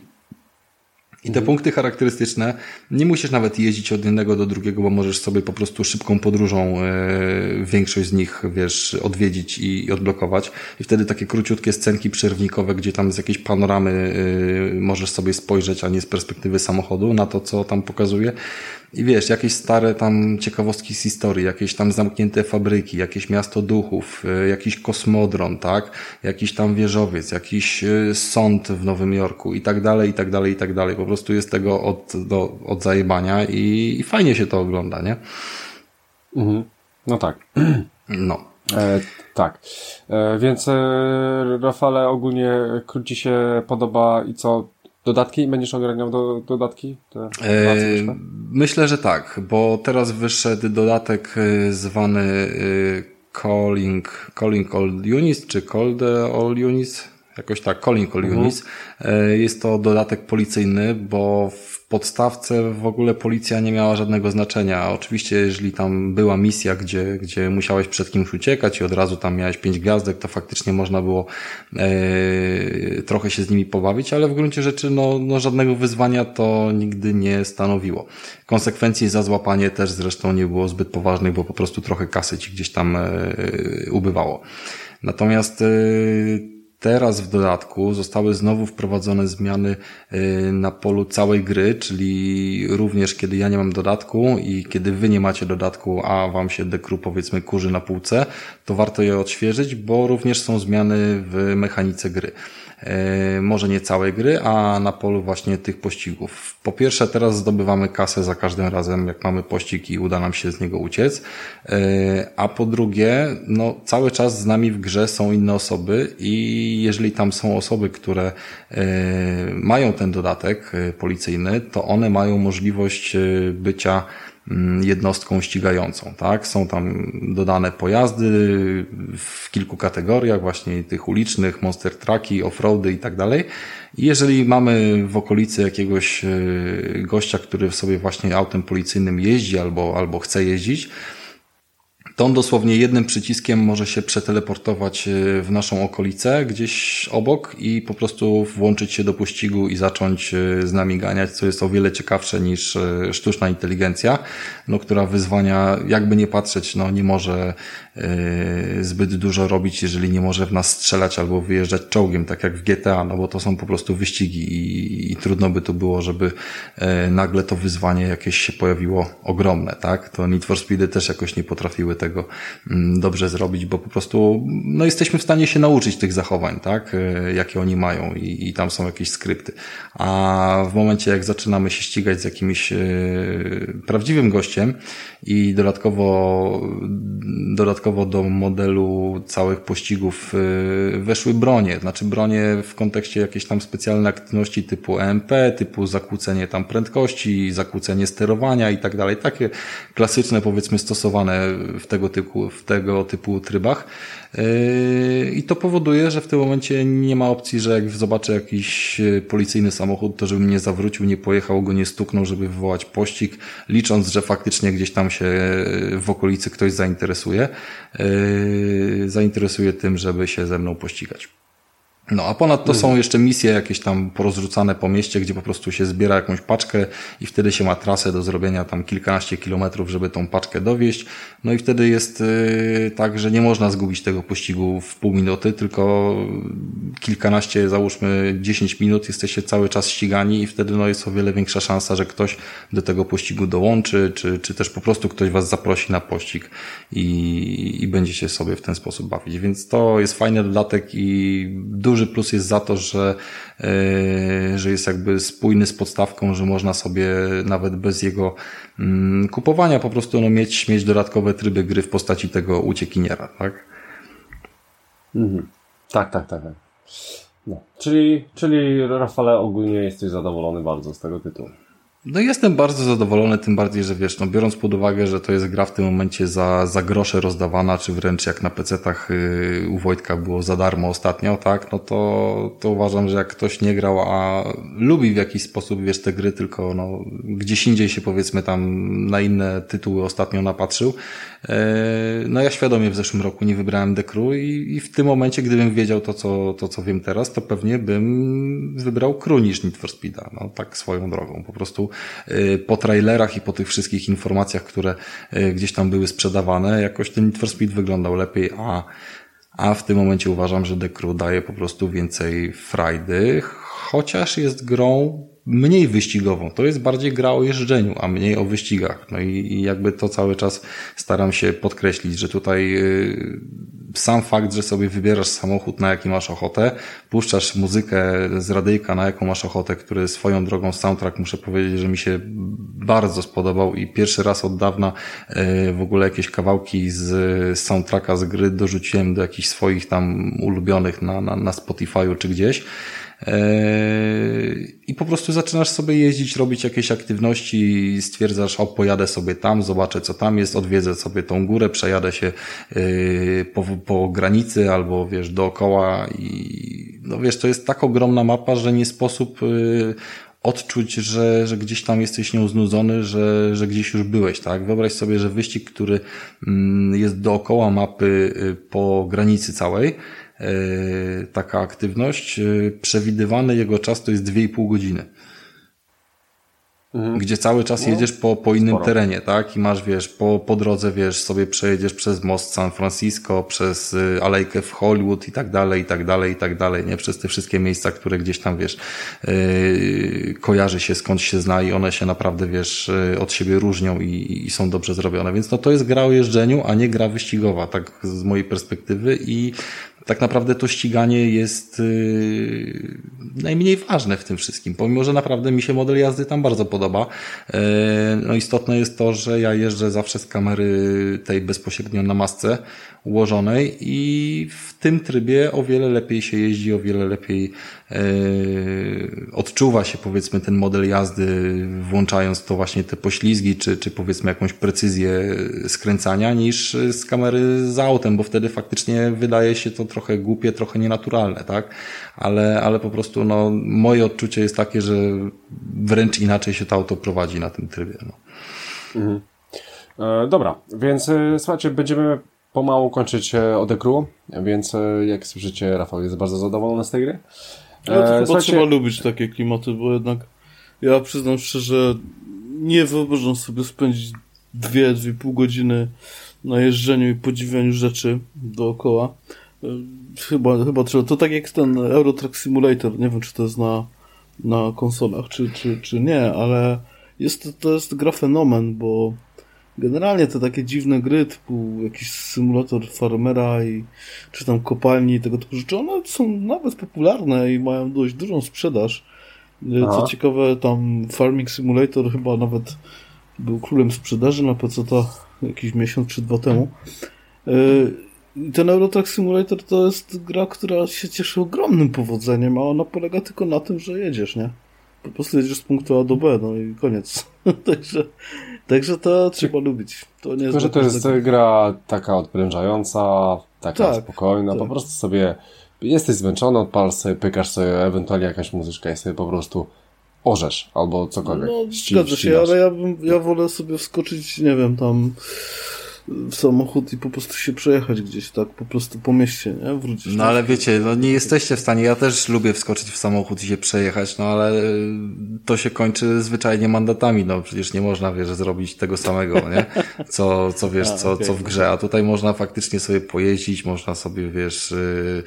i te mhm. punkty charakterystyczne nie musisz nawet jeździć od jednego do drugiego, bo możesz sobie po prostu szybką podróżą e, większość z nich, wiesz, odwiedzić i, i odblokować. I wtedy takie króciutkie scenki przerwnikowe, gdzie tam z jakiejś panoramy e, możesz sobie spojrzeć, a nie z perspektywy samochodu na to, co tam pokazuje. I wiesz, jakieś stare tam ciekawostki z historii, jakieś tam zamknięte fabryki, jakieś miasto duchów, e, jakiś kosmodron, tak? Jakiś tam wieżowiec, jakiś e, sąd w Nowym Jorku i tak dalej, i tak dalej, i tak dalej. Po prostu jest tego od, do, od zajebania i, i fajnie się to ogląda, nie? Mhm. No tak. No. E, tak. E, więc e, Rafale ogólnie króci się podoba i co dodatki? Będziesz ogarniał do, dodatki? Eee, myślę, że tak, bo teraz wyszedł dodatek e, zwany e, Calling, Calling All Units, czy Call All Units, jakoś tak, Calling All mhm. Units. E, jest to dodatek policyjny, bo w podstawce w ogóle policja nie miała żadnego znaczenia. Oczywiście, jeżeli tam była misja, gdzie, gdzie musiałeś przed kimś uciekać i od razu tam miałeś pięć gwiazdek, to faktycznie można było e, trochę się z nimi pobawić, ale w gruncie rzeczy no, no żadnego wyzwania to nigdy nie stanowiło. Konsekwencji za złapanie też zresztą nie było zbyt poważnych, bo po prostu trochę kasy ci gdzieś tam e, ubywało. Natomiast e, Teraz w dodatku zostały znowu wprowadzone zmiany y, na polu całej gry, czyli również kiedy ja nie mam dodatku i kiedy wy nie macie dodatku, a wam się dekru powiedzmy kurzy na półce, to warto je odświeżyć, bo również są zmiany w mechanice gry. E, może nie całej gry, a na polu właśnie tych pościgów. Po pierwsze, teraz zdobywamy kasę za każdym razem, jak mamy pościg i uda nam się z niego uciec, e, a po drugie, no cały czas z nami w grze są inne osoby i jeżeli tam są osoby, które e, mają ten dodatek policyjny, to one mają możliwość bycia jednostką ścigającą, tak? Są tam dodane pojazdy w kilku kategoriach, właśnie tych ulicznych, monster trucki, offroady i tak dalej. I jeżeli mamy w okolicy jakiegoś e, gościa, który sobie właśnie autem policyjnym jeździ albo, albo chce jeździć, to on dosłownie jednym przyciskiem może się przeteleportować e, w naszą okolicę, gdzieś obok i po prostu włączyć się do pościgu i zacząć e, z nami ganiać, co jest o wiele ciekawsze niż e, sztuczna inteligencja, no, która wyzwania, jakby nie patrzeć, no, nie może zbyt dużo robić, jeżeli nie może w nas strzelać albo wyjeżdżać czołgiem, tak jak w GTA, no bo to są po prostu wyścigi i, i trudno by to było, żeby nagle to wyzwanie jakieś się pojawiło ogromne, tak? To Need for Speedy też jakoś nie potrafiły tego mm, dobrze zrobić, bo po prostu no jesteśmy w stanie się nauczyć tych zachowań, tak, e, jakie oni mają i, i tam są jakieś skrypty. A w momencie, jak zaczynamy się ścigać z jakimś prawdziwym gościem i dodatkowo, dodatkowo do modelu całych pościgów e, weszły bronie, znaczy bronie w kontekście jakiejś tam specjalnej aktywności typu EMP, typu zakłócenie tam prędkości, zakłócenie sterowania i tak dalej. Takie klasyczne powiedzmy stosowane w tego typu, w tego typu trybach. Yy, I to powoduje, że w tym momencie nie ma opcji, że jak zobaczę jakiś e, policyjny samochód, to żebym nie zawrócił, nie pojechał, go nie stuknął, żeby wywołać pościg, licząc, że faktycznie gdzieś tam się e, w okolicy ktoś zainteresuje, yy, zainteresuje tym, żeby się ze mną pościgać. No, a ponadto są jeszcze misje jakieś tam porozrzucane po mieście, gdzie po prostu się zbiera jakąś paczkę i wtedy się ma trasę do zrobienia tam kilkanaście kilometrów, żeby tą paczkę dowieść. No i wtedy jest yy, tak, że nie można zgubić tego pościgu w pół minuty, tylko kilkanaście, załóżmy dziesięć minut, jesteście cały czas ścigani i wtedy no jest o wiele większa szansa, że ktoś do tego pościgu dołączy, czy, czy też po prostu ktoś was zaprosi na pościg i, i będziecie sobie w ten sposób bawić. Więc to jest fajny dodatek i duży duży plus jest za to, że, e, że jest jakby spójny z podstawką, że można sobie nawet bez jego mm, kupowania po prostu no, mieć, mieć dodatkowe tryby gry w postaci tego uciekiniera, tak? Mhm. Tak, tak, tak. tak. No. Czyli, czyli Rafale ogólnie jesteś zadowolony bardzo z tego tytułu. No jestem bardzo zadowolony, tym bardziej, że wiesz, no biorąc pod uwagę, że to jest gra w tym momencie za, za grosze rozdawana, czy wręcz jak na PC-tach yy, u Wojtka było za darmo ostatnio, tak, no to, to uważam, że jak ktoś nie grał, a lubi w jakiś sposób, wiesz, te gry, tylko no gdzieś indziej się powiedzmy tam na inne tytuły ostatnio napatrzył, yy, no ja świadomie w zeszłym roku nie wybrałem Dekru i, i w tym momencie, gdybym wiedział to co, to, co wiem teraz, to pewnie bym wybrał Kru niż Need for Speeda, no tak swoją drogą, po prostu po trailerach i po tych wszystkich informacjach, które y, gdzieś tam były sprzedawane, jakoś ten Need for Speed wyglądał lepiej, a, a w tym momencie uważam, że The Crew daje po prostu więcej frajdy, chociaż jest grą mniej wyścigową. To jest bardziej gra o jeżdżeniu, a mniej o wyścigach. No i, i jakby to cały czas staram się podkreślić, że tutaj yy, sam fakt, że sobie wybierasz samochód, na jaki masz ochotę, puszczasz muzykę z radyjka, na jaką masz ochotę, który swoją drogą soundtrack, muszę powiedzieć, że mi się bardzo spodobał i pierwszy raz od dawna yy, w ogóle jakieś kawałki z soundtracka z gry dorzuciłem do jakichś swoich tam ulubionych na, na, na Spotify'u czy gdzieś. Yy, I po prostu zaczynasz sobie jeździć, robić jakieś aktywności, stwierdzasz, o pojadę sobie tam, zobaczę co tam jest, odwiedzę sobie tą górę, przejadę się yy, po, po granicy albo wiesz, dookoła i no wiesz, to jest tak ogromna mapa, że nie sposób yy, odczuć, że, że gdzieś tam jesteś nią znudzony, że, że gdzieś już byłeś, tak? Wyobraź sobie, że wyścig, który mm, jest dookoła mapy po granicy całej, taka aktywność. E, przewidywany jego czas to jest 2,5 godziny. Mhm. Gdzie cały czas no, jedziesz po, po innym sporo. terenie, tak? I masz, wiesz, po, po drodze, wiesz, sobie przejedziesz przez most San Francisco, przez y, alejkę w Hollywood i tak dalej, i tak dalej, i tak dalej, nie? Przez te wszystkie miejsca, które gdzieś tam, wiesz, yy, kojarzy się, skąd się zna i one się naprawdę, wiesz, yy, od siebie różnią i, i są dobrze zrobione. Więc no to jest gra o jeżdżeniu, a nie gra wyścigowa, tak z mojej perspektywy i tak naprawdę to ściganie jest yy, najmniej ważne w tym wszystkim, pomimo, że naprawdę mi się model jazdy tam bardzo podoba. Yy, no istotne jest to, że ja jeżdżę zawsze z kamery tej bezpośrednio na masce ułożonej i w tym trybie o wiele lepiej się jeździ, o wiele lepiej odczuwa się powiedzmy ten model jazdy, włączając to właśnie te poślizgi, czy, czy powiedzmy jakąś precyzję skręcania, niż z kamery za autem, bo wtedy faktycznie wydaje się to trochę głupie, trochę nienaturalne, tak? Ale, ale po prostu no, moje odczucie jest takie, że wręcz inaczej się to auto prowadzi na tym trybie. No. Mhm. E, dobra, więc e, słuchajcie, będziemy pomału kończyć e, odekru, więc e, jak słyszycie, Rafał jest bardzo zadowolony z tej gry. No słuchajcie... trzeba lubić takie klimaty, bo jednak ja przyznam szczerze, nie wyobrażam sobie spędzić dwie, dwie pół godziny na jeżdżeniu i podziwianiu rzeczy dookoła. Chyba, chyba trzeba. To tak jak ten Euro Truck Simulator. Nie wiem, czy to jest na, na konsolach, czy, czy, czy nie, ale jest to, to jest gra fenomen, bo generalnie te takie dziwne gry, typu jakiś symulator farmera i czy tam kopalni i tego typu rzeczy, one są nawet popularne i mają dość dużą sprzedaż. Aha. Co ciekawe, tam Farming Simulator chyba nawet był królem sprzedaży na PC to jakiś miesiąc czy dwa temu. Y, ten Eurotruck Simulator to jest gra, która się cieszy ogromnym powodzeniem, a ona polega tylko na tym, że jedziesz, nie? Po prostu jedziesz z punktu A do B, no i koniec. także, także to trzeba lubić. To nie jest że to jest tak... gra taka odprężająca, taka tak, spokojna, tak. po prostu sobie jesteś zmęczony, odpal sobie, pykasz sobie ewentualnie jakaś muzyczka i sobie po prostu orzesz albo cokolwiek. No, zgadza się, ale ja, bym, ja wolę sobie wskoczyć, nie wiem, tam w samochód i po prostu się przejechać gdzieś tak, po prostu po mieście, nie? Wrócić. No ale wiecie, no nie jesteście w stanie, ja też lubię wskoczyć w samochód i się przejechać, no ale to się kończy zwyczajnie mandatami, no przecież nie można, wiesz, zrobić tego samego, nie? Co, co wiesz, co, co w grze, a tutaj można faktycznie sobie pojeździć, można sobie, wiesz, y,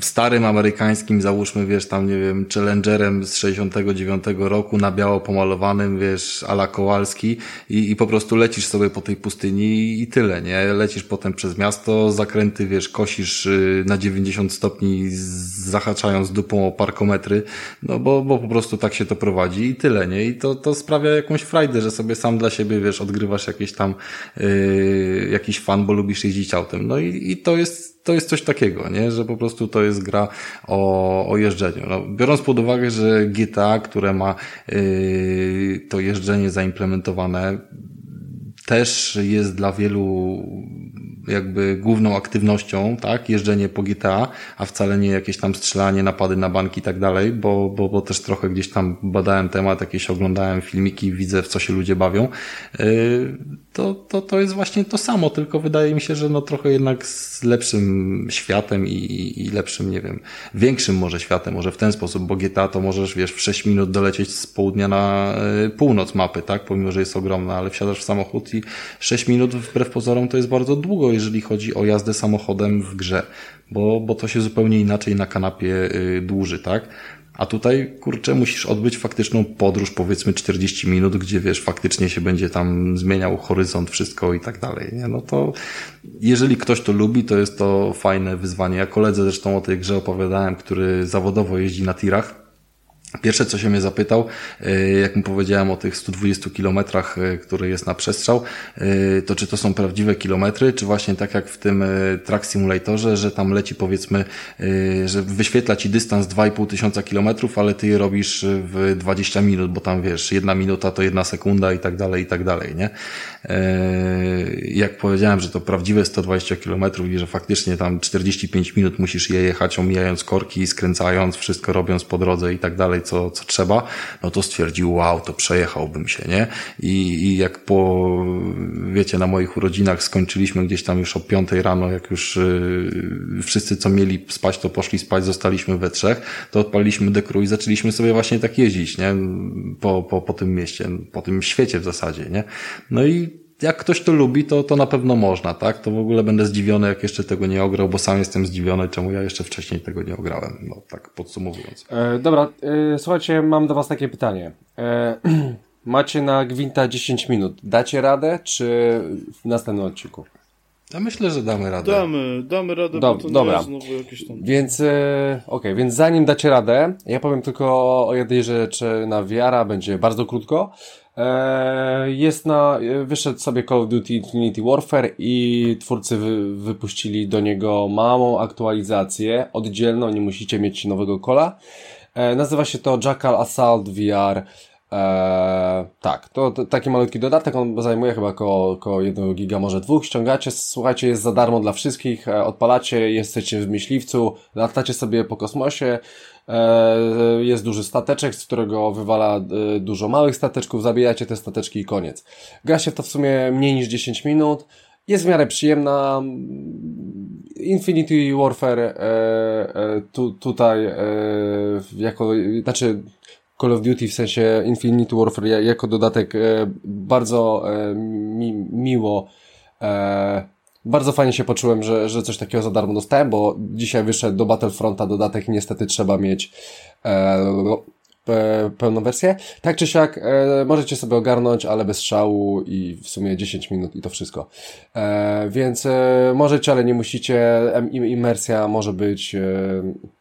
starym amerykańskim, załóżmy, wiesz, tam, nie wiem, Challengerem z 69 roku na biało pomalowanym, wiesz, ala Kowalski i, i po prostu lecisz sobie po tej pustyni i, tyle, nie? Lecisz potem przez miasto, zakręty, wiesz, kosisz y, na 90 stopni, zahaczając dupą o parkometry, no bo, bo po prostu tak się to prowadzi i tyle, nie? I to, to sprawia jakąś frajdę, że sobie sam dla siebie, wiesz, odgrywasz jakieś tam, yy, jakiś fan, bo lubisz jeździć autem. No i, i to jest, to jest coś takiego, nie? Że po prostu to jest gra o, o jeżdżeniu. No, biorąc pod uwagę, że GTA, które ma yy, to jeżdżenie zaimplementowane, też jest dla wielu jakby główną aktywnością, tak, jeżdżenie po GTA, a wcale nie jakieś tam strzelanie, napady na banki i tak dalej, bo, bo, bo też trochę gdzieś tam badałem temat, jakieś oglądałem filmiki, widzę w co się ludzie bawią. Yy, to, to, to jest właśnie to samo, tylko wydaje mi się, że no trochę jednak z lepszym światem i, i lepszym, nie wiem, większym może światem, może w ten sposób, bo GTA to możesz, wiesz, w 6 minut dolecieć z południa na y, północ mapy, tak, pomimo, że jest ogromna, ale wsiadasz w samochód i 6 minut wbrew pozorom to jest bardzo długo, jeżeli chodzi o jazdę samochodem w grze, bo, bo to się zupełnie inaczej na kanapie y, dłuży, tak? A tutaj, kurczę, musisz odbyć faktyczną podróż, powiedzmy 40 minut, gdzie wiesz, faktycznie się będzie tam zmieniał horyzont, wszystko i tak dalej. Nie? No to jeżeli ktoś to lubi, to jest to fajne wyzwanie. Ja koledze zresztą o tej grze opowiadałem, który zawodowo jeździ na tirach Pierwsze, co się mnie zapytał, e, jak mu powiedziałem o tych 120 kilometrach, e, który jest na przestrzał, e, to czy to są prawdziwe kilometry, czy właśnie tak jak w tym Track Simulatorze, że tam leci powiedzmy, że wyświetla ci dystans 2,5 tysiąca kilometrów, ale ty je robisz w 20 minut, bo tam wiesz, jedna minuta to jedna sekunda i tak dalej, i tak dalej, nie? Jak powiedziałem, że to prawdziwe 120 kilometrów i że faktycznie tam 45 minut musisz je jechać, omijając korki, skręcając, wszystko robiąc po drodze i tak dalej, co, co trzeba, no to stwierdził, wow, to przejechałbym się, nie? I, I jak po, wiecie, na moich urodzinach skończyliśmy gdzieś tam już o piątej rano, jak już yy, wszyscy, co mieli spać, to poszli spać, zostaliśmy we trzech, to odpaliliśmy dekru i zaczęliśmy sobie właśnie tak jeździć, nie? Po, po, po tym mieście, po tym świecie w zasadzie, nie? No i jak ktoś to lubi, to, to na pewno można, tak? To w ogóle będę zdziwiony, jak jeszcze tego nie ograł, bo sam jestem zdziwiony, czemu ja jeszcze wcześniej tego nie ograłem. No tak podsumowując. E, dobra, e, słuchajcie, mam do Was takie pytanie. E, macie na Gwinta 10 minut. Dacie radę, czy w następnym odcinku? Ja myślę, że damy radę. Damy, damy radę, Dob bo to dobra. znowu jakieś tam... Więc, e, okej, okay, więc zanim dacie radę, ja powiem tylko o jednej rzeczy na wiara, będzie bardzo krótko. E, jest na, wyszedł sobie Call of Duty Infinity Warfare i twórcy wy, wypuścili do niego małą aktualizację, oddzielną, nie musicie mieć nowego kola. E, nazywa się to Jackal Assault VR Eee, tak, to, to, taki malutki dodatek, on zajmuje chyba około, około 1 giga, może dwóch. Ściągacie, słuchajcie, jest za darmo dla wszystkich, e, odpalacie, jesteście w myśliwcu, latacie sobie po kosmosie, e, jest duży stateczek, z którego wywala e, dużo małych stateczków, zabijacie te stateczki i koniec. Gra się to w sumie mniej niż 10 minut, jest w miarę przyjemna. Infinity Warfare e, e, tu, tutaj e, jako, znaczy Call of Duty w sensie Infinity Warfare jako dodatek e, bardzo e, mi, miło e, bardzo fajnie się poczułem, że, że coś takiego za darmo dostałem, bo dzisiaj wyszedł do Battlefronta dodatek niestety trzeba mieć pełną wersję. Tak czy siak e, możecie sobie ogarnąć, ale bez szału i w sumie 10 minut i to wszystko. E, więc e, możecie, ale nie musicie. Imersja może być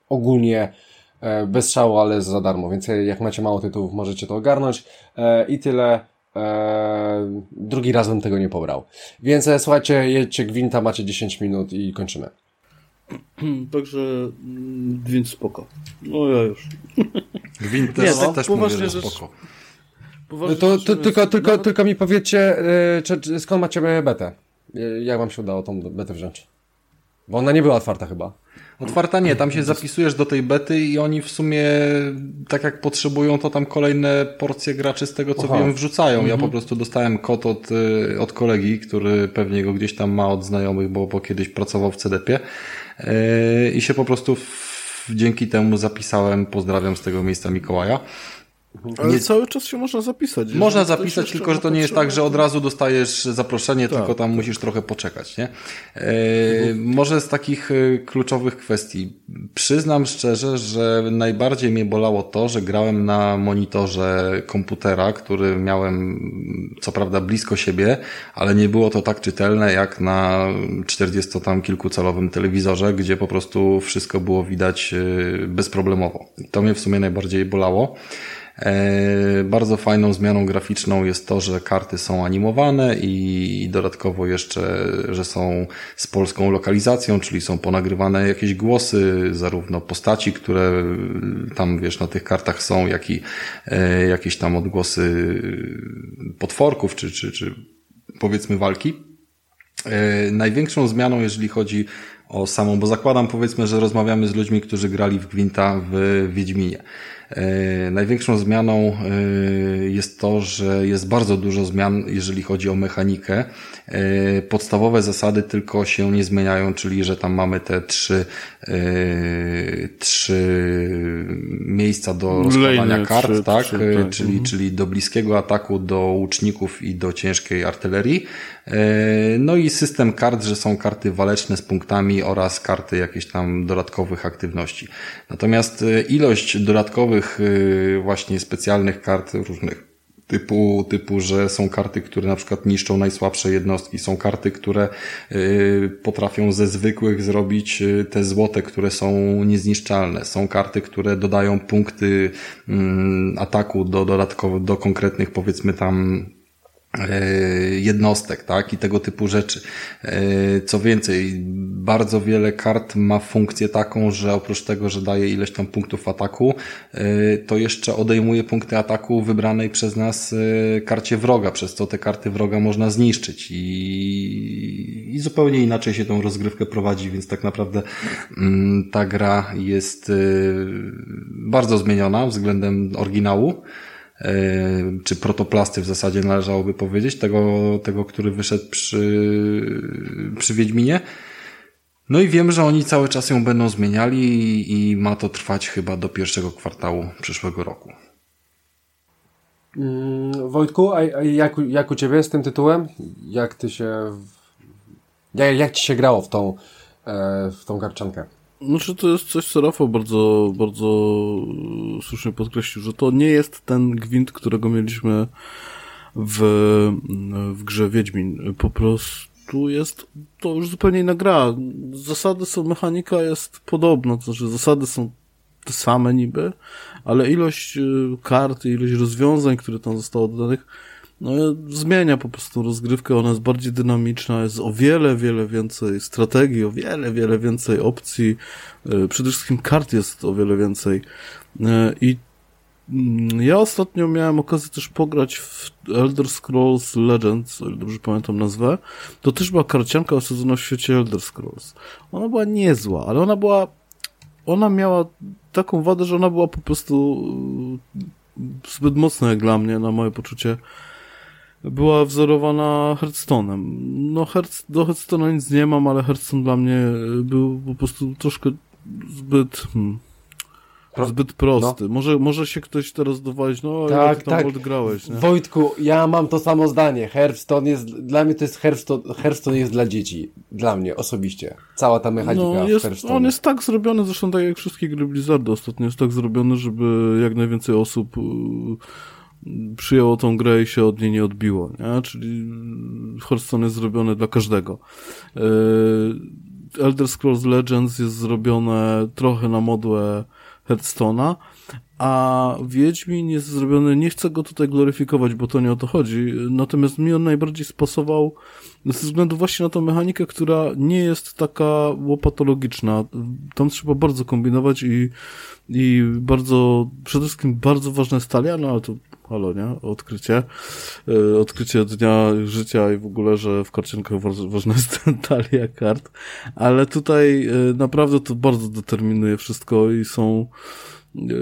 ogólnie E, bez szału, ale za darmo, więc jak macie mało tytułów, możecie to ogarnąć e, i tyle. E, drugi raz bym tego nie pobrał. Więc słuchajcie, jedźcie Gwinta, macie 10 minut i kończymy. Także, mm, więc spoko. No ja już. Gwint też, nie, tak też mówię, że spoko. No to, to, tylko, tylko, tylko mi powiedzcie, czy, czy, skąd macie betę? Jak wam się udało tą betę wziąć? Bo ona nie była otwarta chyba. Otwarta nie, tam się zapisujesz do tej bety i oni w sumie, tak jak potrzebują, to tam kolejne porcje graczy z tego co Aha. wiem wrzucają. Ja mhm. po prostu dostałem kod od, y, od kolegi, który pewnie go gdzieś tam ma od znajomych, bo, bo kiedyś pracował w CDP yy, i się po prostu w, dzięki temu zapisałem. Pozdrawiam z tego miejsca Mikołaja. Ale nie... cały czas się można zapisać. Można zapisać, tylko że to nie jest tak, że od razu dostajesz zaproszenie, tak, tylko tam tak. musisz trochę poczekać, nie? E, może z takich e, kluczowych kwestii. Przyznam szczerze, że najbardziej mnie bolało to, że grałem na monitorze komputera, który miałem co prawda blisko siebie, ale nie było to tak czytelne jak na 40 tam kilkucalowym telewizorze, gdzie po prostu wszystko było widać e, bezproblemowo. To mnie w sumie najbardziej bolało. E, bardzo fajną zmianą graficzną jest to, że karty są animowane i dodatkowo jeszcze, że są z polską lokalizacją, czyli są ponagrywane jakieś głosy, zarówno postaci, które tam wiesz na tych kartach są, jak i e, jakieś tam odgłosy potworków, czy, czy, czy powiedzmy walki. E, największą zmianą, jeżeli chodzi o samą, bo zakładam powiedzmy, że rozmawiamy z ludźmi, którzy grali w Gwinta w Wiedźminie. E, największą zmianą e, jest to, że jest bardzo dużo zmian, jeżeli chodzi o mechanikę. E, podstawowe zasady tylko się nie zmieniają, czyli że tam mamy te trzy, trzy miejsca do rozkładania kart, trzy, tak? Trzy, tak? Czyli, mhm. czyli do bliskiego ataku, do łuczników i do ciężkiej artylerii. No i system kart, że są karty waleczne z punktami oraz karty jakieś tam dodatkowych aktywności. Natomiast ilość dodatkowych y, właśnie specjalnych kart różnych typu, typu, że są karty, które na przykład niszczą najsłabsze jednostki, są karty, które potrafią ze zwykłych zrobić te złote, które są niezniszczalne, są karty, które dodają punkty mm, ataku do dodatkowo, do konkretnych powiedzmy tam E, jednostek, tak, i tego typu rzeczy. E, co więcej, bardzo wiele kart ma funkcję taką, że oprócz tego, że daje ileś tam punktów ataku, e, to jeszcze odejmuje punkty ataku wybranej przez nas karcie wroga, przez co te karty wroga można zniszczyć i, i zupełnie inaczej się tą rozgrywkę prowadzi, więc tak naprawdę mm, ta gra jest bardzo zmieniona względem oryginału. E, czy protoplasty w zasadzie należałoby powiedzieć, tego, tego który wyszedł przy, przy Wiedźminie. No i wiem, że oni cały czas ją będą zmieniali i ma to trwać chyba do pierwszego kwartału przyszłego roku. Mm, Wojtku, a jak, jak u Ciebie z tym tytułem? Jak Ty się... Jak, jak Ci się grało w tą, e, w tą garczankę? Znaczy to jest coś, co Rafał bardzo, bardzo słusznie podkreślił, że to nie jest ten gwint, którego mieliśmy w, w grze Wiedźmin. Po prostu Tu jest to już zupełnie inna gra. Zasady są, mechanika jest podobna, to znaczy zasady są te same niby, ale ilość y, kart, ilość rozwiązań, które tam zostało dodanych, no, zmienia po prostu rozgrywkę, ona jest bardziej dynamiczna, jest o wiele, wiele więcej strategii, o wiele, wiele więcej opcji, y, przede wszystkim kart jest o wiele więcej y, i mm, ja ostatnio miałem okazję też pograć w Elder Scrolls Legends, o ile dobrze pamiętam nazwę. To też była karcianka osadzona w świecie Elder Scrolls. Ona była niezła, ale ona była ona miała taką wadę, że ona była po prostu e, zbyt mocna jak dla mnie, na moje poczucie. Była wzorowana Hearthstone'em. No, Hearth, do Hearthstone'a nic nie mam, ale Hearthstone dla mnie był po prostu troszkę zbyt... Hmm, Zbyt prosty. No. Może, może się ktoś teraz dowalić, no tak, tam tak. odgrałeś, nie? Wojtku, ja mam to samo zdanie. Hearthstone jest, dla mnie to jest Hearthstone, Hearthstone jest dla dzieci. Dla mnie osobiście. Cała ta mechanika no, jest, Hearthstone. On jest tak zrobiony, zresztą tak jak wszystkie gry Blizzardu ostatnio, jest tak zrobiony, żeby jak najwięcej osób yy, przyjęło tą grę i się od niej nie odbiło, nie? Czyli Hearthstone jest zrobiony dla każdego. Yy, Elder Scrolls Legends jest zrobione trochę na modłę Hearthstone'a, a Wiedźmin jest zrobiony, nie chcę go tutaj gloryfikować, bo to nie o to chodzi, natomiast mi on najbardziej spasował ze względu właśnie na tą mechanikę, która nie jest taka łopatologiczna. Tam trzeba bardzo kombinować i, i bardzo, przede wszystkim bardzo ważne jest talia, no ale to halo, nie? Odkrycie. E, odkrycie dnia życia i w ogóle, że w karcienkach ważna jest talia kart. Ale tutaj e, naprawdę to bardzo determinuje wszystko i są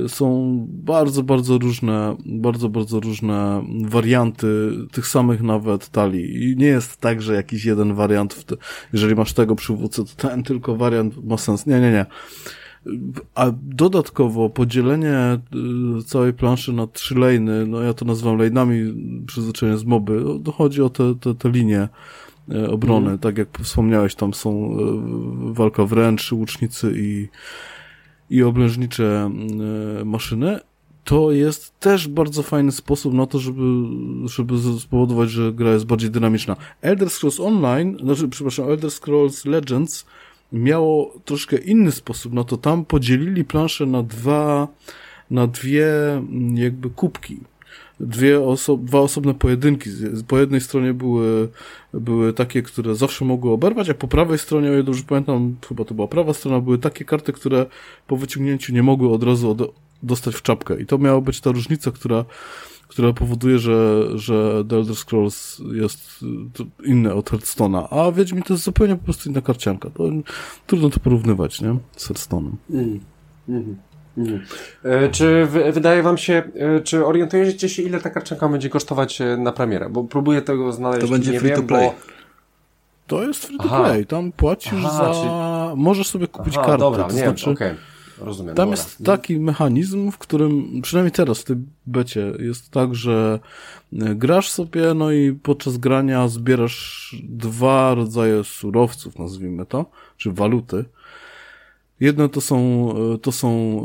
są bardzo, bardzo różne, bardzo, bardzo różne warianty tych samych nawet talii. I nie jest tak, że jakiś jeden wariant, te, jeżeli masz tego przywódcę, to ten tylko wariant ma sens. Nie, nie, nie. A dodatkowo podzielenie y, całej planszy na trzy lejny, no ja to nazywam lejnami przyzwyczajenie z moby, dochodzi o te, te, te linie y, obrony, mm. tak jak wspomniałeś, tam są y, walka wręcz, łucznicy i, i oblężnicze maszyny. To jest też bardzo fajny sposób na to, żeby, żeby spowodować, że gra jest bardziej dynamiczna. Elder Scrolls Online, znaczy, przepraszam, Elder Scrolls Legends miało troszkę inny sposób, no to tam podzielili planszę na dwa, na dwie mm, jakby kubki. Dwie oso dwa osobne pojedynki. Po jednej stronie były, były takie, które zawsze mogły oberwać, a po prawej stronie, o ile dobrze pamiętam, chyba to była prawa strona, były takie karty, które po wyciągnięciu nie mogły od razu od dostać w czapkę. I to miała być ta różnica, która która powoduje, że, że The Elder Scrolls jest inne od Hearthstone'a, a Wiedźmin to jest zupełnie po prostu inna karcianka. To, trudno to porównywać, nie? Z Hearthstone'em. Mm. Mm. Mm. E, czy w, wydaje wam się, e, czy orientujecie się, ile ta karcianka będzie kosztować e, na premierę? Bo próbuję tego znaleźć. To będzie nie free wiem, to play. Bo... To jest free to Aha. play. Tam płacisz Aha, za... Czyli... Możesz sobie kupić Aha, kartę. Dobra, to nie, znaczy... Okay. Rozumiem. Tam dobra. jest taki mechanizm, w którym, przynajmniej teraz w tym becie, jest tak, że grasz sobie, no i podczas grania zbierasz dwa rodzaje surowców, nazwijmy to, czy waluty. Jedne to są, e, to są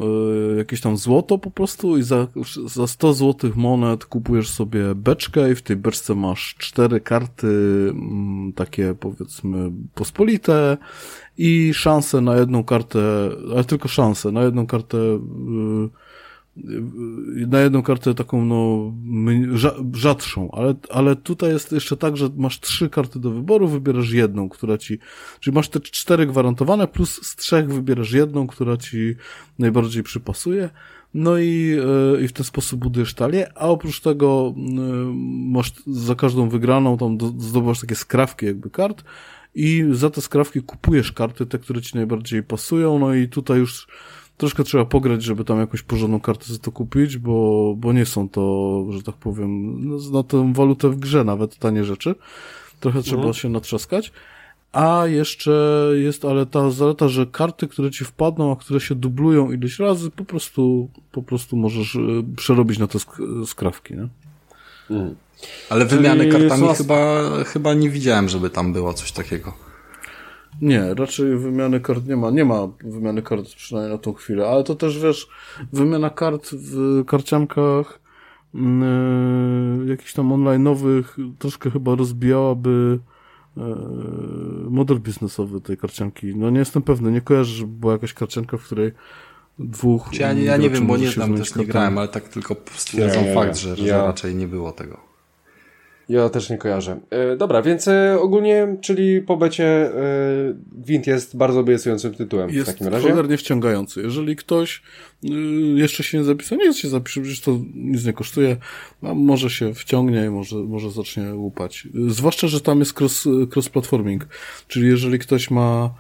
e, jakieś tam złoto po prostu i za, za 100 złotych monet kupujesz sobie beczkę i w tej beczce masz cztery karty mm, takie powiedzmy pospolite i szansę na jedną kartę, ale tylko szansę na jedną kartę y, y, na jedną kartę taką no rzadszą, ale, ale tutaj jest jeszcze tak, że masz trzy karty do wyboru, wybierasz jedną, która ci, czyli masz te cztery gwarantowane, plus z trzech wybierasz jedną, która ci najbardziej przypasuje. No i, y, i w ten sposób budujesz talię, a oprócz tego masz za każdą wygraną tam zdobywasz takie skrawki jakby kart, i za te skrawki kupujesz karty, te, które ci najbardziej pasują, no i tutaj już troszkę trzeba pograć, żeby tam jakąś porządną kartę za to kupić, bo, bo nie są to, że tak powiem, na tę walutę w grze nawet tanie rzeczy. Trochę trzeba mhm. się natrzaskać. A jeszcze jest, ale ta zaleta, że karty, które ci wpadną, a które się dublują ileś razy, po prostu, po prostu możesz e, przerobić na te skrawki, nie? Mhm. Ale wymiany kartami chyba, chyba nie widziałem, żeby tam było coś takiego. Nie, raczej wymiany kart nie ma. Nie ma wymiany kart przynajmniej na tą chwilę, ale to też wiesz, wymiana kart w karciankach yy, jakichś tam online'owych troszkę chyba rozbijałaby model biznesowy tej karcianki. No nie jestem pewny, nie kojarzę, że była jakaś karcianka, w której dwóch. Ja, ja nie wiem, bo nie znam, też nie grałem, ale tak tylko stwierdzam nie, fakt, że, że ja... raczej nie było tego. Ja też nie kojarzę. E, dobra, więc e, ogólnie, czyli po becie e, Wind jest bardzo obiecującym tytułem jest w takim razie. Jest wciągający. Jeżeli ktoś y, jeszcze się nie zapisał, nie się zapisze, przecież to nic nie kosztuje, a może się wciągnie i może, może zacznie łupać. Zwłaszcza, że tam jest cross, cross-platforming, czyli jeżeli ktoś ma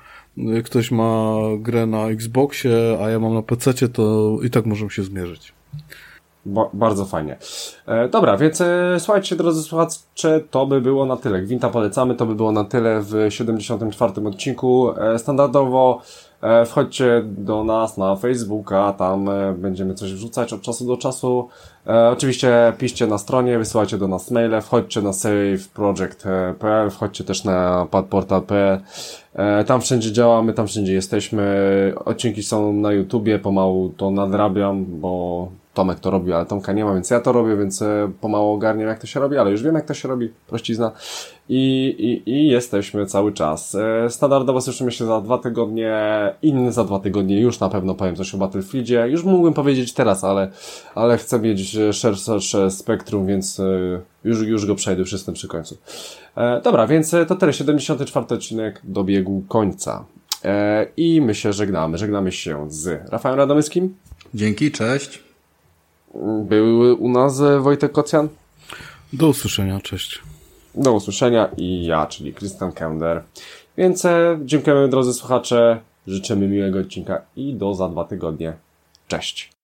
ktoś ma grę na Xboxie, a ja mam na PC, to i tak możemy się zmierzyć. Ba bardzo fajnie. E, dobra, więc e, słuchajcie, drodzy słuchacze, to by było na tyle. Gwinta polecamy, to by było na tyle w 74. odcinku. E, standardowo e, wchodźcie do nas na Facebooka, tam e, będziemy coś wrzucać od czasu do czasu. E, oczywiście piszcie na stronie, wysyłajcie do nas maile, wchodźcie na saveproject.pl, wchodźcie też na padportal.pl. E, tam wszędzie działamy, tam wszędzie jesteśmy. Odcinki są na YouTubie, pomału to nadrabiam, bo Tomek to robi, ale Tomka nie ma, więc ja to robię, więc e, pomału ogarniam jak to się robi, ale już wiem jak to się robi, prościzna. I, i, i jesteśmy cały czas. E, standardowo słyszymy się za dwa tygodnie, inny za dwa tygodnie, już na pewno powiem coś o Battlefieldzie. Już mógłbym powiedzieć teraz, ale, ale chcę mieć szersze spektrum, więc e, już, już go przejdę, już jestem przy końcu. Dobra, więc to tyle, 74 odcinek dobiegł końca. I my się żegnamy. Żegnamy się z Rafałem Radomyskim. Dzięki, cześć. Był u nas e, Wojtek Kocjan. Do usłyszenia, cześć. Do usłyszenia i ja, czyli Krystian Kender. Więc e, dziękujemy drodzy słuchacze, życzymy miłego odcinka i do za dwa tygodnie. Cześć.